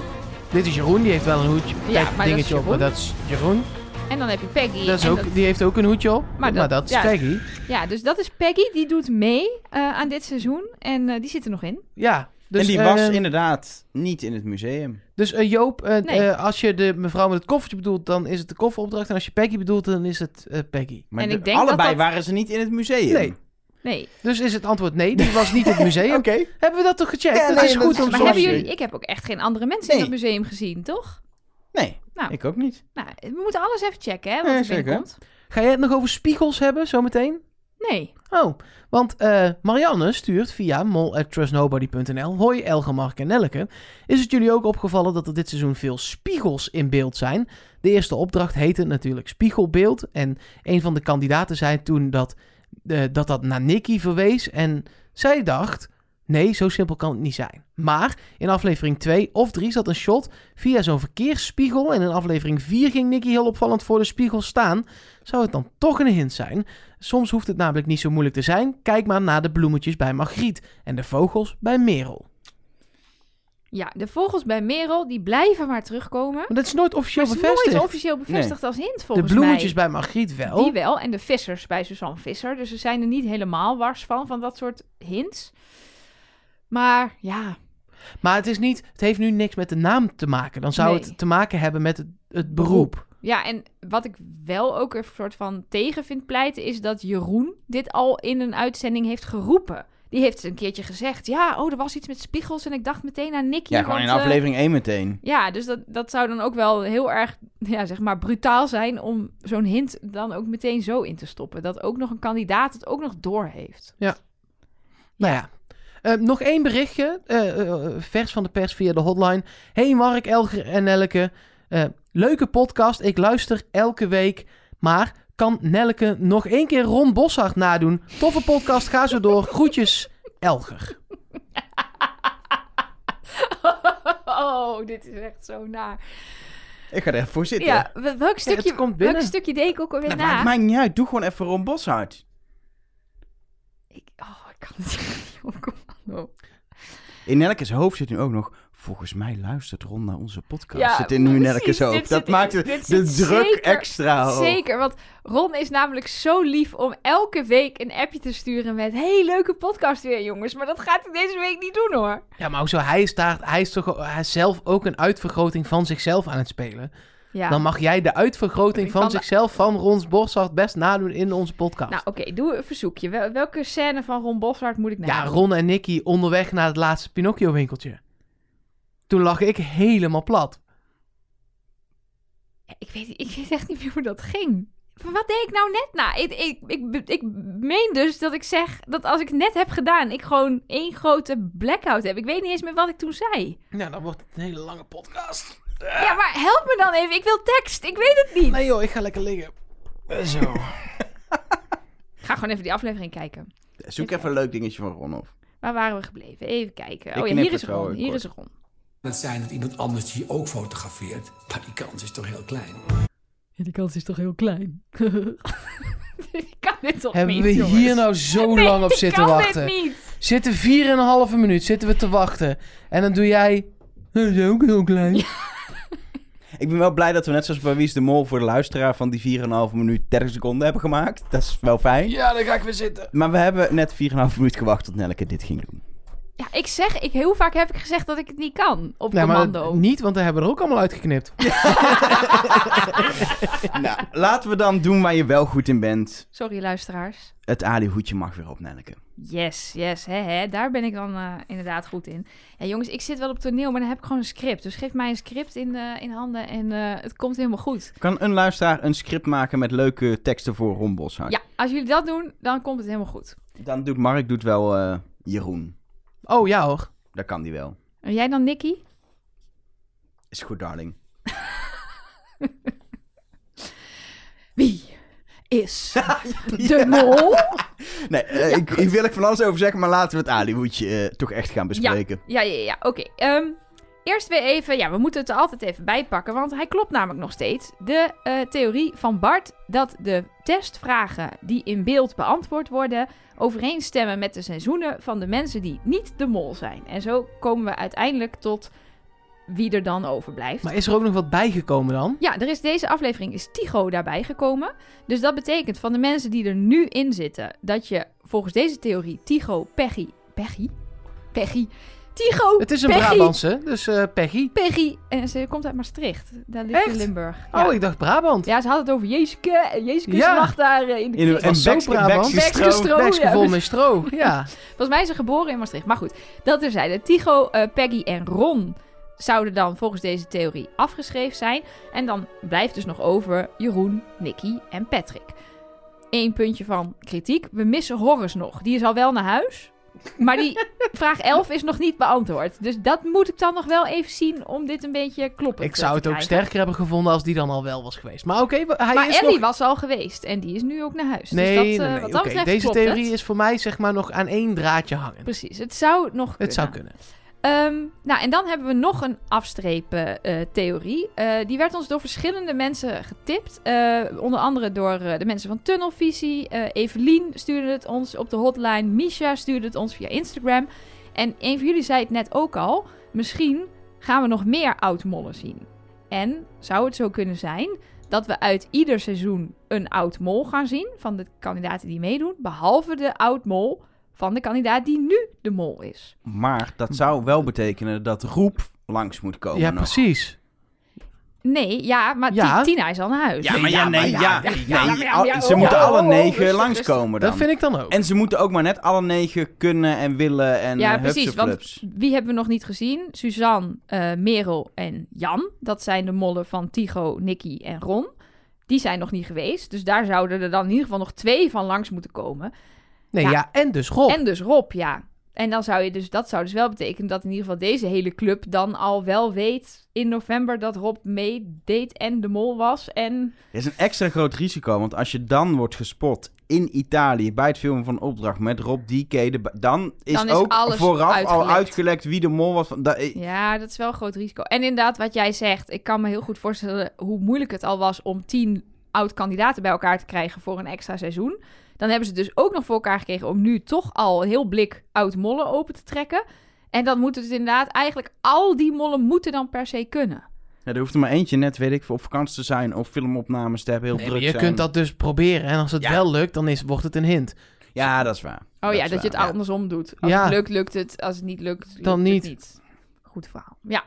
Speaker 3: Dit is Jeroen, die heeft wel een hoedje.
Speaker 2: Ja, maar dat
Speaker 3: dingetje
Speaker 2: is
Speaker 3: op, maar dat is Jeroen.
Speaker 2: En dan heb je Peggy.
Speaker 3: Dat is ook, Die heeft ook een hoedje op, maar,
Speaker 2: Maar
Speaker 3: dat, is
Speaker 2: ja.
Speaker 3: Peggy.
Speaker 2: Ja, dus dat is Peggy. Die doet mee eh, aan dit seizoen. En eh, die zit er nog in.
Speaker 3: Ja, dus,
Speaker 1: en die was inderdaad niet in het museum.
Speaker 3: Dus eh, Joop, eh,
Speaker 2: Nee.
Speaker 3: eh, als je de mevrouw met het koffertje bedoelt, dan is het de kofferopdracht. En als je Peggy bedoelt, dan is het eh, Peggy.
Speaker 1: Maar
Speaker 2: En
Speaker 1: de-
Speaker 2: ik denk dat
Speaker 1: allebei
Speaker 2: dat-
Speaker 1: waren ze niet in het museum.
Speaker 3: Nee.
Speaker 2: Nee.
Speaker 3: Dus is het antwoord nee, die was niet in het museum.
Speaker 1: Oké.
Speaker 3: Hebben we dat toch gecheckt?
Speaker 1: Ja,
Speaker 3: dat
Speaker 1: nee,
Speaker 3: is
Speaker 1: dat
Speaker 3: goed
Speaker 1: is
Speaker 3: om
Speaker 1: goed.
Speaker 2: Maar jullie... Ik heb ook echt geen andere mensen in het museum gezien, toch?
Speaker 1: Nee,
Speaker 2: Nou.
Speaker 1: ik ook niet.
Speaker 2: Nou, we moeten alles even checken, hè, wat
Speaker 1: Ja,
Speaker 2: er
Speaker 1: zeker.
Speaker 2: binnenkomt.
Speaker 3: Ga jij het nog over spiegels hebben, zometeen?
Speaker 2: Nee.
Speaker 3: Oh, want eh, Marianne stuurt via mol.trustnobody.nl Hoi Elge, Mark en Nelleke. Is het jullie ook opgevallen dat er dit seizoen veel spiegels in beeld zijn? De eerste opdracht heette natuurlijk Spiegelbeeld. En een van de kandidaten zei toen dat eh, dat, dat naar Nicky verwees. En zij dacht, nee, zo simpel kan het niet zijn. Maar in aflevering 2 of 3 zat een shot via zo'n verkeersspiegel. En in aflevering 4 ging Nicky heel opvallend voor de spiegel staan. Zou het dan toch een hint zijn? Soms hoeft het namelijk niet zo moeilijk te zijn. Kijk maar naar de bloemetjes bij Margriet en de vogels bij Merel.
Speaker 2: Ja, de vogels bij Merel, die blijven maar terugkomen.
Speaker 3: Maar dat is nooit officieel
Speaker 2: Maar het is
Speaker 3: bevestigd.
Speaker 2: nooit officieel bevestigd als hint,
Speaker 3: de
Speaker 2: volgens
Speaker 3: bloemetjes
Speaker 2: mij.
Speaker 3: bij Margriet wel.
Speaker 2: Die wel. En de vissers bij Suzanne Visser. Dus ze zijn er niet helemaal wars van, van dat soort hints. Maar ja,
Speaker 3: Maar het, is niet, het heeft nu niks met de naam te maken. Dan zou
Speaker 2: Nee.
Speaker 3: het te maken hebben met het, het beroep.
Speaker 2: Ja, en wat ik wel ook een soort van tegen vind pleiten, is dat Jeroen dit al in een uitzending heeft geroepen. Die heeft een keertje gezegd, ja, oh, er was iets met spiegels en ik dacht meteen aan Nicky.
Speaker 1: Ja, gewoon in
Speaker 2: want, eh,
Speaker 1: aflevering 1 meteen.
Speaker 2: ja, dus dat, dat zou dan ook wel heel erg, ja, zeg maar, brutaal zijn om zo'n hint dan ook meteen zo in te stoppen. Dat ook nog een kandidaat het ook nog door heeft.
Speaker 3: Nou ja. Eh, nog één berichtje, eh, vers van de pers via de hotline. Hey Mark, Elger en Nelleke. Leuke podcast, ik luister elke week. Maar kan Nelleke nog één keer Ron Boshart nadoen? Toffe podcast, ga zo door. Groetjes, Elger.
Speaker 2: oh, dit is echt zo naar.
Speaker 1: Ik ga er even voor zitten.
Speaker 2: Ja, wel- welk stukje,
Speaker 3: komt binnen.
Speaker 2: welk stukje deed ik ook alweer
Speaker 1: Nou,
Speaker 2: na?
Speaker 1: maakt niet uit. Doe gewoon even Ron Boshart.
Speaker 2: Ik, oh, ik kan het niet op commando.
Speaker 1: In Nelke's hoofd zit nu ook nog... Volgens mij luistert Ron naar onze podcast.
Speaker 2: Ja,
Speaker 1: zit in nu
Speaker 2: Dit
Speaker 1: hoofd. Dat
Speaker 2: zit-
Speaker 1: maakt de,
Speaker 2: dit
Speaker 1: de
Speaker 2: zit
Speaker 1: druk
Speaker 2: zeker-
Speaker 1: extra hoog.
Speaker 2: Zeker, want Ron is namelijk zo lief om elke week een appje te sturen met... hey, leuke podcast weer, jongens. Maar dat gaat hij deze week niet doen, hoor.
Speaker 3: Ja, maar hoezo? Hij is, daar, hij is toch hij is zelf ook een uitvergroting van zichzelf aan het spelen.
Speaker 2: Ja.
Speaker 3: Dan mag jij de uitvergroting van zichzelf van Rons Boshart best nadoen in onze podcast.
Speaker 2: Nou, oké, doe een verzoekje. Wel- welke scène van Ron Boshart moet ik
Speaker 3: Ja,
Speaker 2: nadoen?
Speaker 3: Ron en Nicky onderweg naar het laatste Pinocchio-winkeltje. Toen lag ik helemaal plat.
Speaker 2: Ik weet, ik weet echt niet meer hoe dat ging. Wat deed ik nou net? Nou, ik, ik, ik, ik meen dus dat ik zeg dat als ik het net heb gedaan, ik gewoon één grote blackout heb. Ik weet niet eens meer wat ik toen zei.
Speaker 3: Nou, dan wordt het een hele lange podcast.
Speaker 2: Ja, maar help me dan even. Ik wil tekst. Ik weet het niet.
Speaker 3: Nee joh, ik ga lekker liggen. Zo.
Speaker 2: gewoon even die aflevering kijken.
Speaker 1: Zoek even een leuk dingetje van Ron op.
Speaker 2: Waar waren we gebleven? Even kijken.
Speaker 1: Ik
Speaker 2: Oh ja, hier is Ron. Hier
Speaker 1: kort.
Speaker 2: is Ron.
Speaker 7: Het zijn dat iemand anders die je ook fotografeert. Maar die kans is toch heel klein.
Speaker 2: Ja, die kans is toch heel klein. ik kan dit toch
Speaker 3: Hebben
Speaker 2: niet,
Speaker 3: we
Speaker 2: jongens?
Speaker 3: hier nou zo
Speaker 2: Nee,
Speaker 3: lang op zitten
Speaker 2: kan
Speaker 3: wachten?
Speaker 2: dit niet.
Speaker 3: Zitten 4,5 minuut zitten we te wachten. En dan doe jij... Dat is ook heel klein.
Speaker 1: Ik ben wel blij dat we net zoals bij Wie is de Mol voor de luisteraar van die 4,5 minuut 30 seconden hebben gemaakt. Dat is wel fijn.
Speaker 3: Ja, dan ga ik weer zitten.
Speaker 1: Maar we hebben net 4,5 minuut gewacht tot Nelleke dit ging doen.
Speaker 2: Ja, ik zeg, ik, hoe vaak heb ik gezegd dat ik het niet kan op
Speaker 3: Nee, maar
Speaker 2: commando?
Speaker 3: niet, want daar hebben we er ook allemaal uitgeknipt.
Speaker 1: nou, laten we dan doen waar je wel goed in bent.
Speaker 2: Sorry, luisteraars.
Speaker 1: Het Ali-hoedje mag weer op, Nelleke.
Speaker 2: Yes, yes, hè, hè. daar ben ik dan eh, inderdaad goed in. Ja, jongens, ik zit wel op toneel, maar dan heb ik gewoon een script. Dus geef mij een script in, eh, in handen en eh, het komt helemaal goed.
Speaker 1: Kan een luisteraar een script maken met leuke teksten voor Ron Boshart?
Speaker 2: Ja, als jullie dat doen, dan komt het helemaal goed.
Speaker 1: Dan doet Mark doet wel eh, Jeroen.
Speaker 3: Oh, ja hoor.
Speaker 1: Dat kan die wel.
Speaker 2: En jij dan, Nicky?
Speaker 1: Is goed, darling.
Speaker 2: Wie is de mol?
Speaker 1: Nee, eh, ik, hier wil ik van alles over zeggen, maar laten we het Ali-hoedje eh, toch echt gaan bespreken.
Speaker 2: Ja, ja, ja. Oké. ehm, eerst weer even... Ja, we moeten het er altijd even bij pakken, want hij klopt namelijk nog steeds. De eh, theorie van Bart dat de testvragen die in beeld beantwoord worden... overeenstemmen met de seizoenen van de mensen die niet de mol zijn. En zo komen we uiteindelijk tot wie er dan overblijft.
Speaker 3: Maar is er ook nog wat bijgekomen dan?
Speaker 2: Ja, er is deze aflevering is Tycho daarbij gekomen. Dus dat betekent van de mensen die er nu in zitten, dat je volgens deze theorie Tycho, Peggy, Peggy, Peggy, Tycho,
Speaker 3: Het is een
Speaker 2: Peggy,
Speaker 3: Brabantse, dus eh Peggy.
Speaker 2: Peggy, en ze komt uit Maastricht. Daar ligt in? Limburg. Ja.
Speaker 3: Oh, ik dacht Brabant.
Speaker 2: ja, ze had het over Jezuske. En Jezuske
Speaker 3: Ja.
Speaker 2: lag daar eh, in de
Speaker 1: In Bekske-
Speaker 3: Brabant.
Speaker 1: Bekske
Speaker 3: vol met stro. Ja.
Speaker 2: Volgens mij is ze geboren in Maastricht. Maar goed, dat er zeiden. Tycho, eh, Peggy en Ron zouden dan volgens deze theorie afgeschreven zijn. En dan blijft dus nog over Jeroen, Nicky en Patrick. Eén puntje van kritiek. We missen Horace nog. Die is al wel naar huis. Maar die vraag 11 is nog niet beantwoord. Dus dat moet ik dan nog wel even zien om dit een beetje kloppend
Speaker 3: Ik zou het ook sterker hebben gevonden als die dan al wel was geweest. Maar oké, we- hij
Speaker 2: Maar
Speaker 3: is
Speaker 2: Ellie
Speaker 3: nog...
Speaker 2: was al geweest en die is nu ook naar huis.
Speaker 3: Nee,
Speaker 2: dus dat,
Speaker 3: nee,
Speaker 2: eh,
Speaker 3: nee.
Speaker 2: wat dat
Speaker 3: Deze theorie
Speaker 2: het.
Speaker 3: is voor mij zeg maar nog aan één draadje hangen.
Speaker 2: Precies, het zou nog kunnen.
Speaker 3: Het zou kunnen.
Speaker 2: Ehm, nou, en dan hebben we nog een afstrepen eh, theorie. Eh, die werd ons door verschillende mensen getipt. Eh, onder andere door de mensen van Tunnelvisie. Evelien stuurde het ons op de hotline. Misha stuurde het ons via Instagram. En een van jullie zei het net ook al. Misschien gaan we nog meer oud-mollen zien. En zou het zo kunnen zijn dat we uit ieder seizoen een oud-mol gaan zien... van de kandidaten die meedoen... behalve de oud-mol van de kandidaat die nu de mol is.
Speaker 1: Maar dat zou wel betekenen dat Roep langs moet komen
Speaker 3: Ja,
Speaker 1: nog.
Speaker 3: precies.
Speaker 2: Nee, ja, maar
Speaker 3: Ja.
Speaker 2: Tina is al naar huis.
Speaker 1: Ja, maar ja, nee, ja. ze moeten alle negen langskomen dan.
Speaker 3: Dat vind ik dan ook.
Speaker 1: En ze moeten ook maar net alle negen kunnen en willen en
Speaker 2: Ja,
Speaker 1: eh,
Speaker 2: precies. Want wie hebben we nog niet gezien? Suzanne, eh, Merel en Jan. Dat zijn de mollen van Tigo, Nicky en Ron. Die zijn nog niet geweest. Dus daar zouden er dan in ieder geval nog twee van langs moeten komen.
Speaker 3: Nee,
Speaker 2: Ja.
Speaker 3: ja. en dus Rob.
Speaker 2: En dus Rob, ja. En dan zou je dus, dat zou dus wel betekenen dat in ieder geval deze hele club dan al wel weet in november dat Rob meedeed en de mol was. En
Speaker 1: Het is een extra groot risico, want als je dan wordt gespot in Italië bij het filmen van een opdracht met Rob DK, dan is,
Speaker 2: Dan is
Speaker 1: ook
Speaker 2: alles
Speaker 1: vooraf al
Speaker 2: uitgelekt.
Speaker 1: wie de mol was. Van, da- eh,
Speaker 2: Ja, dat is wel een groot risico. En inderdaad, wat jij zegt, ik kan me heel goed voorstellen hoe moeilijk het al was om tien oud-kandidaten bij elkaar te krijgen voor een extra seizoen. Dan hebben ze dus ook nog voor elkaar gekregen om nu toch al een heel blik oud-mollen open te trekken. En dan moeten het inderdaad eigenlijk al die mollen moeten dan per se kunnen.
Speaker 1: Ja, er hoeft er maar eentje net, weet ik, op vakantie te zijn of filmopnames te hebben, heel
Speaker 3: Nee, maar
Speaker 1: druk
Speaker 3: je
Speaker 1: zijn.
Speaker 3: kunt dat dus proberen. En als het
Speaker 1: Ja.
Speaker 3: wel lukt, dan is, wordt het een hint.
Speaker 1: Ja, dat is waar.
Speaker 2: Oh ja, dat je het andersom doet. Als
Speaker 3: Ja.
Speaker 2: het lukt, lukt het. Als het niet lukt, lukt
Speaker 3: Dan
Speaker 2: het
Speaker 3: niet.
Speaker 2: niet. Goed verhaal. Ja.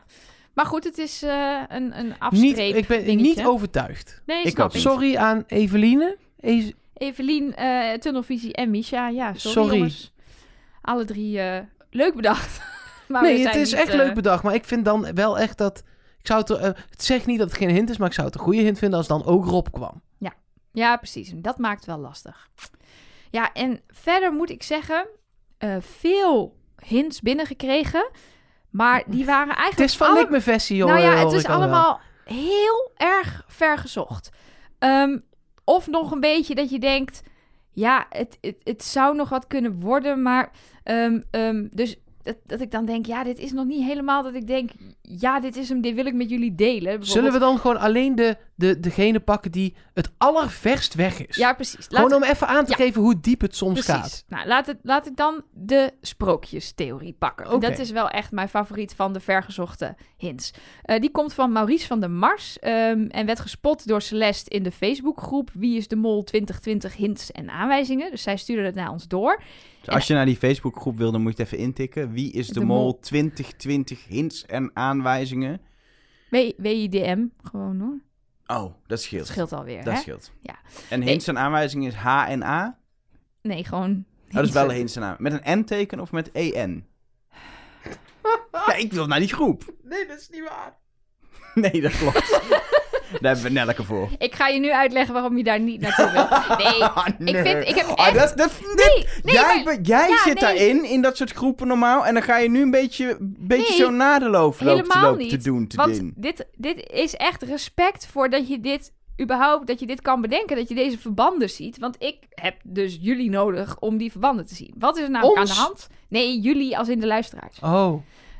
Speaker 2: Maar goed, het is eh, een, een
Speaker 3: Niet, ik ben
Speaker 2: dingetje.
Speaker 3: niet overtuigd.
Speaker 2: Nee,
Speaker 1: Ik
Speaker 2: snap
Speaker 1: ook niet.
Speaker 3: Sorry aan Eveline. E-
Speaker 2: Evelien, eh, Tunnelvisie en Misha. Ja, sorry,
Speaker 3: Sorry.
Speaker 2: jongens. Alle drie eh, leuk bedacht. maar
Speaker 3: nee, het is
Speaker 2: niet,
Speaker 3: echt
Speaker 2: eh,
Speaker 3: leuk bedacht. Maar ik vind dan wel echt dat... Ik zou het, het zegt niet dat het geen hint is, maar ik zou het een goede hint vinden als dan ook Rob kwam.
Speaker 2: Ja, precies. Dat maakt het wel lastig. Ja, en verder moet ik zeggen... veel hints binnengekregen. Maar die waren eigenlijk...
Speaker 3: Het is van
Speaker 2: alle-
Speaker 3: Nick mijn versie, joh.
Speaker 2: Nou ja, het is
Speaker 3: ik wel.
Speaker 2: allemaal heel erg ver gezocht. Ehm, of nog een beetje dat je denkt... ja, het, het, het zou nog wat kunnen worden, maar... ehm, ehm, dus dat, dat ik dan denk, ja, dit is nog niet helemaal dat ik denk... Ja, dit is hem, dit wil ik met jullie delen.
Speaker 3: Zullen we dan gewoon alleen de, de, degene pakken die het allerverst weg is?
Speaker 2: Ja, precies.
Speaker 3: Gewoon
Speaker 2: Laten-
Speaker 3: om even aan te
Speaker 2: Ja.
Speaker 3: geven hoe diep het soms
Speaker 2: Precies.
Speaker 3: gaat.
Speaker 2: Nou, laat, het, laat ik dan de sprookjestheorie pakken.
Speaker 3: Oké.
Speaker 2: Dat is wel echt mijn favoriet van de vergezochte hints. Eh, die komt van Maurice van der Mars ehm, en werd gespot door Celeste in de Facebookgroep Wie is de Mol 2020 hints en aanwijzingen. Dus zij stuurde het naar ons door.
Speaker 1: Dus als je naar die Facebookgroep wil, dan moet je het even intikken. Wie is de,
Speaker 2: De
Speaker 1: mol
Speaker 2: mol.
Speaker 1: 2020 hints en aanwijzingen?
Speaker 2: W- WIDM, gewoon hoor.
Speaker 1: Oh, dat scheelt.
Speaker 2: Dat scheelt alweer,
Speaker 1: Dat
Speaker 2: hè?
Speaker 1: scheelt.
Speaker 2: Ja.
Speaker 1: En hints en aanwijzingen is H en A?
Speaker 2: Nee, gewoon...
Speaker 1: Oh, dat is wel hints en aanwijzingen. Met een N-teken of met EN? ja, ik wil naar die groep.
Speaker 3: Nee, dat is niet waar.
Speaker 1: Nee, dat klopt. Daar hebben we Nelleke voor.
Speaker 2: Ik ga je nu uitleggen waarom je daar niet naartoe wil. Nee,
Speaker 1: Ah,
Speaker 2: ik, vind, ik heb
Speaker 1: Ah,
Speaker 2: echt...
Speaker 1: dat, dat,
Speaker 2: Nee, nee,
Speaker 1: jij
Speaker 2: maar-
Speaker 1: jij
Speaker 2: Ja,
Speaker 1: zit
Speaker 2: nee.
Speaker 1: daarin, in dat soort groepen normaal. En dan ga je nu een beetje, beetje
Speaker 2: Nee,
Speaker 1: zo nadelopen lopen te, lopen te doen. Te
Speaker 2: want dit, dit is echt respect voor dat je dit überhaupt, dat je dit kan bedenken, dat je deze verbanden ziet. Want ik heb dus jullie nodig om die verbanden te zien. Wat is er namelijk
Speaker 3: Ons?
Speaker 2: aan de hand? Nee, jullie als in de luisteraars.
Speaker 3: Oh.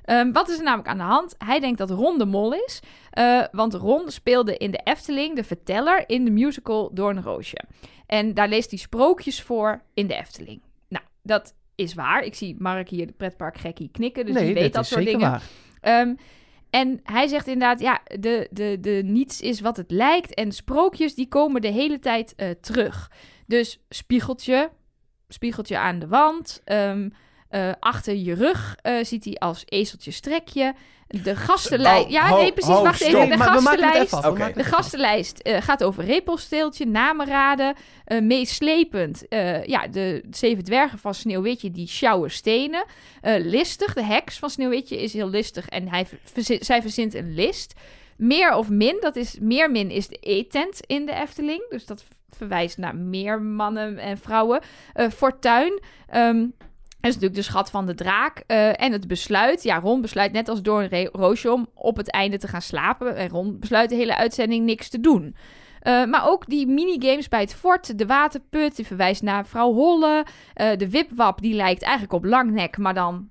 Speaker 2: Ehm, wat is er namelijk aan de hand? Hij denkt dat Ron de mol is. eh, want Ron speelde in de Efteling de verteller in de musical Doornroosje. En daar leest hij sprookjes voor in de Efteling. Nou, dat is waar. Ik zie Mark hier, de pretparkgekkie, knikken. Dus
Speaker 3: nee,
Speaker 2: die weet
Speaker 3: dat
Speaker 2: dat
Speaker 3: is
Speaker 2: soort
Speaker 3: zeker
Speaker 2: dingen.
Speaker 3: waar.
Speaker 2: Ehm, en hij zegt inderdaad, ja, de, de, de niets is wat het lijkt. En sprookjes, die komen de hele tijd eh, terug. Dus spiegeltje, spiegeltje aan de wand. ehm, eh, achter je rug eh, ziet hij als ezeltje strekje. De gastenlijst...
Speaker 1: Oh,
Speaker 2: ja,
Speaker 1: ho,
Speaker 2: nee, precies.
Speaker 1: ho,
Speaker 2: wacht
Speaker 1: stop.
Speaker 2: even. De
Speaker 3: maar
Speaker 2: gastenlijst...
Speaker 3: af.
Speaker 2: De gastenlijst eh, gaat over repelsteeltje, namen raden, eh, meeslepend. eh, ja, de zeven dwergen van Sneeuwwitje die sjouwen stenen. Eh, listig, de heks van Sneeuwwitje is heel listig en hij verzi- zij verzint een list. Meer of min, dat is meer min is de eetent in de Efteling. Dus dat verwijst naar meer mannen en vrouwen. Eh, fortuin, ehm, dat is natuurlijk de schat van de draak. Eh, en het besluit. Ja, Ron besluit net als door roosje om op het einde te gaan slapen. En Ron besluit de hele uitzending niks te doen. Eh, maar ook die minigames bij het fort, de waterput, die verwijst naar vrouw Holle. Eh, de wipwap, die lijkt eigenlijk op langnek, maar dan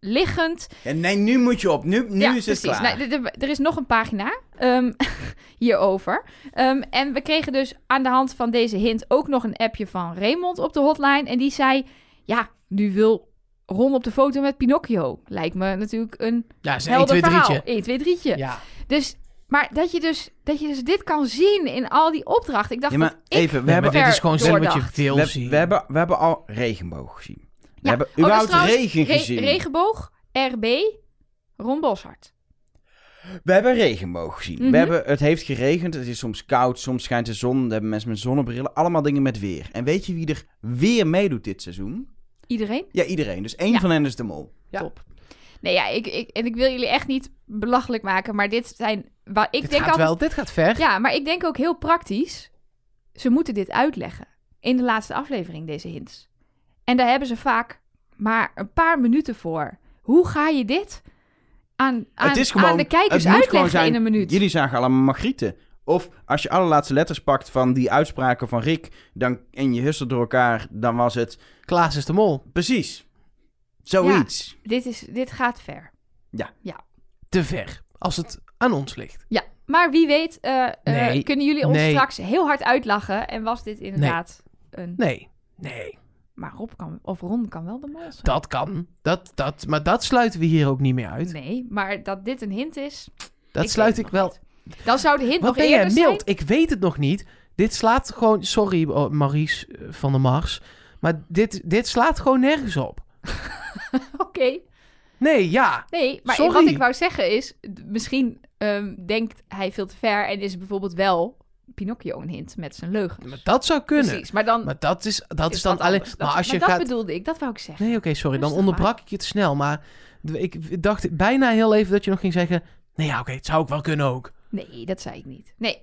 Speaker 2: liggend.
Speaker 1: Ja, nee, nu moet je op. Nu, nu
Speaker 2: ja,
Speaker 1: is het klaar.
Speaker 2: Nou, er is nog een pagina ehm, hierover. Ehm, en we kregen dus aan de hand van deze hint ook nog een appje van Raymond op de hotline. En die zei, ja, nu wil Ron op de foto met Pinocchio. Lijkt me natuurlijk een
Speaker 3: Ja, is een 1,
Speaker 2: helder
Speaker 3: 2,
Speaker 2: verhaal.
Speaker 3: 3'tje.
Speaker 2: 1, 2, 3'tje.
Speaker 3: Ja.
Speaker 2: Dus, maar dat je, dus, dat je dus dit kan zien in al die opdrachten. Ik dacht
Speaker 1: Ja, maar
Speaker 2: dat ik
Speaker 1: even, we hebben,
Speaker 3: dit is gewoon zo wat je wil
Speaker 1: we,
Speaker 3: zien.
Speaker 1: we, hebben, we hebben al regenboog gezien. We
Speaker 2: Ja.
Speaker 1: hebben
Speaker 2: Oh,
Speaker 1: überhaupt regen
Speaker 2: re-
Speaker 1: gezien.
Speaker 2: regenboog, RB, Ron Boshart.
Speaker 1: We hebben regenboog gezien.
Speaker 2: Mhm.
Speaker 1: We hebben, het heeft geregend, het is soms koud, soms schijnt de zon. We hebben mensen met zonnebrillen, allemaal dingen met weer. En weet je wie er weer meedoet dit seizoen?
Speaker 2: Iedereen?
Speaker 1: Ja, iedereen. Dus één
Speaker 2: Ja.
Speaker 1: van hen is de mol.
Speaker 3: Ja.
Speaker 2: Top. Nee, ja, ik, ik, en ik wil jullie echt niet belachelijk maken, maar dit zijn... Waar, ik
Speaker 3: dit,
Speaker 2: denk
Speaker 3: gaat
Speaker 2: altijd,
Speaker 3: wel, dit gaat ver.
Speaker 2: Ja, maar ik denk ook heel praktisch. Ze moeten dit uitleggen. In de laatste aflevering, deze hints. En daar hebben ze vaak maar een paar minuten voor. Hoe ga je dit aan, aan,
Speaker 1: het is gewoon,
Speaker 2: aan de kijkers uitleggen
Speaker 1: zijn,
Speaker 2: in een minuut?
Speaker 1: Jullie zagen allemaal Margrieten. Of als je alle laatste letters pakt van die uitspraken van Rick dan, en je husselt door elkaar, dan was het
Speaker 3: Klaas is de mol.
Speaker 1: precies. Zoiets.
Speaker 2: Dit, is, dit gaat ver.
Speaker 3: Te ver. Als het aan ons ligt.
Speaker 2: Ja, maar wie weet eh, eh, kunnen jullie ons
Speaker 3: Nee.
Speaker 2: straks heel hard uitlachen. En was dit inderdaad een...
Speaker 3: Nee. Nee.
Speaker 2: Maar Rob kan, of Ron kan wel de mol zijn.
Speaker 3: Dat kan. Dat, dat, maar dat sluiten we hier ook niet meer uit.
Speaker 2: Nee, maar dat dit een hint is...
Speaker 3: dat
Speaker 2: ik
Speaker 3: sluit ik wel.
Speaker 2: niet. Dan zou de hint
Speaker 3: Wat
Speaker 2: nog
Speaker 3: ben jij
Speaker 2: eerder
Speaker 3: mild? Ik weet het nog niet. Dit slaat gewoon... Sorry, oh, Maries eh, van der Mars. Maar dit, dit slaat gewoon nergens op.
Speaker 2: zijn. Oké.
Speaker 3: Nee, ja.
Speaker 2: Nee, maar
Speaker 3: Sorry.
Speaker 2: wat ik wou zeggen is... Misschien ehm, denkt hij veel te ver... en is bijvoorbeeld wel Pinocchio een hint met zijn leugens.
Speaker 3: Maar dat zou kunnen.
Speaker 2: Precies, maar dan...
Speaker 3: Maar dat is, dat is, dan alleen...
Speaker 2: anders.
Speaker 3: Maar als je
Speaker 2: dat
Speaker 3: gaat...
Speaker 2: bedoelde ik, dat wou ik zeggen.
Speaker 3: Nee, oké, sorry. Dan
Speaker 2: Rustig
Speaker 3: onderbrak ik je te snel. Maar d- ik dacht bijna heel even dat je nog ging zeggen... Nee, ja, oké, het zou ook wel kunnen ook.
Speaker 2: Nee, dat zei ik niet. Nee,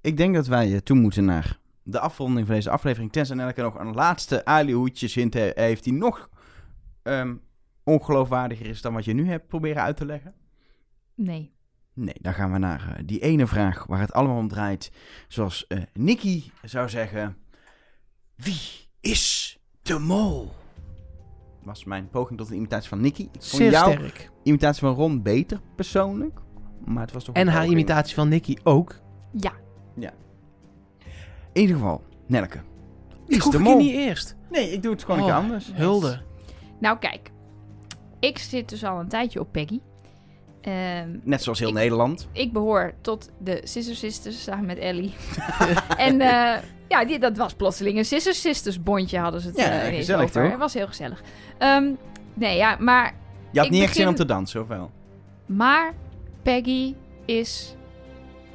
Speaker 1: Ik denk dat wij eh, toe moeten naar de afronding van deze aflevering. Tenzij Nelke nog een laatste alihoedjes hint he- heeft die nog ehm, ongeloofwaardiger is dan wat je nu hebt proberen uit te leggen.
Speaker 2: nee.
Speaker 1: Nee, dan gaan we naar eh, die ene vraag waar het allemaal om draait. Zoals eh Nicky zou zeggen. Wie is de mol? Was mijn poging tot een imitatie van Nicky. Ik vond
Speaker 3: Zeer
Speaker 1: jouw
Speaker 3: sterk.
Speaker 1: imitatie van Ron beter, persoonlijk. Maar het was toch
Speaker 3: En
Speaker 1: een
Speaker 3: haar
Speaker 1: poging.
Speaker 3: imitatie van Nicky ook.
Speaker 2: Ja,
Speaker 1: In ieder geval, Nelke.
Speaker 3: Ik
Speaker 1: is
Speaker 3: hoef
Speaker 1: de mol?
Speaker 3: niet eerst.
Speaker 1: Nee, ik doe het gewoon een
Speaker 3: Oh,
Speaker 1: keer anders.
Speaker 3: Hulde.
Speaker 2: nou kijk. Ik zit dus al een tijdje op Peggy. Ehm,
Speaker 1: Net zoals heel
Speaker 2: Ik-
Speaker 1: Nederland.
Speaker 2: ik behoor tot de Sister Sisters samen met Ellie. en eh, ja, die, dat was plotseling een Sister Sisters bondje hadden ze het
Speaker 1: Ja,
Speaker 2: ineens
Speaker 1: gezellig,
Speaker 2: over.
Speaker 1: toch?
Speaker 2: Het was heel gezellig. Ehm, nee, ja, maar,
Speaker 1: Je had niet echt zin om te dansen, of wel?
Speaker 2: maar Peggy is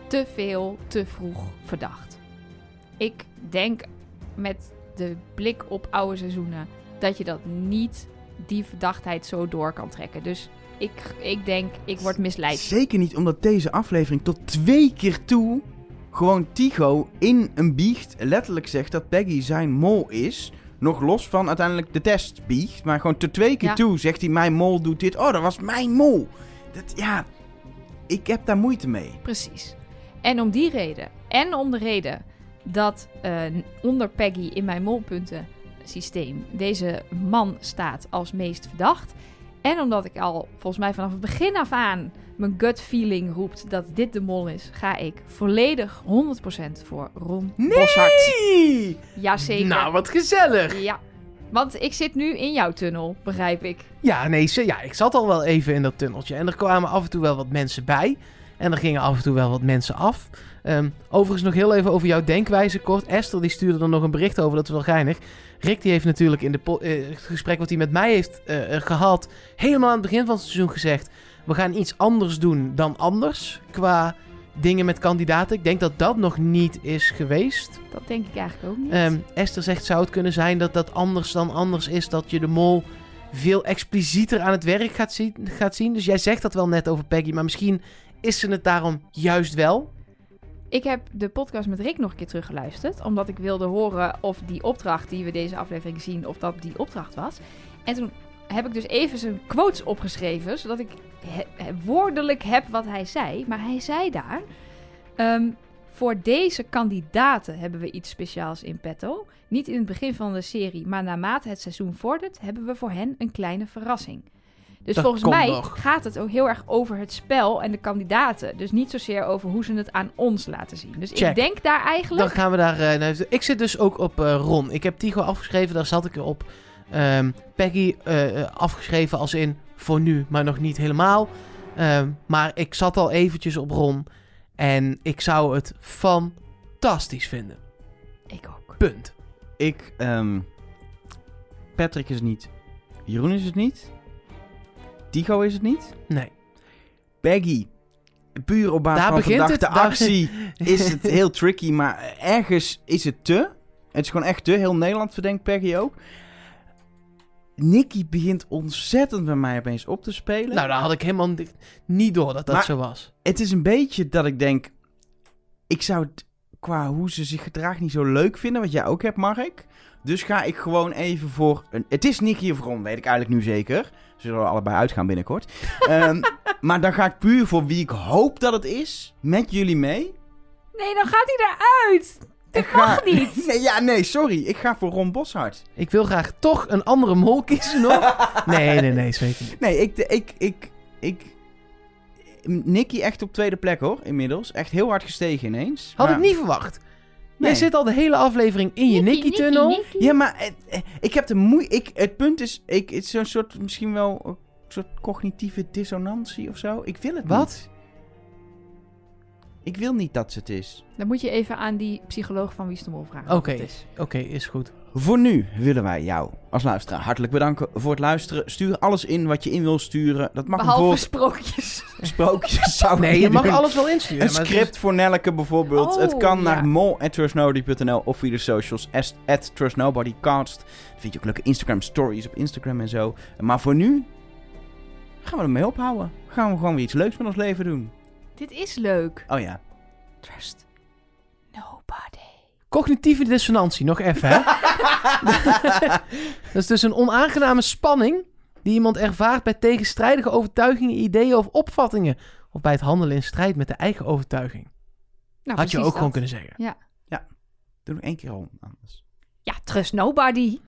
Speaker 2: te veel, te vroeg verdacht. Ik denk met de blik op oude seizoenen dat je dat niet, die verdachtheid zo door kan trekken. Dus ik, ik denk, ik word misleid.
Speaker 1: Zeker niet omdat deze aflevering tot twee keer toe gewoon Tycho in een biecht letterlijk zegt dat Peggy zijn mol is. Nog los van uiteindelijk de test biecht. Maar gewoon tot twee keer
Speaker 2: Ja.
Speaker 1: toe zegt hij mijn mol doet dit. Oh, dat was mijn mol. Dat, ja, ik heb daar moeite mee.
Speaker 2: Precies. En om die reden, en om de reden dat eh, onder Peggy in mijn molpunten systeem deze man staat als meest verdacht. En omdat ik al volgens mij vanaf het begin af aan mijn gut feeling roept dat dit de mol is, ga ik volledig 100% voor Ron Boshart.
Speaker 1: Nee!
Speaker 2: Jazeker.
Speaker 3: Nou, wat gezellig.
Speaker 2: Ja. Want ik zit nu in jouw tunnel, begrijp ik.
Speaker 3: Ja, nee, ja, ik zat al wel even in dat tunneltje. En er kwamen af en toe wel wat mensen bij. En er gingen af en toe wel wat mensen af. Ehm, overigens nog heel even over jouw denkwijze kort. Esther die stuurde er nog een bericht over, dat is wel geinig. Rick die heeft natuurlijk in de eh, het gesprek wat hij met mij heeft eh, eh, gehad... helemaal aan het begin van het seizoen gezegd... we gaan iets anders doen dan anders qua dingen met kandidaten. Ik denk dat dat nog niet is geweest.
Speaker 2: Dat denk ik eigenlijk ook niet.
Speaker 3: Ehm, Esther zegt, zou het kunnen zijn dat dat anders dan anders is? Dat je de mol veel explicieter aan het werk gaat zien, gaat zien? Dus jij zegt dat wel net over Peggy, maar misschien is ze het daarom juist wel?
Speaker 2: Ik heb de podcast met Rick nog een keer teruggeluisterd. Omdat ik wilde horen of die opdracht die we deze aflevering zien, of dat die opdracht was. En toen heb ik dus even zijn quotes opgeschreven. Zodat ik he- woordelijk heb wat hij zei. Maar hij zei daar... ehm, voor deze kandidaten hebben we iets speciaals in petto. Niet in het begin van de serie, maar naarmate het seizoen vordert... hebben we voor hen een kleine verrassing. Dus
Speaker 3: Dat
Speaker 2: volgens mij
Speaker 3: nog.
Speaker 2: gaat het ook heel erg over het spel en de kandidaten. Dus niet zozeer over hoe ze het aan ons laten zien. Dus
Speaker 3: Check.
Speaker 2: ik denk daar eigenlijk...
Speaker 3: Dan gaan we daar... eh, ik zit dus ook op eh, Ron. Ik heb Tigo afgeschreven, daar zat ik op. Ehm, Peggy eh, eh, afgeschreven als in voor nu, maar nog niet helemaal. Ehm, maar ik zat al eventjes op Ron. En ik zou het fantastisch vinden.
Speaker 2: Ik ook.
Speaker 3: Punt.
Speaker 1: Ik, ehm, Patrick is het niet. Jeroen is het niet. Tycho is het niet.
Speaker 3: Nee.
Speaker 1: Peggy. Puur op basis
Speaker 3: Daar
Speaker 1: van
Speaker 3: begint
Speaker 1: verdachte
Speaker 3: het, daar-
Speaker 1: actie is het heel tricky. Maar ergens is het te. Het is gewoon echt te. Heel Nederland verdenkt Peggy ook. Nicky begint ontzettend bij mij opeens op te spelen.
Speaker 3: Nou, daar had ik helemaal ni- niet door dat dat
Speaker 1: Maar-
Speaker 3: zo was.
Speaker 1: Het is een beetje dat ik denk... Ik zou het qua hoe ze zich gedraagt niet zo leuk vinden. Wat jij ook hebt, Mark. Dus ga ik gewoon even voor... Een, het is Nicky of Ron, weet ik eigenlijk nu zeker. Ze zullen allebei uitgaan binnenkort. Ehm, maar dan ga ik puur voor wie ik hoop dat het is. Met jullie mee.
Speaker 2: Nee, dan gaat hij eruit. Dat
Speaker 1: Ik
Speaker 2: mag
Speaker 1: ga-
Speaker 2: niet.
Speaker 1: Nee, ja, nee, sorry. Ik ga voor Ron Boshart.
Speaker 3: Ik wil graag toch een andere mol kiezen nog. nee, nee, nee, zeker niet.
Speaker 1: Nee, ik... ik, ik, ik Nicky echt op tweede plek hoor, inmiddels. Echt heel hard gestegen ineens.
Speaker 3: Had
Speaker 1: Maar-
Speaker 3: ik niet verwacht.
Speaker 1: Nee.
Speaker 3: Jij zit al de hele aflevering in je Nicky-tunnel.
Speaker 1: Ja, maar eh, eh, ik heb de moeite. Ik, het punt is, ik, het is zo'n soort, misschien wel een soort cognitieve dissonantie of zo. Ik wil het
Speaker 3: Wat?
Speaker 1: niet. Ik wil niet dat ze het is.
Speaker 2: Dan moet je even aan die psycholoog van Wie is de Mol vragen.
Speaker 3: Oké.
Speaker 2: is.
Speaker 3: Oké, is goed.
Speaker 1: Voor nu willen wij jou als luisteraar hartelijk bedanken voor het luisteren. Stuur alles in wat je in wil sturen. Dat mag
Speaker 2: Behalve
Speaker 1: bijvoorbeeld
Speaker 2: sprookjes.
Speaker 1: sprookjes. Zou ik
Speaker 3: Nee, je mag alles wel insturen.
Speaker 1: Een script voor Nelleke bijvoorbeeld.
Speaker 2: Oh,
Speaker 1: het kan
Speaker 2: ja.
Speaker 1: naar mol.trustnobody.nl of via de socials at trustnobodycast. Dan vind je ook leuke Instagram stories op Instagram en zo. Maar voor nu gaan we ermee ophouden. Gaan we gewoon weer iets leuks met ons leven doen.
Speaker 2: Dit is leuk.
Speaker 1: Oh ja.
Speaker 2: Trust nobody.
Speaker 3: Cognitieve dissonantie, nog even, hè? dat is dus een onaangename spanning die iemand ervaart bij tegenstrijdige overtuigingen, ideeën of opvattingen. Of bij het handelen in strijd met de eigen overtuiging.
Speaker 2: Nou,
Speaker 3: Had je ook gewoon kunnen zeggen.
Speaker 1: Doe nog één keer al anders.
Speaker 2: Ja, Trust nobody.